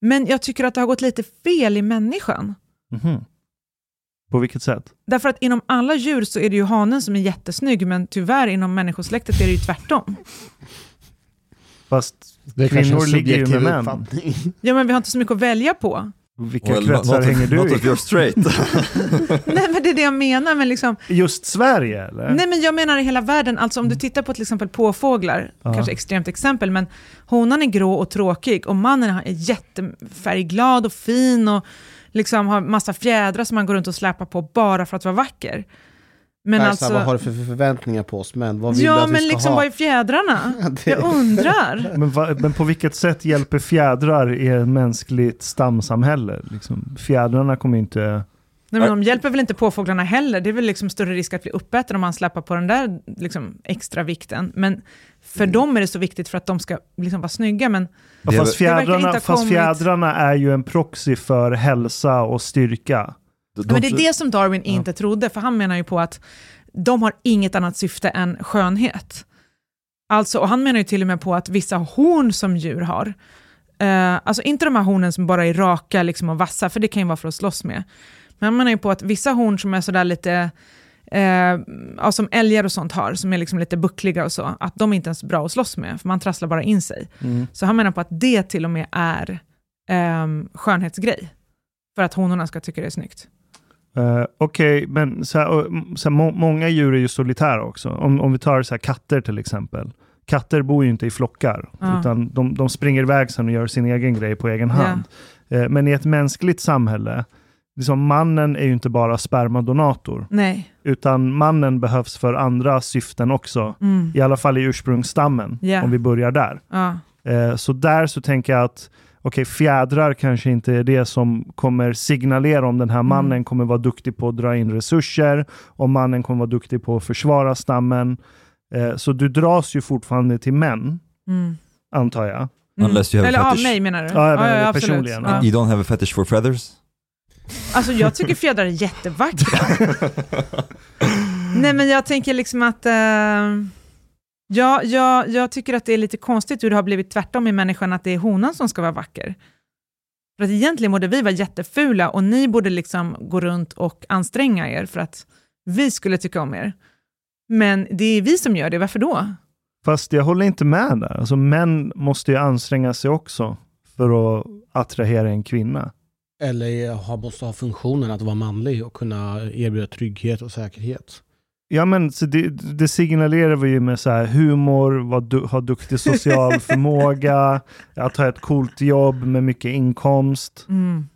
Men jag tycker att det har gått lite fel i människan. Mhm. På vilket sätt? Därför att inom alla djur så är det ju hanen som är jättesnygg, men tyvärr inom människosläktet är det ju tvärtom. Fast Det är kanske en kvinnor ligger ju med män. Ja, men vi har inte så mycket att välja på. Vilka Well, not, kretsar not, hänger du not i? if you're straight. *laughs* Nej, men det är det jag menar. Men liksom, Just Sverige eller? Nej, men jag menar i hela världen. Alltså om du tittar på till exempel påfåglar, Ja. kanske extremt exempel, men honan är grå och tråkig och mannen är jättefärgglad och fin och liksom har massa fjädrar som han går runt och släpar på bara för att vara vacker. Men alltså... vad har du för förväntningar på oss män? Vad vill du Ja, att vi men ska liksom ha? vad är fjädrarna? *laughs* Det- Jag undrar. *laughs* Men, va, men på vilket sätt hjälper fjädrar i ett mänskligt stamsamhälle? Liksom, fjädrarna kommer inte... Nej, men de hjälper väl inte påfåglarna heller. Det är väl liksom större risk att bli uppäten om man släpper på den där liksom, extra vikten. Men för dem är det så viktigt för att de ska liksom vara snygga. Men Det är fast fjädrarna, fast kommit- fjädrarna är ju en proxy för hälsa och styrka. Ja, men det är det som Darwin inte trodde, för han menar ju på att de har inget annat syfte än skönhet. Alltså, och han menar ju till och med på att vissa horn som djur har, eh, alltså inte de här hornen som bara är raka liksom, och vassa, för det kan ju vara för att slåss med. Men han menar ju på att vissa horn som är sådär lite, eh, ja, som älgar och sånt har, som är liksom lite buckliga och så, att de är inte ens bra att slåss med, för man trasslar bara in sig. Så han menar på att det till och med är eh, skönhetsgrej, för att honorna ska tycka det är snyggt. Uh, Okej, men så här, mm, så här, må, många djur är ju solitära också. Om, om vi tar så här, katter till exempel. Katter bor ju inte i flockar, Ja. utan de, de springer iväg sen och gör sin egen grej på egen hand. Eh, men i ett mänskligt samhälle, liksom, mannen är ju inte bara spermadonator, Nej. utan mannen behövs för andra syften också. Mm. I alla fall i ursprungsstammen, Ja. om vi börjar där. Ja. Eh, så där så tänker jag att okej, fjädrar kanske inte är det som kommer signalera om den här mannen Mm. kommer vara duktig på att dra in resurser, om mannen kommer vara duktig på att försvara stammen. Eh, så du dras ju fortfarande till män, Mm. antar jag. Mm. Eller av mig menar du? Ja, jag menar det absolut. personligen, Ja. You don't have a fetish for feathers? Alltså jag tycker fjädrar är jättevackra. Nej men jag tänker liksom att... Uh, ja, ja, jag tycker att det är lite konstigt hur det har blivit tvärtom i människan, att det är honan som ska vara vacker. För att egentligen borde vi vara jättefula och ni borde liksom gå runt och anstränga er för att vi skulle tycka om er. Men det är vi som gör det, varför då? Fast jag håller inte med där. Alltså, män måste ju anstränga sig också för att attrahera en kvinna. Eller ha, måste ha funktionen att vara manlig och kunna erbjuda trygghet och säkerhet. Ja, men så det, det signalerar vi ju med så här humor, var du, ha duktig social *laughs* förmåga, att ha ett coolt jobb med mycket inkomst. Mm.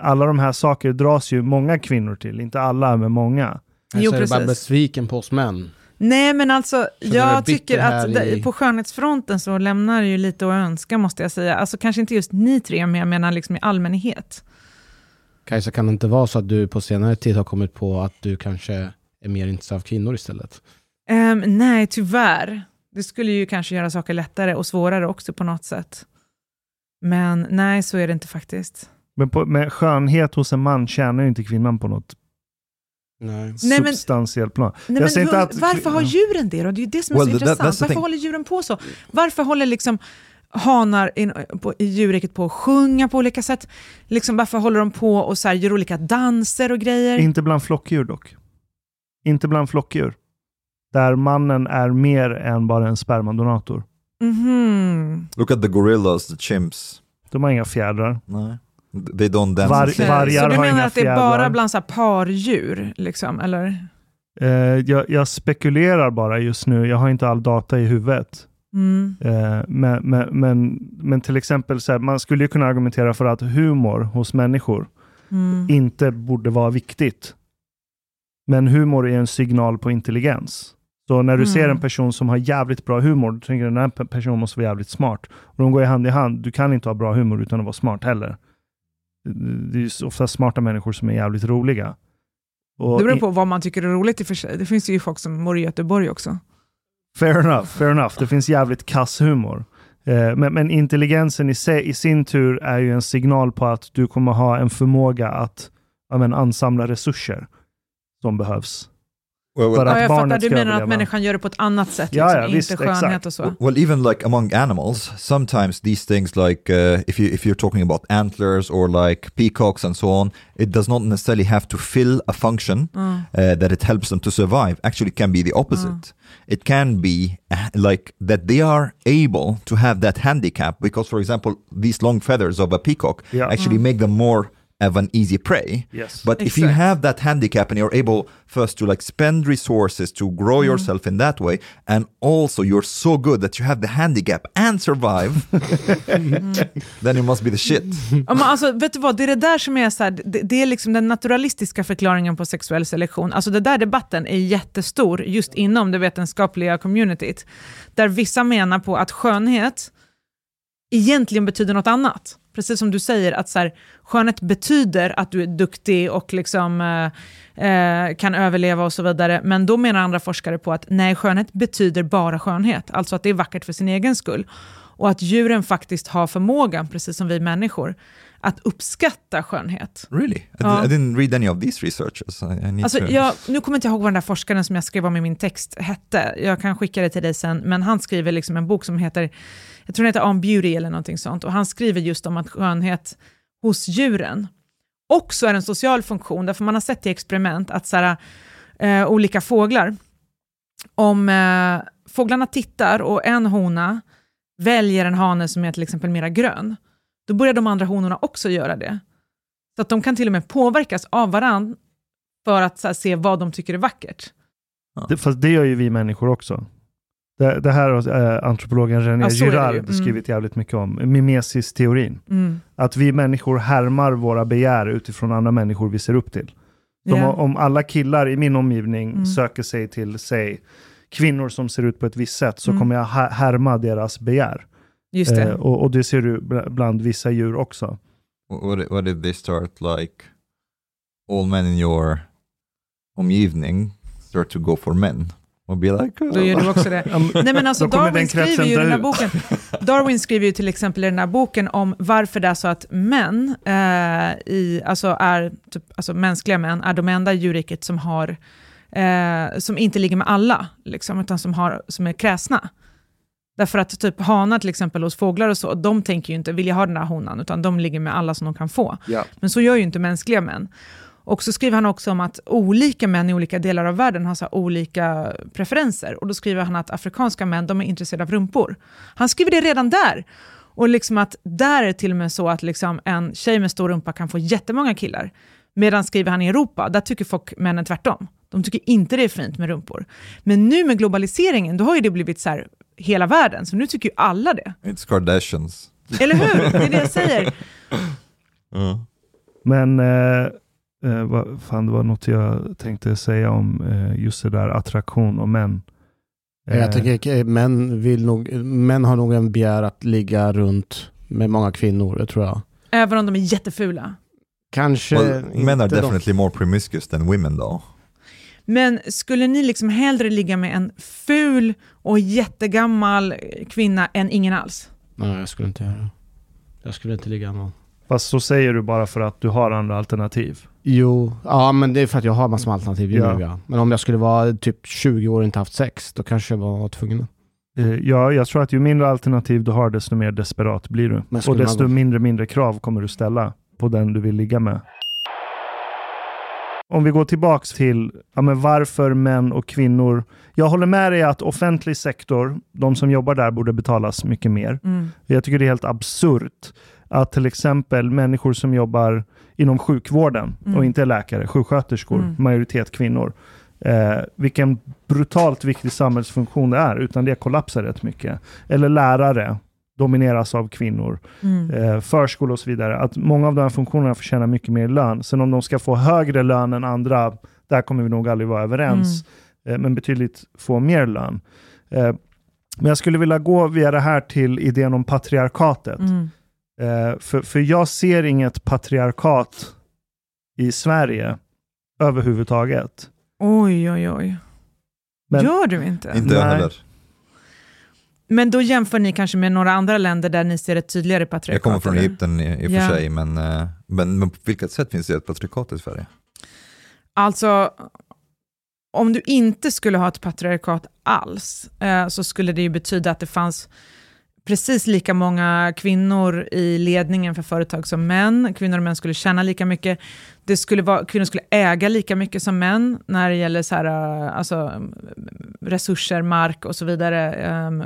Alla de här saker dras ju många kvinnor till, inte alla, men många. Eller Jo, så är det bara besviken på oss män. Nej, men alltså, Så jag tycker att i- på skönhetsfronten så lämnar det ju lite att önska, måste jag säga. Alltså kanske inte just ni tre, men jag menar liksom i allmänhet. Kajsa, kan det inte vara så att du på senare tid har kommit på att du kanske är mer intresserad av kvinnor istället? Ehm, nej, tyvärr. Det skulle ju kanske göra saker lättare och svårare också på något sätt. Men nej, så är det inte faktiskt. Men på, med skönhet hos en man tjänar ju inte kvinnan på något Nej. Men- substantiellt plan. Nej, Jag men säger inte hur, att- varför har djuren det då? Det är ju det som är Well, så that- intressant. Varför håller djuren på så? Varför håller liksom hanar in, på, i djurriket på att sjunga på olika sätt? Liksom, varför håller de på och så här, gör olika danser och grejer? Inte bland flockdjur dock. Inte bland flockdjur. Där mannen är mer än bara en spermadonator. Mhm. Look at the gorillas, the chimps. De har inga fjädrar. No. They don't dance. Var- vargar så du menar att det är fjädrar. bara bland så här pardjur? Liksom, eller? Eh, jag, jag spekulerar bara just nu. Jag har inte all data i huvudet. Mm. Eh, men, men, men, men till exempel, så här, man skulle ju kunna argumentera för att humor hos människor Mm. inte borde vara viktigt. Men humor är en signal på intelligens. Så när du Mm. ser en person som har jävligt bra humor, du tänker att den här pe- personen måste vara jävligt smart. Och de går i hand i hand. Du kan inte ha bra humor utan att vara smart heller. Det är ju ofta smarta människor som är jävligt roliga. Och Det beror på vad man tycker är roligt i och för sig. Det finns ju folk som bor i Göteborg också. Fair enough, fair enough. Det finns jävligt kass humor. Eh, men, men intelligensen i, sig, i sin tur är ju en signal på att du kommer ha en förmåga att ja, men, ansamla resurser som behövs. Well, well, Ja, jag fattar, du menar att människan gör det på ett annat sätt, Ja, liksom, ja, inte visst, skönhet exakt. och så. Well, even like among animals, sometimes these things like uh, if you if you're talking about antlers or like peacocks and so on, it does not necessarily have to fill a function Mm. uh, that it helps them to survive. Actually, it can be the opposite. It can be uh, like that they are able to have that handicap because, for example, these long feathers of a peacock Yeah. actually make them more of an easy prey. Yes. But if you have that handicap and you're able first to like spend resources to grow yourself in that way, and also you're so good that you have the handicap and survive, *laughs* *laughs* then you must be the shit. *laughs* Ja, men alltså, vet du vad, det är det där som är, så här, det, det är liksom den naturalistiska förklaringen på sexuell selektion. Alltså det där debatten är jättestor just inom det vetenskapliga communityt. Där vissa menar på att skönhet egentligen betyder något annat. Precis som du säger, att så här, skönhet betyder att du är duktig och liksom, eh, eh, kan överleva och så vidare. Men då menar andra forskare på att nej, skönhet betyder bara skönhet. Alltså att det är vackert för sin egen skull. Och att djuren faktiskt har förmågan, precis som vi människor, att uppskatta skönhet. Really? I, Ja. I didn't read any of these researches. I, Alltså, to... jag, nu kommer inte jag ihåg vad den där forskaren som jag skrev om i min text hette. Jag kan skicka det till dig sen. Men han skriver liksom en bok som heter, jag tror den heter On Beauty eller någonting sånt. Och han skriver just om att skönhet hos djuren också är en social funktion. Därför man har sett i experiment att så här, eh, olika fåglar, om eh, fåglarna tittar och en hona väljer en hane som är till exempel mera grön, då börjar de andra honorna också göra det. Så att de kan till och med påverkas av varandra för att så här, se vad de tycker är vackert. Det, fast det gör ju vi människor också. Det, det här har eh, antropologen René Ja. Girard Mm. skrivit jävligt mycket om. Mimesis-teorin. Mm. Att vi människor härmar våra begär utifrån andra människor vi ser upp till. Ja. om- Om alla killar i min omgivning Mm. söker sig till, säg, kvinnor som ser ut på ett visst sätt, så Mm. kommer jag härma deras begär. Just det. Eh, och, och det ser du bl- bland vissa djur också. What, if- what if they start like all men in your omgivning start to go for men? Och be like, oh. Då gör du också det. *laughs* Nej men alltså Darwin skriver ju i den här boken, *laughs* Darwin skriver ju till exempel i den här boken om varför det är så att män, eh, i, alltså är, typ, alltså mänskliga män, är de enda i djurriket som har, eh, som inte ligger med alla, liksom, utan som, har, som är kräsna. Därför att typ hanar till exempel hos fåglar och så, de tänker ju inte, vill jag ha den här honan, utan de ligger med alla som de kan få. Ja. Men så gör ju inte mänskliga män. Och så skriver han också om att olika män i olika delar av världen har så här olika preferenser. Och då skriver han att afrikanska män, de är intresserade av rumpor. Han skriver det redan där. Och liksom att där är det till och med så att liksom en tjej med stor rumpa kan få jättemånga killar. Medan skriver han i Europa, där tycker folk männen tvärtom. De tycker inte det är fint med rumpor. Men nu med globaliseringen, då har ju det blivit så här hela världen, så nu tycker ju alla det. It's Kardashians. Eller hur? Det är det jag säger. *laughs* Men eh, eh, vad, fan, det var något jag tänkte säga om eh, just det där attraktion och män. Eh, Jag tänker eh, män, vill nog, män har nog en begär att ligga runt med många kvinnor, det tror jag. Även om de är jättefula. Kanske Well, men inte de- definitely more promiscuous than women though. Men skulle ni liksom hellre ligga med en ful och jättegammal kvinna än ingen alls? Nej, jag skulle inte göra det. Jag skulle inte ligga med någon. Fast så säger du bara för att du har andra alternativ. Jo, ja men det är för att jag har massor med alternativ Ja. ja. ja. Men om jag skulle vara typ 20 år och inte haft sex, då kanske jag var tvungen. Eh, ja, jag tror att ju mindre alternativ du har, desto mer desperat blir du. Och desto mindre, mindre krav kommer du ställa på den du vill ligga med. Om vi går tillbaks till ja, men varför män och kvinnor. Jag håller med dig att offentlig sektor, de som jobbar där borde betalas mycket mer. Mm. Jag tycker det är helt absurt att till exempel människor som jobbar inom sjukvården Mm. och inte är läkare, sjuksköterskor, Mm. majoritet kvinnor. Eh, vilken brutalt viktig samhällsfunktion det är, utan det kollapsar rätt mycket. Eller lärare domineras av kvinnor, Mm. eh, förskolor och så vidare. Att många av de här funktionerna förtjänar mycket mer lön. Sen om de ska få högre lön än andra, där kommer vi nog aldrig vara överens. Eh, men betydligt få mer lön. Eh, men jag skulle vilja gå via det här till idén om patriarkatet. Mm. Eh, för, för jag ser inget patriarkat i Sverige överhuvudtaget. Oj, oj, oj. Men- Gör du inte? Inte jag heller. Men då jämför ni kanske med några andra länder där ni ser ett tydligare patriarkat? Jag kommer från eller? Egypten i, i och Ja. för sig, men, eh, men, men på vilket sätt finns det ett patriarkat i Sverige? Alltså, om du inte skulle ha ett patriarkat alls, eh, så skulle det ju betyda att det fanns precis lika många kvinnor i ledningen för företag som män. Kvinnor och män skulle tjäna lika mycket. Det skulle vara, kvinnor skulle äga lika mycket som män när det gäller så här, eh, alltså, resurser, mark och så vidare. Um,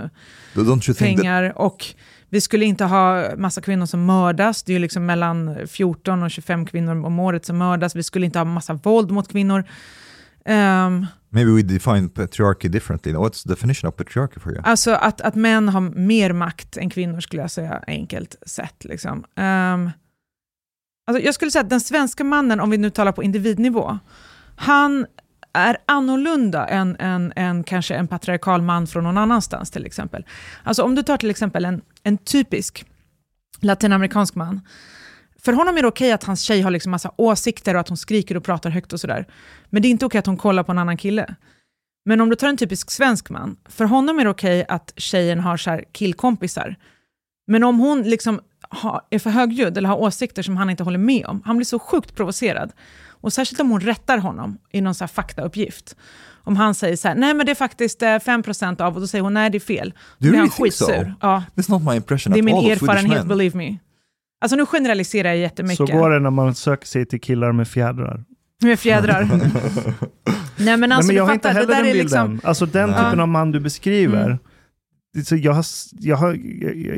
that, pengar. Och vi skulle inte ha massa kvinnor som mördas. Det är ju liksom mellan 14 och 25 kvinnor om året som mördas. Vi skulle inte ha massa våld mot kvinnor. Um, maybe we define patriarchy differently. What's the definition of patriarchy for you? Alltså att, att män har mer makt än kvinnor skulle jag säga, enkelt sett. Liksom. Um, alltså jag skulle säga att den svenska mannen, om vi nu talar på individnivå, han är annorlunda än, än, än kanske en patriarkal man från någon annanstans till exempel. Alltså om du tar till exempel en, en typisk latinamerikansk man, för honom är det okej att hans tjej har liksom massa åsikter och att hon skriker och pratar högt och sådär. Men det är inte okej att hon kollar på en annan kille. Men om du tar en typisk svensk man, för honom är det okej att tjejen har så killkompisar. Men om hon liksom har, är för högljudd eller har åsikter som han inte håller med om, han blir så sjukt provocerad. Och särskilt om hon rättar honom i någon så här faktauppgift. Om han säger så här, nej men det är faktiskt 5% av, och då säger hon nej det är fel. Då blir han think so? skitsur. Ja, That's not my impression det är min erfarenhet, believe me. Alltså nu generaliserar jag jättemycket. Så går det när man söker sig till killar med fjädrar. Med fjädrar. *laughs* nej men alltså Nej, men jag du har inte fattar, det heller den är bilden. liksom... Alltså den Ja. typen av man du beskriver. Mm. Så jag, har, jag, har,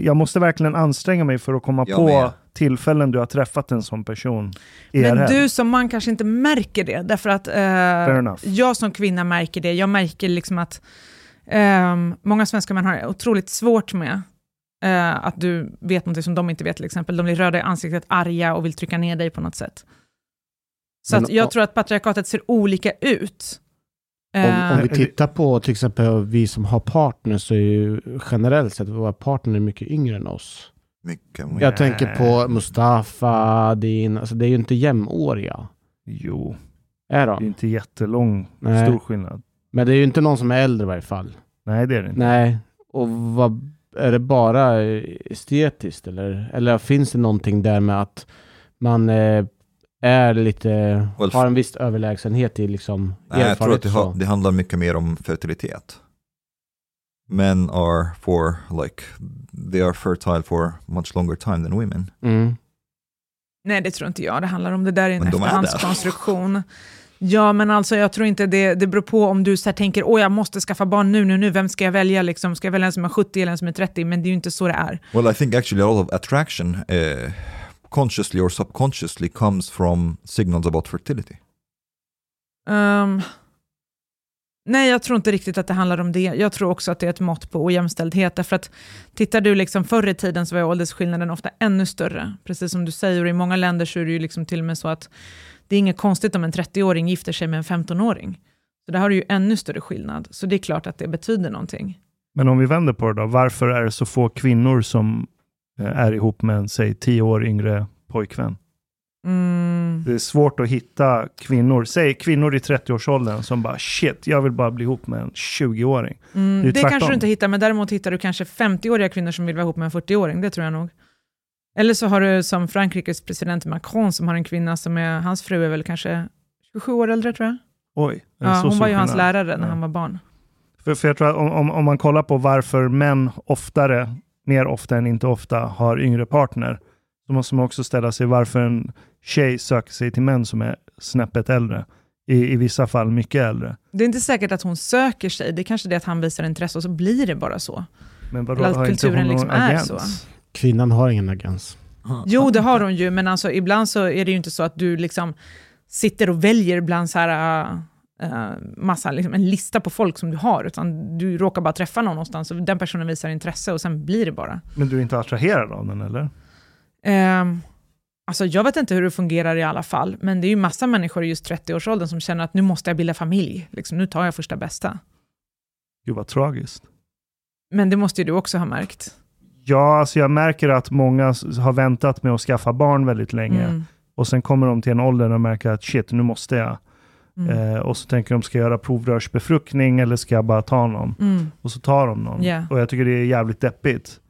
jag- måste verkligen anstränga mig för att komma Jag på med. tillfällen du har träffat en sån person. Men RL. du som man kanske inte märker det, därför att eh, jag som kvinna märker det. Jag märker liksom att ehm, många svenska män har otroligt svårt med eh, att du vet något som de inte vet till exempel. De blir röda i ansiktet, arga och vill trycka ner dig på något sätt. Så Men att jag o- tror att patriarkatet ser olika ut. Om, Eh, om vi tittar på till exempel vi som har partners så är ju generellt sett våra partner mycket yngre än oss. Mycket, Jag Nej. tänker på Mustafa, din, alltså det är ju inte jämnåriga. Jo, Är det är de? inte jättelång, Nej. stor skillnad. Men det är ju inte någon som är äldre i varje fall. Nej, det är det inte. Nej, och vad, är det bara estetiskt eller, eller finns det någonting där med att man eh, är lite, Well, har en viss överlägsenhet i liksom Nej, jag tror att det, erfarenhet ha, det handlar mycket mer om fertilitet. Men are for like, they are fertile for much longer time than women. Mm. Nej, det tror inte jag. Det handlar om det där i en Men de är där. efterhandskonstruktion. *laughs* Ja, men alltså jag tror inte det, det beror på om du så tänker, åh jag måste skaffa barn nu, nu, nu, vem ska jag välja? Liksom, ska jag välja en som är 70 eller en som är 30? Men det är ju inte så det är. Well, I think actually a lot of attraction, uh, consciously or subconsciously, comes from signals about fertility. Ehm, nej, jag tror inte riktigt att det handlar om det. Jag tror också att det är ett mått på ojämställdhet. Därför att tittar du liksom förr i tiden så var åldersskillnaden ofta ännu större. Precis som du säger, och i många länder så är det ju liksom till och med så att det är inget konstigt om en 30-åring gifter sig med en 15-åring. Så där har du ju ännu större skillnad. Så det är klart att det betyder någonting. Men om vi vänder på det då, varför är det så få kvinnor som eh, är ihop med en, säg, tio år yngre pojkvän? Mm. Det är svårt att hitta kvinnor, säg kvinnor i 30-årsåldern som bara shit, jag vill bara bli ihop med en 20-åring. Mm, Det det kanske du inte hittar, men däremot hittar du kanske 50-åriga kvinnor som vill vara ihop med en 40-åring. Det tror jag nog. Eller så har du som Frankrikes president Macron som har en kvinna som är, hans fru är väl kanske 27 år äldre tror jag. Oj. Ja, hon var ju hans lärare när Ja. han var barn. För, för jag tror att om, om, man kollar på varför män oftare, mer ofta än inte ofta, har yngre partner, så måste man också ställa sig varför en tjej söker sig till män som är snäppet äldre. I, i vissa fall mycket äldre. Det är inte säkert att hon söker sig, det är kanske det att han visar intresse och så blir det bara så. Men vadå, Eller att kulturen liksom är agens? så. Kvinnan har ingen agens. Jo, det har hon ju, men alltså, ibland så är det ju inte så att du liksom sitter och väljer bland så här, äh, massa, liksom, en lista på folk som du har, utan du råkar bara träffa någon någonstans och den personen visar intresse och sen blir det bara. Men du är inte attraherad av den eller? Ehm, alltså jag vet inte hur det fungerar i alla fall, men det är ju massa människor i just 30-årsåldern som känner att nu måste jag bilda familj, liksom, nu tar jag första bästa. Gud vad tragiskt. Men det måste ju du också ha märkt. Ja, alltså jag märker att många har väntat med att skaffa barn väldigt länge. Mm, Och sen kommer de till en ålder och märker att shit, nu måste jag. mm, Eh, och så tänker de, ska jag göra provrörsbefruktning eller ska jag bara ta någon? mm, Och så tar de någon. Ja. Och jag tycker det är jävligt deppigt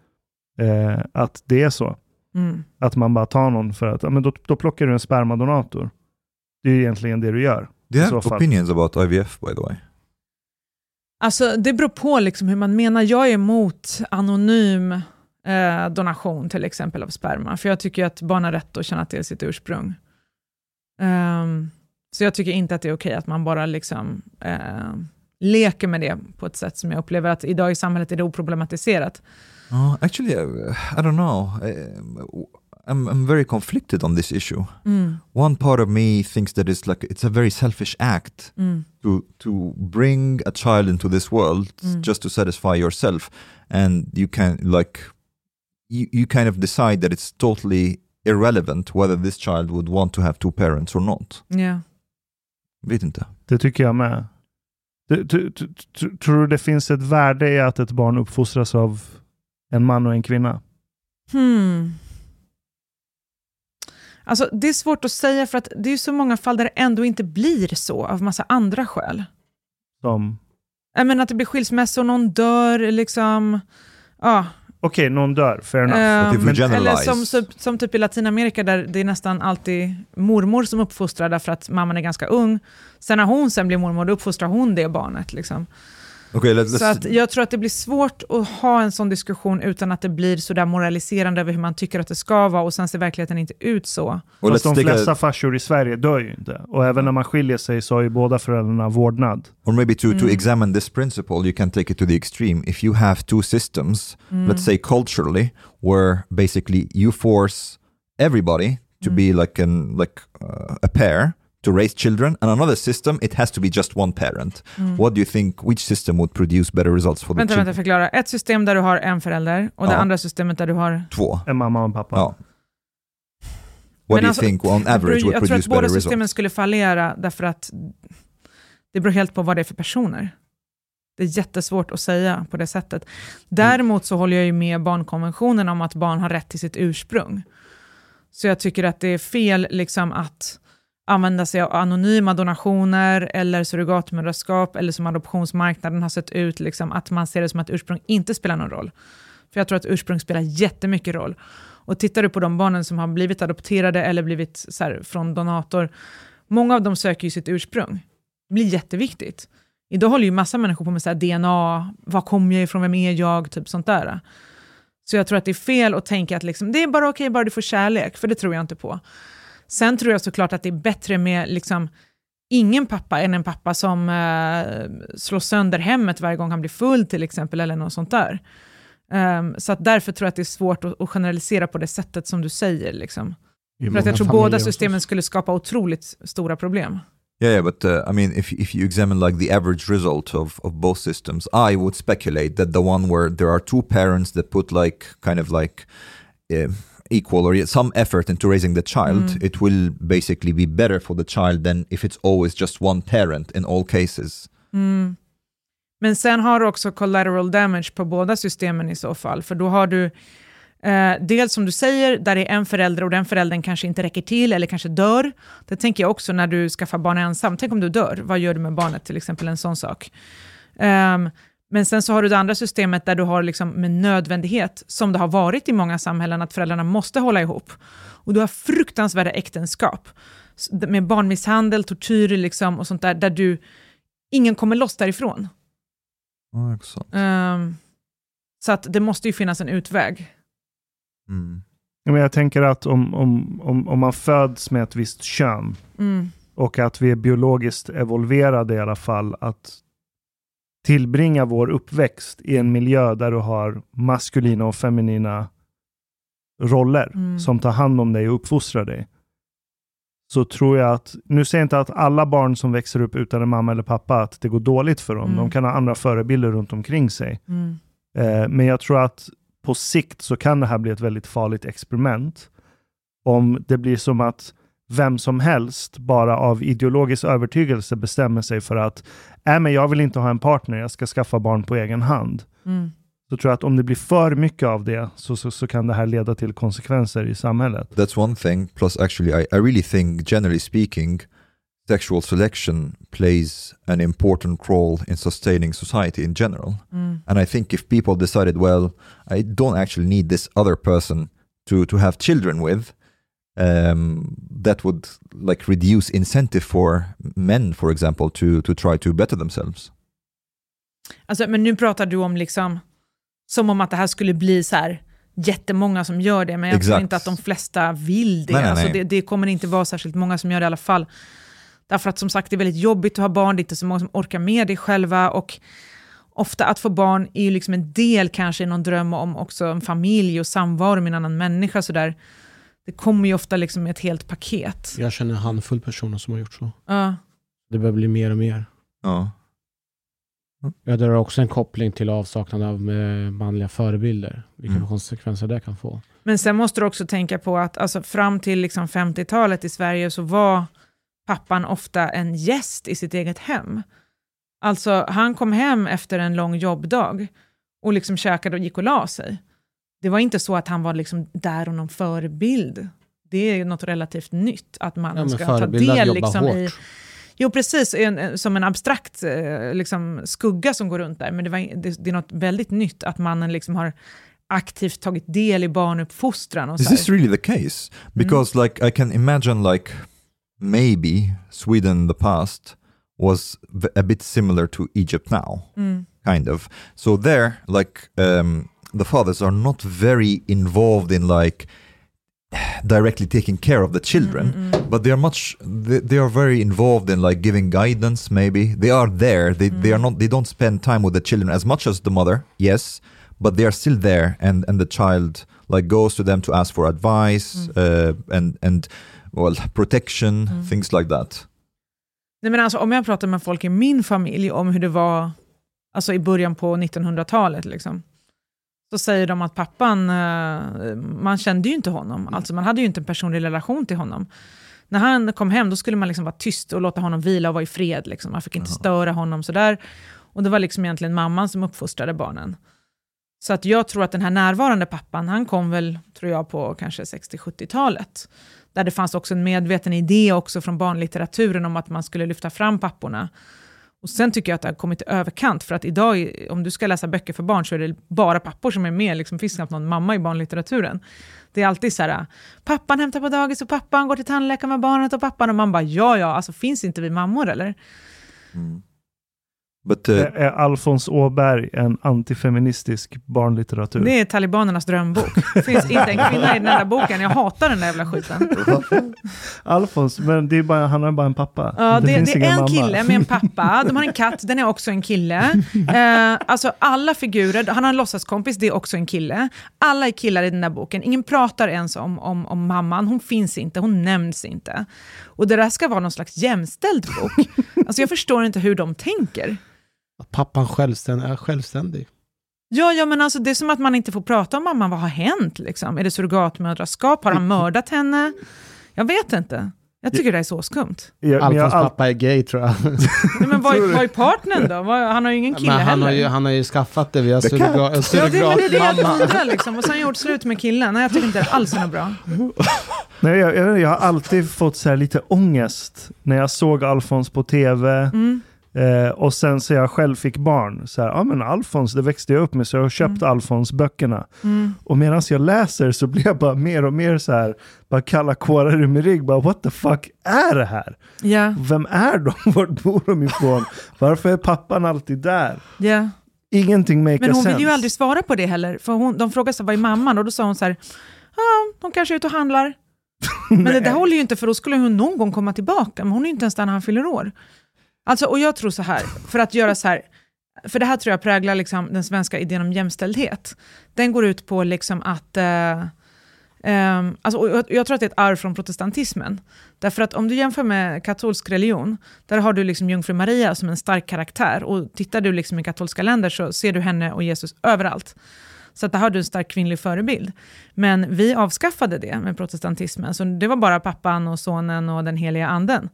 eh, att det är så. mm. Att man bara tar någon för att, men då, då plockar du en spermadonator. Det är ju egentligen det du gör. Do you have opinions about IVF by the way? Alltså, det beror på liksom hur man menar. Jag är emot anonym eh, donation till exempel av sperma, för jag tycker att barn har rätt att känna till sitt ursprung. Ehm, så jag tycker inte att det är okej att man bara liksom, eh, leker med det på ett sätt som jag upplever att idag i samhället är det oproblematiserat. Uh, actually, uh, I don't know. Um, I'm, I'm very conflicted on this issue. Mm, One part of me thinks that it's like it's a very selfish act mm, to to bring a child into this world Mm. just to satisfy yourself, and you can like you, you kind of decide that it's totally irrelevant whether this child would want to have two parents or not. ja. Vet inte. Det tycker jag med. Du, du, du, du, tror du det finns ett värde i att ett barn uppfostras av en man och en kvinna? Hmm. Alltså, det är svårt att säga för att det är så många fall där det ändå inte blir så av massa andra skäl. Som, Jag menar att det blir skilsmässa och någon dör, liksom. Ja. Okej, någon dör, fair enough. If we eller som, som typ i Latinamerika där det är nästan alltid mormor som uppfostrar därför att mamman är ganska ung. Sen när hon sen blir mormor, då uppfostrar hon det barnet. Liksom. Okay, let, let's Så att jag tror att det blir svårt att ha en sån diskussion utan att det blir så där moraliserande över hur man tycker att det ska vara och sen ser verkligheten inte ut så. well, Fast de flesta a, farsor i Sverige dör ju inte. Och även när man skiljer sig så har ju båda föräldrarna vårdnad. or maybe to, to Mm. examine this principle, you can take it to the extreme. If you have two systems, Mm. let's say culturally, where basically you force everybody to Mm. be like an like uh, a pair to raise children, and another system it has to be just one parent. What do you think? Which system would produce better results for the Mm. Vänta, children? vänta, förklara. Ett system där du har en förälder och det Ja. andra systemet där du har... Två. En mamma och en pappa. Ja. What Men do you alltså, think on Det beror average ju- would jag tror att produce båda better systemen results? skulle fallera därför att det beror helt på vad det är för personer. Det är jättesvårt att säga på det sättet. Däremot så håller jag ju med barnkonventionen om att barn har rätt till sitt ursprung. Så jag tycker att det är fel liksom att använda sig av anonyma donationer eller surrogatmödraskap eller som adoptionsmarknaden har sett ut, liksom, att man ser det som att ursprung inte spelar någon roll. För jag tror att ursprung spelar jättemycket roll. Och tittar du på de barnen som har blivit adopterade eller blivit så här, från donator, många av dem söker ju sitt ursprung. Det blir jätteviktigt. Idag håller ju massa människor på med så här DNA, var kommer jag ifrån, vem är jag, typ sånt där. Så jag tror att det är fel att tänka att liksom, det är bara okej bara du får kärlek, för det tror jag inte på. Sen tror jag såklart att det är bättre med liksom, ingen pappa än en pappa som eh, slår sönder hemmet varje gång han blir full till exempel, eller något sånt där. Ehm, så att därför tror jag att det är svårt att, att generalisera på det sättet som du säger. Liksom. För att jag tror båda systemen skulle skapa otroligt stora problem. Yeah, yeah, but uh, I mean, if if you examine like the average result of of both systems, I would speculate that the one where there are two parents that put like kind of like uh, equal or some effort into raising the child, Mm. it will basically be better for the child than if it's always just one parent in all cases. Mm. Men sen har du också collateral damage på båda systemen i så fall, för då har du eh, dels som du säger, där det är en förälder och den föräldern kanske inte räcker till eller kanske dör. Det tänker jag också när du skaffar barn ensam. Tänk om du dör, vad gör du med barnet? Till exempel en sån sak. Ehm, men sen så har du det andra systemet där du har liksom med nödvändighet, som det har varit i många samhällen, att föräldrarna måste hålla ihop. Och du har fruktansvärda äktenskap med barnmisshandel, tortyr liksom och sånt där, där du, ingen kommer loss därifrån. Excellent. Ehm, så att det måste ju finnas en utväg. Mm. Ja, Men jag tänker att om, om, om, om man föds med ett visst kön Mm. och att vi är biologiskt evolverade i alla fall att tillbringa vår uppväxt i en miljö där du har maskulina och feminina roller Mm. som tar hand om dig och uppfostrar dig. Så tror jag att, nu säger jag inte att alla barn som växer upp utan en mamma eller pappa, att det går dåligt för dem. Mm. De kan ha andra förebilder runt omkring sig. Mm. Eh, men jag tror att på sikt så kan det här bli ett väldigt farligt experiment. Om det blir som att vem som helst bara av ideologisk övertygelse bestämmer sig för att äh, men jag vill inte ha en partner, jag ska skaffa barn på egen hand. Mm. Så tror jag att om det blir för mycket av det så, så, så kan det här leda till konsekvenser i samhället. That's one thing. Plus, actually, I, I really think, generally speaking, sexual selection plays an important role in sustaining society in general. Mm. And I think if people decided, well, I don't actually need this other person to, to have children with, um, that would like reduce incentive for men, for example, to to try to better themselves. Alltså, men nu pratar du om liksom, som om att det här skulle bli så här jättemånga som gör det, men jag tror Exakt. inte att de flesta vill det. Nej, nej, alltså, nej. det. Det kommer inte vara särskilt många som gör det i alla fall. Därför att som sagt, det är väldigt jobbigt att ha barn, det är inte så många som orkar med det själva. Och ofta att få barn är ju liksom en del kanske i någon dröm om också en familj och samvaro med en annan människa. Så där. Det kommer ju ofta liksom med ett helt paket. Jag känner en handfull personer som har gjort så. Ja. Det börjar bli mer och mer. Oh. Jag drar också en koppling till avsaknad av eh, manliga förebilder. Vilka Mm. konsekvenser det kan få. Men sen måste du också tänka på att alltså, fram till liksom 50-talet i Sverige så var pappan ofta en gäst i sitt eget hem. Alltså han kom hem efter en lång jobbdag och liksom käkade och gick och la sig. Det var inte så att han var liksom där och någon förebild. Det är ju något relativt nytt att Ja, mannen men ska ta del liksom, hårt. i Jo, precis. En, som en abstrakt eh, liksom, skugga som går runt där. Men det, var, det, det är något väldigt nytt att mannen liksom har aktivt tagit del i barnuppfostran. Och Is this really the case? Because like I can imagine like maybe Sweden in the past was a bit similar to Egypt now, Mm. kind of. So there, like um, the fathers are not very involved in like directly taking care of the children, mm, mm, mm, but they are much. They, they are very involved in like giving guidance. Maybe they are there. They they are mm. not. They don't spend time with the children as much as the mother. Yes, but they are still there, and and the child like goes to them to ask for advice uh, and and well protection, things like that. Nej, men alltså, om jag pratar med folk i min familj om hur det var alltså, i början på 1900-talet, liksom, så säger de att pappan, eh, man kände ju inte honom. Alltså, man hade ju inte en personlig relation till honom. När han kom hem då skulle man liksom vara tyst och låta honom vila och vara i fred. Liksom. Man fick inte störa honom sådär. Och det var liksom egentligen mamman som uppfostrade barnen. Så att jag tror att den här närvarande pappan, han kom väl, tror jag, på kanske 60-70-talet. Där det fanns också en medveten idé också från barnlitteraturen om att man skulle lyfta fram papporna. Och sen tycker jag att det har kommit i överkant, för att idag, om du ska läsa böcker för barn, så är det bara pappor som är med. Liksom finns knappt någon mamma i barnlitteraturen. Det är alltid så här, pappan hämtar på dagis och pappan går till tandläkaren med barnet och pappan, och man bara, ja, ja, alltså finns inte vi mammor eller? Mm. But uh, Är Alfons Åberg en antifeministisk barnlitteratur? Det är talibanernas drömbok. Det *laughs* finns inte en kvinna i den där boken, jag hatar den där jävla skiten. Alfons, men det är bara, han har bara en pappa. Ja, det, finns det är en mamma. kille med en pappa, de har en katt, den är också en kille. *laughs* Eh, alltså alla figurer, han har en låtsaskompis, det är också en kille. Alla är killar i den där boken, ingen pratar ens om, om, om mamman, hon finns inte, hon nämns inte. Och det där ska vara någon slags jämställd bok. *laughs* Alltså jag förstår inte hur de tänker. Att pappan självständ, är självständig. Ja, ja, men alltså det är som att man inte får prata om mamman, vad har hänt? Liksom? Är det surrogatmödraskap? Har han mördat henne? Jag vet inte. Jag tycker det är så skumt. Alfons har all, pappa är gay tror jag. Nej, men vad är, vad är partnern då? Vad- Han har ju ingen kille Men han har, heller. ju, han har ju skaffat det via Det kan- surroga- Ja, det, men det är det jag surrogatmamma. undrar liksom. Och sen har gjort slut med killen. Nej, jag tycker inte det alls är något bra. *laughs* nej, jag, jag, jag har alltid fått så här lite ångest när jag såg Alfons på tv. Mm. Eh, och sen så jag själv fick barn. Så här, ja men Alfons, det växte jag upp med så jag har köpt Alfons böckerna. Mm. Och medan jag läser så blir jag bara mer och mer så här, bara kalla kårar i min rygg. Bara what the fuck är det här? Ja, Vem är de? *laughs* Vart bor de ifrån? Varför är pappan alltid där? ja. Ingenting makes Men hon sense. vill ju aldrig svara på det heller. För hon, de frågade sig vad är mamman? Och då sa hon så här, ja, hon kanske är ute och handlar. *laughs* Men det där håller ju inte, för då skulle hon någon gång komma tillbaka. Men hon är ju inte ens där när han fyller år. Alltså, och jag tror så här, för att göra så här, för det här tror jag präglar liksom den svenska idén om jämställdhet. Den går ut på liksom att, eh, ehm, alltså, jag, jag tror att det är ett arv från protestantismen. Därför att om du jämför med katolsk religion, där har du liksom jungfru Maria som en stark karaktär. Och tittar du liksom i katolska länder så ser du henne och Jesus överallt. Så att där har du en stark kvinnlig förebild. Men vi avskaffade det med protestantismen, så det var bara pappan och sonen och den heliga anden.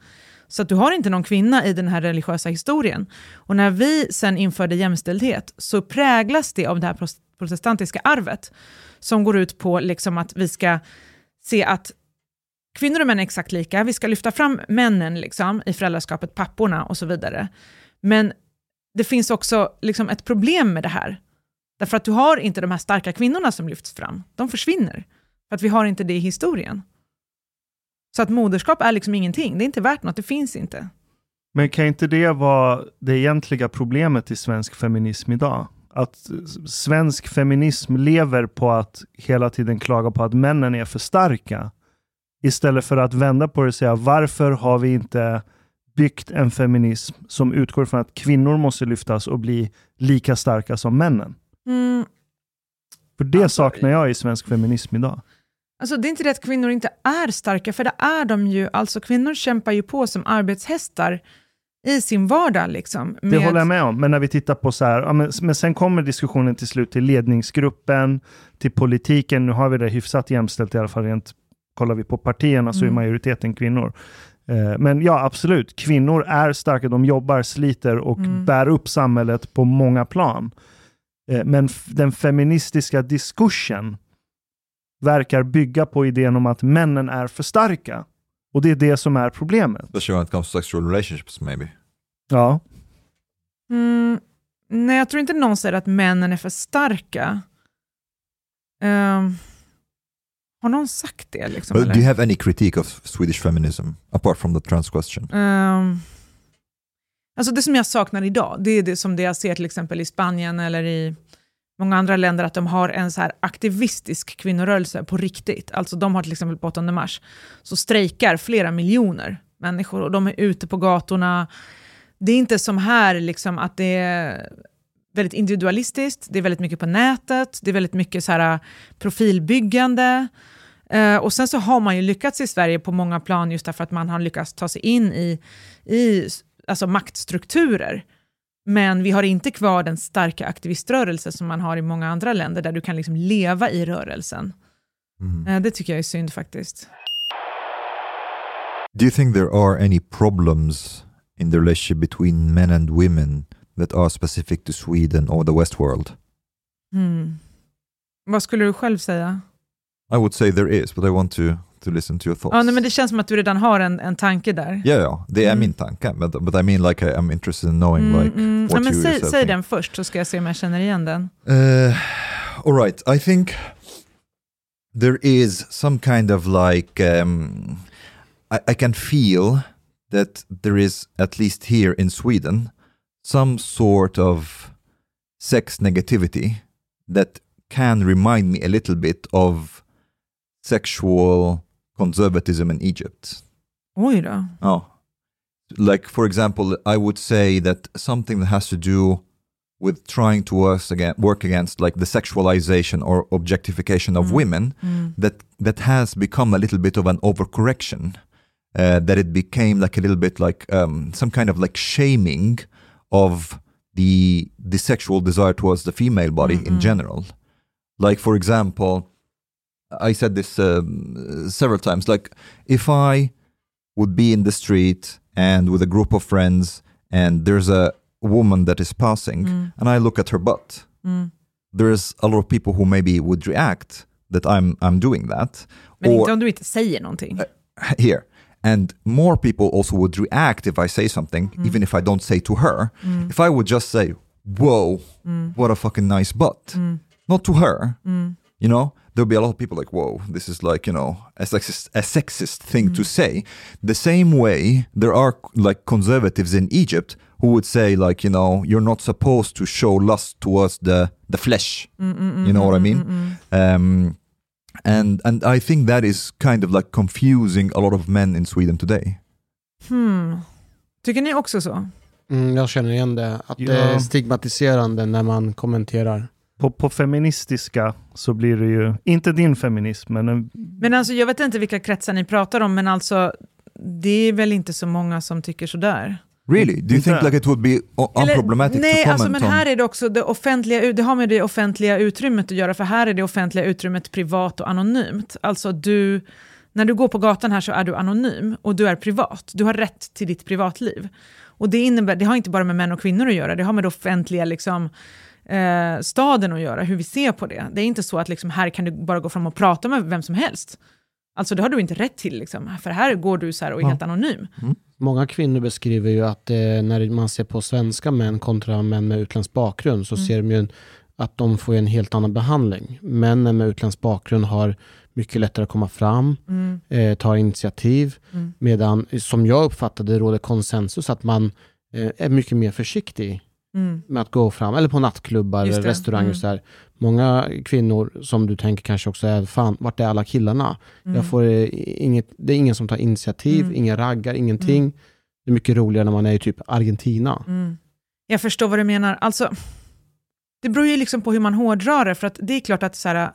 Så att du har inte någon kvinna i den här religiösa historien. Och när vi sen införde jämställdhet så präglas det av det här protestantiska arvet som går ut på liksom att vi ska se att kvinnor och män är exakt lika, vi ska lyfta fram männen liksom, i föräldraskapet, papporna och så vidare. Men det finns också liksom ett problem med det här. Därför att du har inte de här starka kvinnorna som lyfts fram. De försvinner. För att vi har inte det i historien. Så att moderskap är liksom ingenting. Det är inte värt något, det finns inte. Men kan inte det vara det egentliga problemet i svensk feminism idag? Att svensk feminism lever på att hela tiden klaga på att männen är för starka. Istället för att vända på det och säga varför har vi inte byggt en feminism som utgår från att kvinnor måste lyftas och bli lika starka som männen? Mm. För det Alltså, saknar jag i svensk feminism idag. Alltså, det är inte det att kvinnor inte är starka, för det är de ju. Alltså, kvinnor kämpar ju på som arbetshästar i sin vardag. Liksom, Det håller jag med om, men när vi tittar på så här, ja, men, men sen kommer diskussionen till slut till ledningsgruppen, till politiken. Nu har vi det hyfsat jämställt i alla fall rent, kollar vi på partierna så är Mm. majoriteten kvinnor. Eh, Men ja, absolut, kvinnor är starka, de jobbar, sliter och Mm. bär upp samhället på många plan. Eh, Men den feministiska diskursen verkar bygga på idén om att männen är för starka. Och det är det som är problemet. Especially when it comes to sexual relationships maybe. Ja, Mm, nej, jag tror inte någon säger att männen är för starka. Ehm, har någon sagt det? Liksom, But eller? do you have any critique of Swedish feminism apart from the trans question? Ehm, alltså det som jag saknar idag, det är det som det jag ser till exempel i Spanien eller i många andra länder, att de har en så här aktivistisk kvinnorörelse på riktigt. Alltså de har till exempel på 8 mars, så strejkar flera miljoner människor och de är ute på gatorna. Det är inte som här liksom att det är väldigt individualistiskt, det är väldigt mycket på nätet, det är väldigt mycket så här äh, profilbyggande. Uh, och sen så har man ju lyckats i Sverige på många plan just därför att man har lyckats ta sig in i, i alltså maktstrukturer. Men vi har inte kvar den starka aktiviströrelse som man har i många andra länder där du kan liksom leva i rörelsen. Mhm. Eh, det tycker jag är synd faktiskt. Do you think there are any problems in the relationship between men and women that are specific to Sweden or the West world? Hmm. Vad skulle du själv säga? I would say there is, but I want to, to listen to your thoughts. Ja, nej, men det känns som att du redan har en, en tanke där. Ja, ja, det är Mm. min tanke, but, but I mean like I, I'm interested in knowing Mm, like mm. what Ja, men you säg, säg den först så ska jag se om jag känner igen den. Uh, all right. I think there is some kind of like um, I, I can feel that there is at least here in Sweden some sort of sex negativity that can remind me a little bit of sexual conservatism in Egypt. Oj då. Oh. Like, for example, I would say that something that has to do with trying to work, against like the sexualization or objectification of Mm. women Mm. that that has become a little bit of an overcorrection uh, that it became like a little bit like um, some kind of like shaming of the the sexual desire towards the female body in Mm-mm. general like for example i said this um, several times like if i would be in the street and with a group of friends and there's a woman that is passing Mm. and i look at her butt Mm. there's a lot of people who maybe would react that i'm i'm doing that Men Or- inte om du inte säger någonting. here and more people also would react if i say something Mm. even if i don't say to her if i would just say whoa Mm. what a fucking nice butt Mm. not to her Mm. you know there'll be a lot of people like whoa this is like you know a sexist, a sexist thing Mm. to say the same way there are like conservatives in egypt who would say like you know you're not supposed to show lust towards the the flesh Mm, mm, mm, you know what I mm, mean? mm, mm. um, and and I think that is kind of like confusing a lot of men in Sweden today. Hmm. Tycker ni också så? Mm, jag känner igen det. Att Ja. det är stigmatiserande när man kommenterar. På, på feministiska så blir det ju, inte din feminism, men en, Men alltså, jag vet inte vilka kretsar ni pratar om, men alltså, det är väl inte så många som tycker sådär. Really? Do you think like it would be o- Eller- unproblematic nej, to alltså, men här är det också det offentliga, det har med det offentliga utrymmet att göra, för här är det offentliga utrymmet privat och anonymt. Alltså du, när du går på gatan här så är du anonym och du är privat. Du har rätt till ditt privatliv. Och det, innebär, det har inte bara med män och kvinnor att göra, det har med det offentliga liksom, eh, staden att göra, hur vi ser på det. Det är inte så att liksom, här kan du bara gå fram och prata med vem som helst. Alltså det har du inte rätt till, liksom. för här går du så här och är Ja. helt anonym. Många kvinnor beskriver ju att eh, när man ser på svenska män kontra män med utländsk bakgrund så Mm. ser de ju en att de får en helt annan behandling. Männen med utländsk bakgrund har mycket lättare att komma fram, Mm. eh, tar initiativ, Mm. medan som jag uppfattade råder konsensus att man eh, är mycket mer försiktig Mm. med att gå fram, eller på nattklubbar restauranger. mm. Så här. Många kvinnor som du tänker kanske också är, fan, vart är alla killarna? Mm. Jag får, eh, inget, det är ingen som tar initiativ, Mm. inga raggar, ingenting. Det är mycket roligare när man är i typ Argentina. Mm. Jag förstår vad du menar. Alltså, det beror ju liksom på hur man hårdrar det, för att det är klart att så här,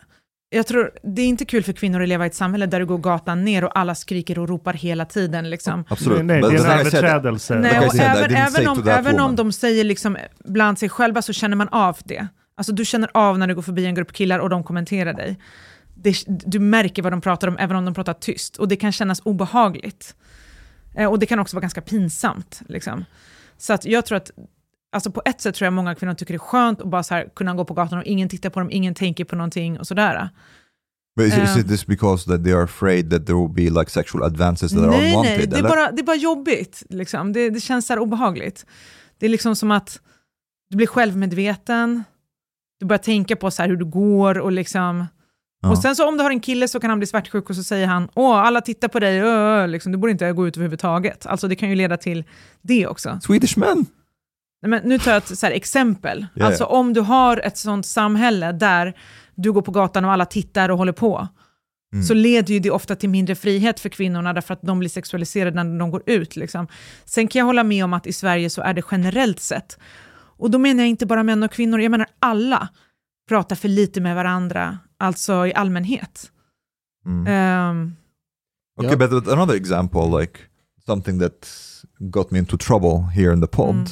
jag tror, det är inte kul för kvinnor att leva i ett samhälle där du går gatan ner och alla skriker och ropar hela tiden. Liksom. Absolut. Nej, But det är en överträdelse. Nej, och även, även, om, även om de säger liksom bland sig själva så känner man av det. Alltså du känner av när du går förbi en grupp killar och de kommenterar dig. Det, du märker vad de pratar om även om de pratar tyst och det kan kännas obehagligt. Eh, och det kan också vara ganska pinsamt. Liksom. Så att jag tror att, alltså på ett sätt tror jag många kvinnor tycker det är skönt att bara så här kunna gå på gatan och ingen tittar på dem, ingen tänker på någonting och sådär. But is, is it this because that they are afraid that there will be like sexual advances that are Nej, unwanted? nej, det är, eller? bara, det är bara jobbigt. Liksom. Det, det känns så här obehagligt. Det är liksom som att du blir självmedveten, du börjar tänka på så här hur du går och liksom... Ja. Och sen så om du har en kille så kan han bli svartsjuk och så säger han åh, alla tittar på dig, ö, ö, liksom, du borde inte gå ut överhuvudtaget. Alltså det kan ju leda till det också. Swedish men? Men nu tar jag ett så här exempel. Ja, alltså om du har ett sånt samhälle där du går på gatan och alla tittar och håller på, Mm. så leder ju det ofta till mindre frihet för kvinnorna därför att de blir sexualiserade när de går ut. Liksom. Sen kan jag hålla med om att i Sverige så är det generellt sett, och då menar jag inte bara män och kvinnor, jag menar alla pratar för lite med varandra, alltså i allmänhet. Mm. Ehm, Okay, Yeah. but another example, like something that got me into trouble here in the pod, Mm.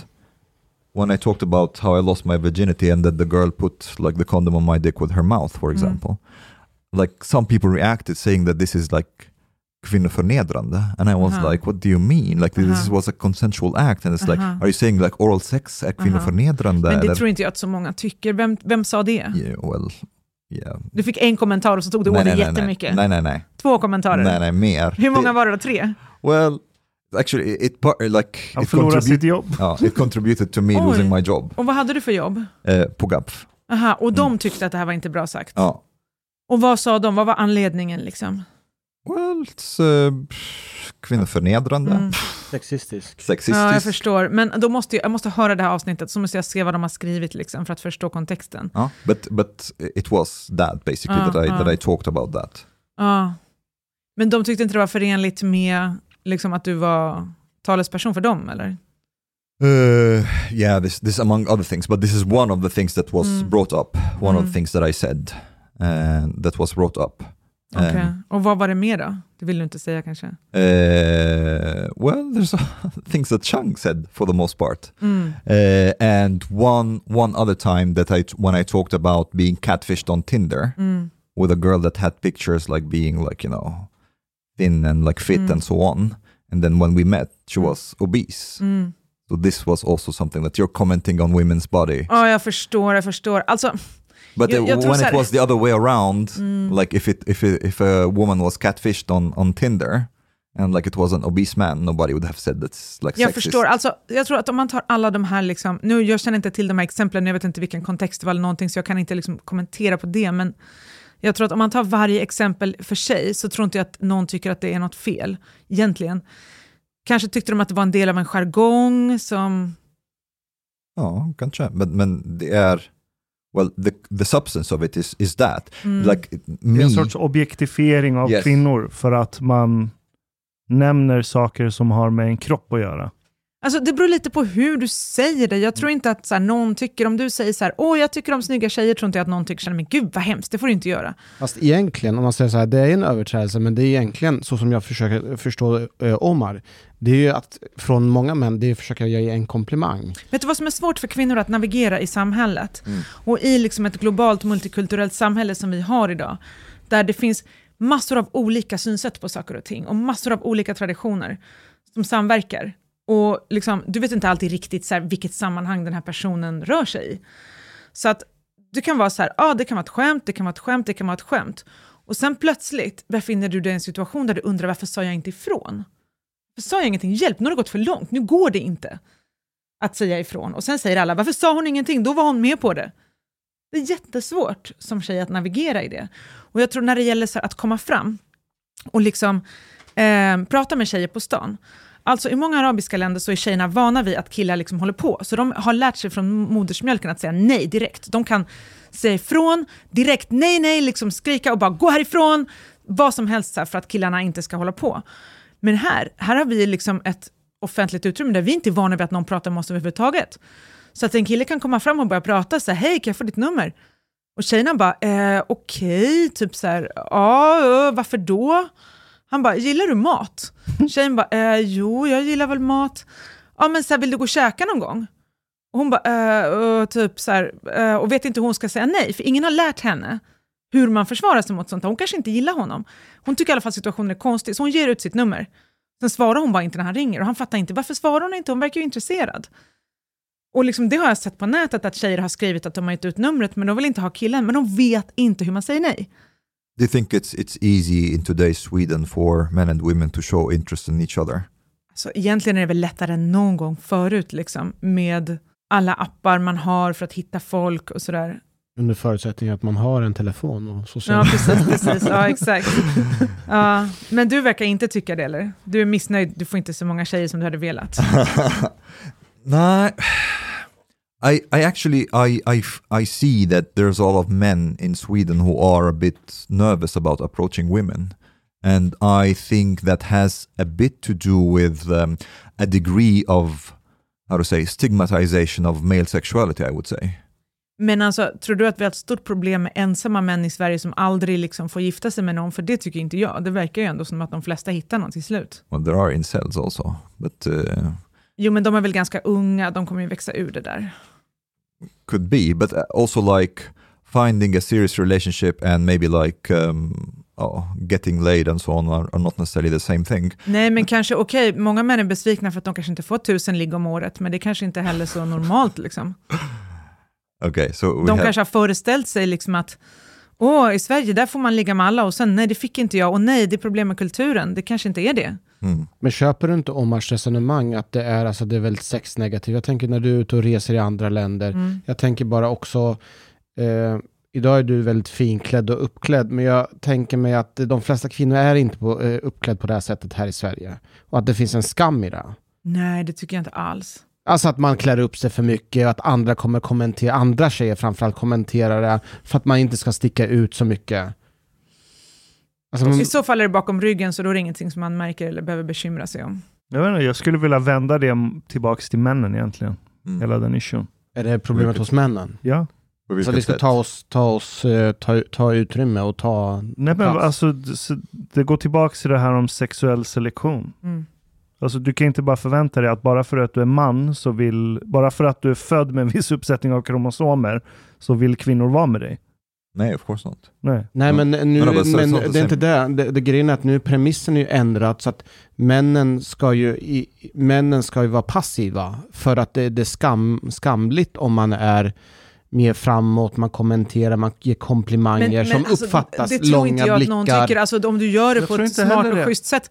When I talked about how I lost my virginity and that the girl put like the condom on my dick with her mouth, for Mm. example. Like some people reacted saying that this is like kvinnoförnedrande, and I was Uh-huh. like, what do you mean? Like this Uh-huh. was a consensual act, and it's like, Uh-huh. are you saying like oral sex är kvinnoförnedrande? men det eller? tror inte jag att så många tycker. Vem, vem sa det? Yeah, well, yeah. Du fick en kommentar och så tog du åt dig jättemycket. nej, nej, nej. Två kommentarer. Nej, nej, mer. Hur många var det då? Tre? Well, actually, it part like Han it, förlorar sitt jobb. *laughs* ja, it contributed to me Oj. losing my job Och vad hade du för jobb? eh, på GAPF. Aha, och de Mm. tyckte att det här var inte bra sagt. Ja. Och vad sa de? Vad var anledningen liksom? Well, it's uh, kvinnoförnedrande, Mm. Sexistisk. sexistiskt. Ja, jag förstår. Men då måste jag, jag måste höra det här avsnittet, så måste jag se vad de har skrivit liksom, för att förstå kontexten. Ja, but, but it was that basically Ja, that, I, ja. that I talked about that. Ja. Men de tyckte inte det var förenligt med liksom, att du var talesperson för dem, eller? Uh, yeah, this this among other things, but this is one of the things that was Mm. brought up. One of Mm. the things that I said uh, that was brought up. Um, Okej. Och vad var det mer då? Det vill du inte säga kanske? Uh, well, there's *laughs* things that Chang said for the most part, Mm. uh, and one one other time that I when I talked about being catfished on Tinder Mm. with a girl that had pictures like being like you know thin and like fit Mm. and so on, and then when we met, she Mm. was obese. Mm. So this was also something that you're commenting on women's body, Ja, jag förstår, jag förstår. Alltså, but jag- jag when it was the other way around, mm. like if it if it, if a woman was catfished on on Tinder. And like it was an obese man, nobody would have said that's like Jag sexist. förstår. Alltså, jag tror att om man tar alla de här, liksom, nu, jag känner inte till de här exemplen, jag vet inte vilken kontext det var eller någonting, så jag kan inte liksom kommentera på det, men jag tror att om man tar varje exempel för sig, så tror inte jag att någon tycker att det är något fel, egentligen. Kanske tyckte de att det var en del av en jargong som... Ja, kanske. Men, men det är, well, the, the substance of it is, is that. Mm. Like Det me, är en sorts objektifiering av Yes. kvinnor för att man nämner saker som har med en kropp att göra. Alltså, det beror lite på hur du säger det. Jag tror inte att så här, någon tycker, om du säger så här, åh jag tycker om snygga tjejer, tror inte jag att någon tycker men gud vad hemskt, det får du inte göra. Fast egentligen, om man säger så här, det är en överträdelse, men det är egentligen, så som jag försöker förstå eh, Omar, det är ju att från många män, det är att försöka ge en komplimang. Vet du vad som är svårt för kvinnor att navigera i samhället? Mm. Och i liksom ett globalt multikulturellt samhälle som vi har idag, där det finns massor av olika synsätt på saker och ting och massor av olika traditioner som samverkar. Och liksom, du vet inte alltid riktigt så här, vilket sammanhang den här personen rör sig i. Så att du kan vara så här, ja ah, det kan vara ett skämt, det kan vara ett skämt, det kan vara ett skämt. Och sen plötsligt befinner du dig i en situation där du undrar varför sa jag inte ifrån? Varför sa jag ingenting? Hjälp, nu har det gått för långt, nu går det inte att säga ifrån. Och sen säger alla, varför sa hon ingenting? Då var hon med på det. Det är jättesvårt som tjej att navigera i det. Och jag tror när det gäller så här, att komma fram och liksom eh, prata med tjejer på stan. Alltså i många arabiska länder så är tjejerna vana vid att killar liksom håller på. Så de har lärt sig från modersmjölken att säga nej direkt. De kan säga ifrån direkt, nej, nej, liksom skrika och bara gå härifrån. Vad som helst så här, för att killarna inte ska hålla på. Men här, här har vi liksom ett offentligt utrymme där vi inte är vana vid att någon pratar med oss överhuvudtaget. Så att en kille kan komma fram och börja prata så här, hej kan jag få ditt nummer? Och tjejerna bara, eh, okej, okay. typ så här, ja, eh, varför då? Han bara, gillar du mat? Tjejen bara, eh, jo, jag gillar väl mat. Ja, men så här, vill du gå och käka någon gång? Och hon bara, eh, typ så här, eh, och vet inte hur hon ska säga nej, för ingen har lärt henne hur man försvarar sig mot sånt Hon kanske inte gillar honom. Hon tycker i alla fall situationen är konstig, så hon ger ut sitt nummer. Sen svarar hon bara inte när han ringer och han fattar inte, varför svarar hon inte? Hon verkar ju intresserad. Och liksom, det har jag sett på nätet att tjejer har skrivit att de har gett ut numret men de vill inte ha killen, men de vet inte hur man säger nej. Do you think it's, it's easy in today's Sweden for men and women to show interest in each other? Så egentligen är det väl lättare än någon gång förut liksom, med alla appar man har för att hitta folk och sådär. Under förutsättning att man har en telefon och sociala Ja, precis. precis. Ja, *laughs* exakt. Ja, men du verkar inte tycka det, eller? Du är missnöjd, du får inte så många tjejer som du hade velat. *laughs* Nej, I, I actually I, I, I see that there's a lot of men in Sweden who are a bit nervous about approaching women. And I think that has a bit to do with um, a degree of, how to say, stigmatization of male sexuality, I would say. Men alltså, tror du att vi har ett stort problem med ensamma män i Sverige som aldrig liksom får gifta sig med någon? För det tycker inte jag. Det verkar ju ändå som att de flesta hittar någon till slut. Well, there are incels also. But, uh... Jo, men de är väl ganska unga. De kommer ju växa ur det där. Could be, but also like finding a serious relationship and maybe like um, oh, getting laid and so on are, are, not necessarily the same thing. Nej, men kanske okej, okay, många män är besvikna för att de kanske inte får tusen ligg om året, men det kanske inte heller så normalt liksom. Okay, so de have... kanske har föreställt sig liksom att Åh, i Sverige där får man ligga med alla och sen nej, det fick inte jag och nej, det är problem med kulturen. Det kanske inte är det. Mm. Men köper du inte Omars resonemang att det är, alltså, det är väldigt sexnegativt? Jag tänker när du är ute och reser i andra länder. Mm. Jag tänker bara också, eh, idag är du väldigt finklädd och uppklädd, men jag tänker mig att de flesta kvinnor är inte på, eh, uppklädd på det här sättet här i Sverige. Och att det finns en skam i det. Nej, det tycker jag inte alls. Alltså att man klär upp sig för mycket och att andra kommer kommentera, andra tjejer framförallt kommenterar det för att man inte ska sticka ut så mycket. Alltså man... I så fall är det bakom ryggen så då är det ingenting som man märker eller behöver bekymra sig om. Jag, vet inte, jag skulle vilja vända det tillbaka till männen egentligen. Mm. Hela den issuen. Är det problemet hos männen? Ja. Så vi ska ta oss, ta oss, eh, ta, ta utrymme och ta Nej men alltså, det går tillbaka till det här om sexuell selektion. Mm. Alltså du kan inte bara förvänta dig att bara för att du är man, så vill, bara för att du är född med en viss uppsättning av kromosomer, så vill kvinnor vara med dig. Nej, of course not. Nej, Nej men, nu, men, men det är inte det. det. Det grejen är att nu premissen är ju ändrad så att männen ska ju, i, männen ska ju vara passiva för att det, det är skam, skamligt om man är mer framåt, man kommenterar, man ger komplimanger men, som alltså, uppfattas, långa blickar. Det tror inte jag att någon tycker, alltså om du gör det jag på ett smart och schysst sätt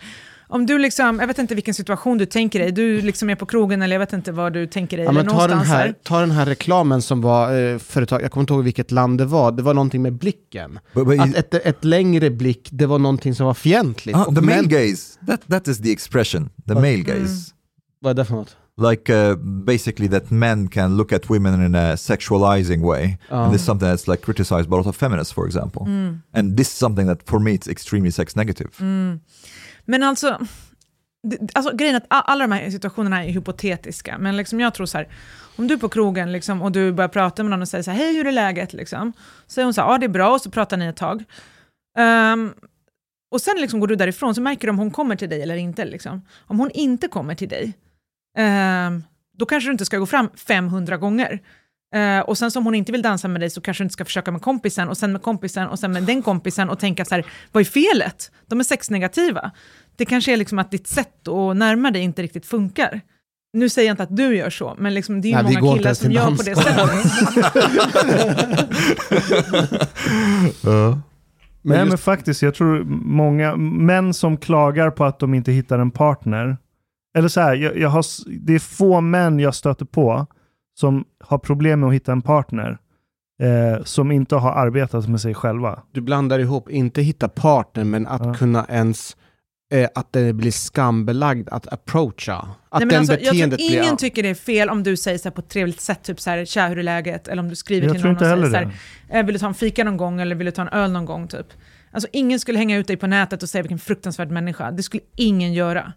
om du liksom, jag vet inte vilken situation du tänker dig, du liksom är på krogen eller jag vet inte vad du tänker dig. Ja, eller ta, den här, ta den här reklamen som var eh, företag, jag kommer inte ihåg vilket land det var, det var någonting med blicken. But, but att ett, ett längre blick, det var någonting som var fientligt. Ah, the male gaze, that, that is the expression, the male mm. gaze. Mm. Vad är det för något? like uh, basically that men can look at women in a sexualizing way oh. and this is something that's like criticized by a lot of feminists for example mm. and this is something that for me it's extremely sex negative mm. Men alltså, alltså grejen är att alla de här situationerna är hypotetiska, men liksom jag tror så här, om du är på krogen liksom, och du börjar prata med någon och säger så här, hej hur är läget? Liksom. Så säger hon så här, ja det är bra, och så pratar ni ett tag. Um, och sen liksom går du därifrån, så märker du om hon kommer till dig eller inte. Liksom. Om hon inte kommer till dig, um, då kanske du inte ska gå fram 500 gånger. Uh, och sen som hon inte vill dansa med dig så kanske du inte ska försöka med kompisen och sen med kompisen och sen med den kompisen och tänka så här, vad är felet? De är sexnegativa. Det kanske är liksom att ditt sätt att närma dig inte riktigt funkar. Nu säger jag inte att du gör så, men liksom, det är Nej, många killar som gör på det sättet. *laughs* uh. Men, Nej, men faktiskt, jag tror många män som klagar på att de inte hittar en partner, eller så här, jag, jag har, det är få män jag stöter på som har problem med att hitta en partner eh, som inte har arbetat med sig själva. Du blandar ihop, inte hitta partner, men att Ja. kunna ens, eh, att det blir skambelagd att approacha. Att Nej, men den alltså, jag tror beteendet ingen blir... tycker det är fel om du säger så här på ett trevligt sätt, typ så här, tja hur är läget? Eller om du skriver Jag till någon och säger så här, "Eh, vill du ta en fika någon gång eller vill du ta en öl någon gång? Typ. Alltså ingen skulle hänga ut dig på nätet och säga vilken fruktansvärd människa. Det skulle ingen göra.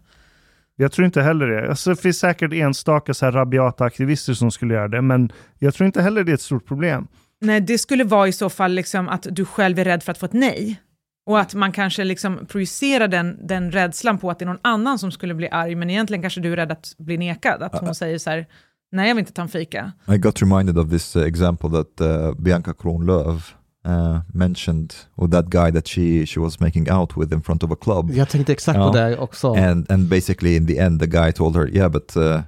Jag tror inte heller det. Alltså, det finns säkert enstaka så här rabiata aktivister som skulle göra det, men jag tror inte heller det är ett stort problem. Nej, det skulle vara i så fall liksom att du själv är rädd för att få ett nej. Och att man kanske liksom projicerar den, den rädslan på att det är någon annan som skulle bli arg, men egentligen kanske du är rädd att bli nekad. Att hon säger så här, nej jag vill inte ta en fika. I got reminded of this uh, example that uh, Bianca Kronlöf uh, mentioned with that guy that she she was making out with in front of a club. Jag tänkte exakt Ja. på det också. And and basically in the end the guy told her, yeah, but uh,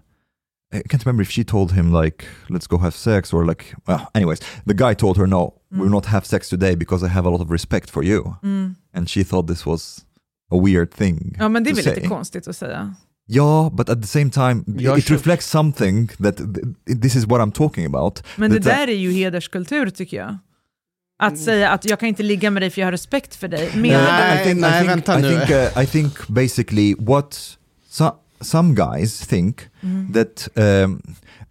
I can't remember if she told him like, let's go have sex or like, well, anyways, the guy told her, no, we'll not have sex today because I have a lot of respect for you. Mm. And she thought this was a weird thing Ja, men det är väl say. lite konstigt att säga. Yeah, but at the same time, Jag it reflects something that th- this is what I'm talking about. Men det där är ju hederskultur tycker jag. Att säga att jag kan inte ligga med dig för jag har respekt för dig. Nej. I think, nej, I think, vänta I nu. think, uh, I think basically what so, some guys think Mm. that um,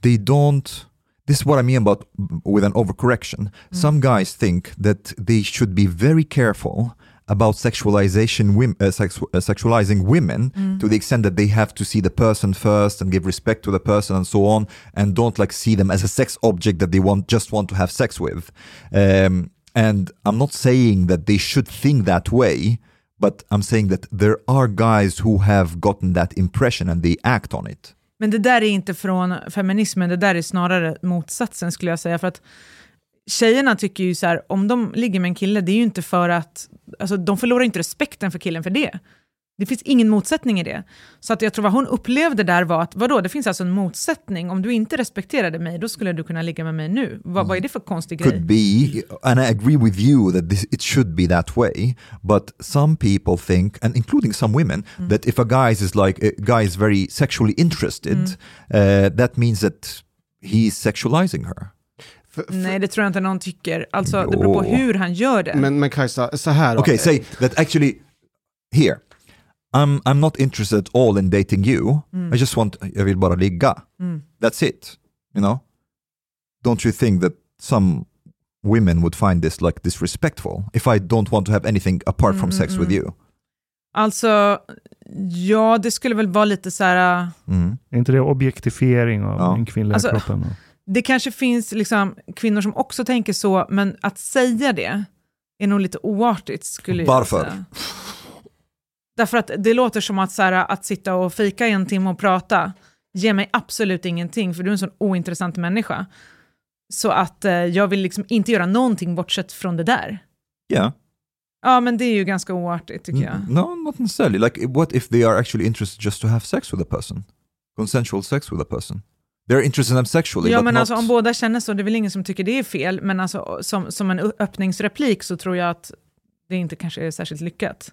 they don't. This is what I mean about with an overcorrection. Some guys think that they should be very careful about sexualization, wim- uh, sex- uh, sexualizing women to the extent that they have to see the person first and give respect to the person and so on, and don't like see them as a sex object that they want just want to have sex with. Um, and I'm not saying that they should think that way, but I'm saying that there are guys who have gotten that impression and they act on it. Men det där är inte från feminismen, det där är snarare motsatsen skulle jag säga. För att tjejerna tycker ju så här, om de ligger med en kille, det är ju inte för att, alltså de förlorar inte respekten för killen för det. Det finns ingen motsättning i det. Så att jag tror vad hon upplevde där var att, vadå, det finns alltså en motsättning. Om du inte respekterade mig, då skulle du kunna ligga med mig nu. Vad, vad är det för konstig grej? Could be, and I agree with you that this, it should be that way. But some people think, and including some women, that if a guy is like a guy is very sexually interested, uh, that means that he's sexualizing her. För- för- Nej, det tror jag inte någon tycker. Alltså, det beror på Jo. hur han gör det. Men, men Kajsa, så här då. Okay, say that actually here. I'm I'm not interested at all in dating you. I just want jag vill bara ligga. That's it. You know? Don't you think that some women would find this like disrespectful if I don't want to have anything apart from sex with you? Alltså, ja, det skulle väl vara lite så här... Mm. Är inte det objektifiering av Ja. den kvinnliga Alltså, kroppen? Det kanske finns liksom kvinnor som också tänker så, men att säga det är nog lite oartigt skulle jag Varför? säga. Därför att det låter som att, så här, att sitta och fika i en timme och prata ger mig absolut ingenting, för du är en sån ointressant människa. Så att eh, jag vill liksom inte göra någonting bortsett från det där. Yeah. Ja, men det är ju ganska oartigt tycker jag. No, not necessarily. Like, what if they are actually interested just to have sex with a person? Consensual sex with a person. They're interested in them sexually, Ja, men not... alltså om båda känner så, det är väl ingen som tycker det är fel, men alltså, som, som en öppningsreplik så tror jag att det inte kanske är särskilt lyckat.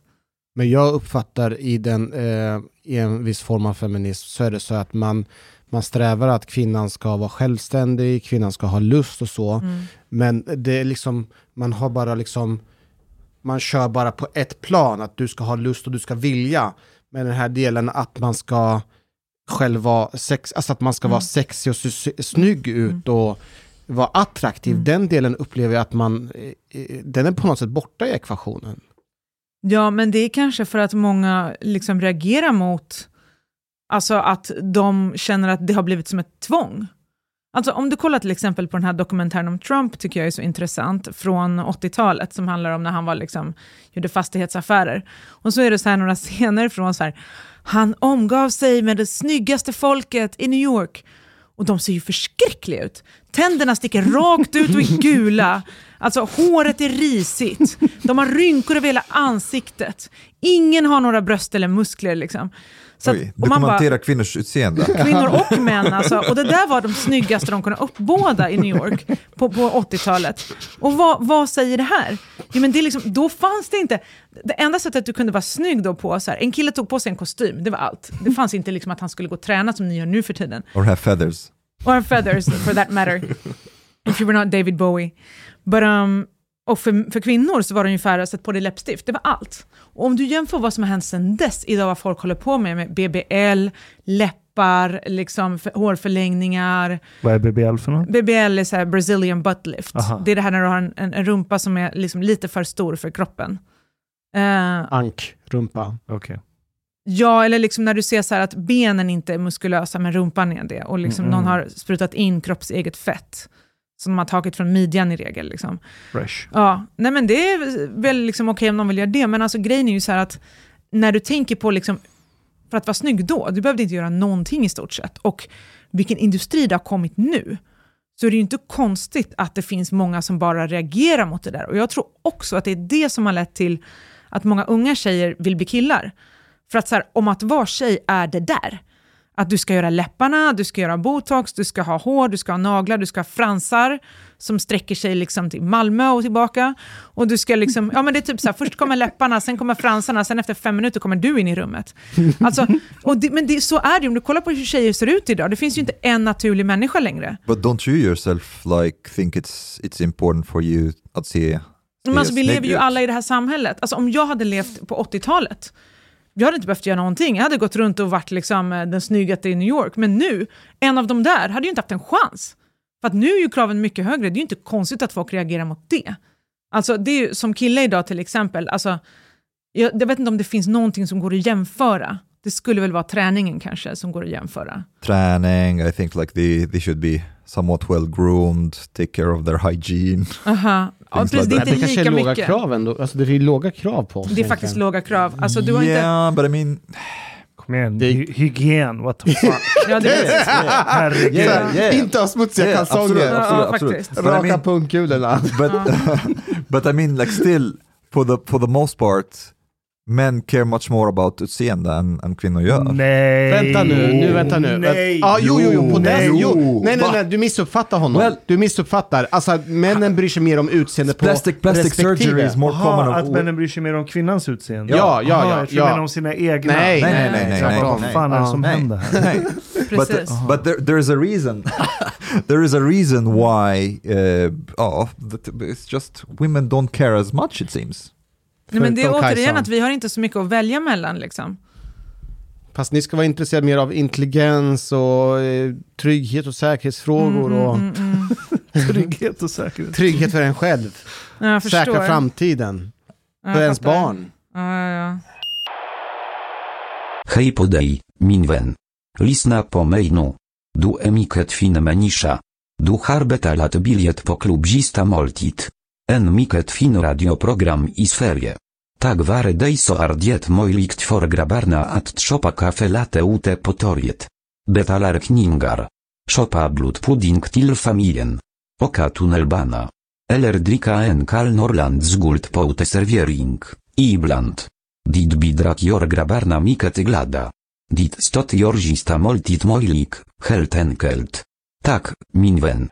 Men jag uppfattar i, den, eh, i en viss form av feminism så är det så att man, man strävar att kvinnan ska vara självständig, kvinnan ska ha lust och så. Mm. Men det är liksom, man har bara liksom, man kör bara på ett plan, att du ska ha lust och du ska vilja. Men den här delen att man ska själv vara sex, alltså att man ska vara sexig och snygg ut och vara attraktiv, den delen upplever jag att man, eh, eh, den är på något sätt borta i ekvationen. Ja, men det är kanske för att många liksom reagerar mot alltså att de känner att det har blivit som ett tvång. Alltså om du kollar till exempel på den här dokumentären om Trump, tycker jag är så intressant, från 80-talet, som handlar om när han var liksom, gjorde fastighetsaffärer. Och så är det så här några *laughs* scener från så här, han omgav sig med det snyggaste folket i New York. Och de ser ju förskräckliga ut. Tänderna sticker rakt ut och är gula. Alltså håret är risigt. De har rynkor över hela ansiktet. Ingen har några bröst eller muskler liksom. Så att- Oj, och man bara, dokumentera kvinnors utseende. kvinnor och *laughs* män alltså. Och det där var de snyggaste de kunde uppbåda i New York på, på 80-talet. Och vad, vad säger det här? Jo, men det är liksom, då fanns det inte... Det enda sättet du kunde vara snygg då på, så här, en kille tog på sig en kostym, det var allt. Det fanns inte liksom att han skulle gå och träna som ni gör nu för tiden. Or have feathers. Or feathers for that matter. If you were not David Bowie. But, um, och för, för kvinnor så var det ungefär att sätta på dig läppstift, det var allt. Och om du jämför vad som har hänt sedan dess, idag vad folk håller på med, med BBL, läppar, liksom för, hårförlängningar. Vad är BBL för något? BBL är så här Brazilian butt lift. Aha. Det är det här när du har en, en, en rumpa som är liksom lite för stor för kroppen. Eh, Ank, rumpa. Ja, eller liksom när du ser så här att benen inte är muskulösa men rumpan är det och liksom Mm. någon har sprutat in kroppseget fett som de har tagit från midjan i regel. Liksom. Fresh. Ja, nej men det är väl liksom okej om någon vill göra det, men alltså grejen är ju så här att när du tänker på, liksom, för att vara snygg då, du behövde inte göra någonting i stort sett. Och vilken industri det har kommit nu, så är det ju inte konstigt att det finns många som bara reagerar mot det där. Och jag tror också att det är det som har lett till att många unga tjejer vill bli killar. För att så här, om att vara tjej är det där. Att du ska göra läpparna, du ska göra botox, du ska ha hår, du ska ha naglar, du ska ha fransar som sträcker sig liksom till Malmö och tillbaka. Och du ska liksom, ja men det är typ så här, först kommer läpparna, sen kommer fransarna, sen efter fem minuter kommer du in i rummet. Alltså, och det, men det, så är det om du kollar på hur tjejer ser ut idag, det finns ju inte en naturlig människa längre. But don't you yourself like think it's it's important for you att se Men alltså, vi lever ju alla i det här samhället. Alltså, om jag hade levt på 80-talet, jag hade inte behövt göra någonting. Jag hade gått runt och varit liksom, eh, den snyggaste i New York. Men nu, en av de där hade ju inte haft en chans. För att nu är ju kraven mycket högre. Det är ju inte konstigt att folk reagerar mot det. Alltså, det är ju, som kille idag till exempel, alltså, jag, jag vet inte om det finns någonting som går att jämföra. Det skulle väl vara träningen kanske som går att jämföra. träning. I think like the, they should be somewhat well groomed, take care of their hygiene. Aha. *laughs* Ja, precis, like det är inte det kanske är låga mycket. krav ändå. Alltså det är ju låga krav på oss. Det är faktiskt egentligen. låga krav. Alltså, du har inte... yeah, but I mean, Kom igen, Det- Hy- hygien, what the *laughs* fuck. Ja, det är, Herregud. Yeah, yeah. Inte ha smutsiga Yeah, kalsonger. absolut, Ja, absolut, ja, absolut. faktiskt. But I Raka mean, pungkulorna. *laughs* but but I mean, like still, for the for the most part, men care much more about utseende än, än kvinnor gör. Nej. Vänta nu, nu vänta nu. Nej. Ja, jo, jo, jo, på Nej. den, jo. Nej, nej, nej, du missuppfattar honom. Well- du missuppfattar. Alltså, männen bryr sig mer om utseende på Plastic plastic respektive. surgery is more Aha, common. att männen bryr sig mer om kvinnans utseende? Ja, ja, Aha, ja, Jag tror ja. menar om sina egna. Nej, nej, nej, nej, Så nej, Vad nej. fan är det Ja, som nej. händer här? Nej. *laughs* but precis. but there, there is a reason. *laughs* there is a reason why. Uh, oh, it's just women don't care as much. It seems. Nej, men det är återigen Kajsan. att vi har inte så mycket att välja mellan. Liksom. Fast ni ska vara intresserade mer av intelligens och eh, trygghet och säkerhetsfrågor och Mm, mm, mm. *laughs* Trygghet och säkerhet. trygghet för en själv. Ja, jag förstår. Säkra framtiden. Ja, För ens fattar. barn. Ja, ja, ja. Hej podej, min vän. Lisna po mejnu. Du emiket fin menisza. Du harbeta lat biliet po klubzista moltit. En miket fin radioprogram i sferie. Tak ware dejso ardiet mojlikt for grabarna at tropa kafe late ute potoriet. Betalar kningar. Shopa blut pudding til familien. Oka tunnelbana. Eller drika en kal norland z guld poute serviering. Ibland. Dit bidrak jor grabarna miket glada. Dit stot jorzista moltit mojlik, helt enkelt. Tak, minwen.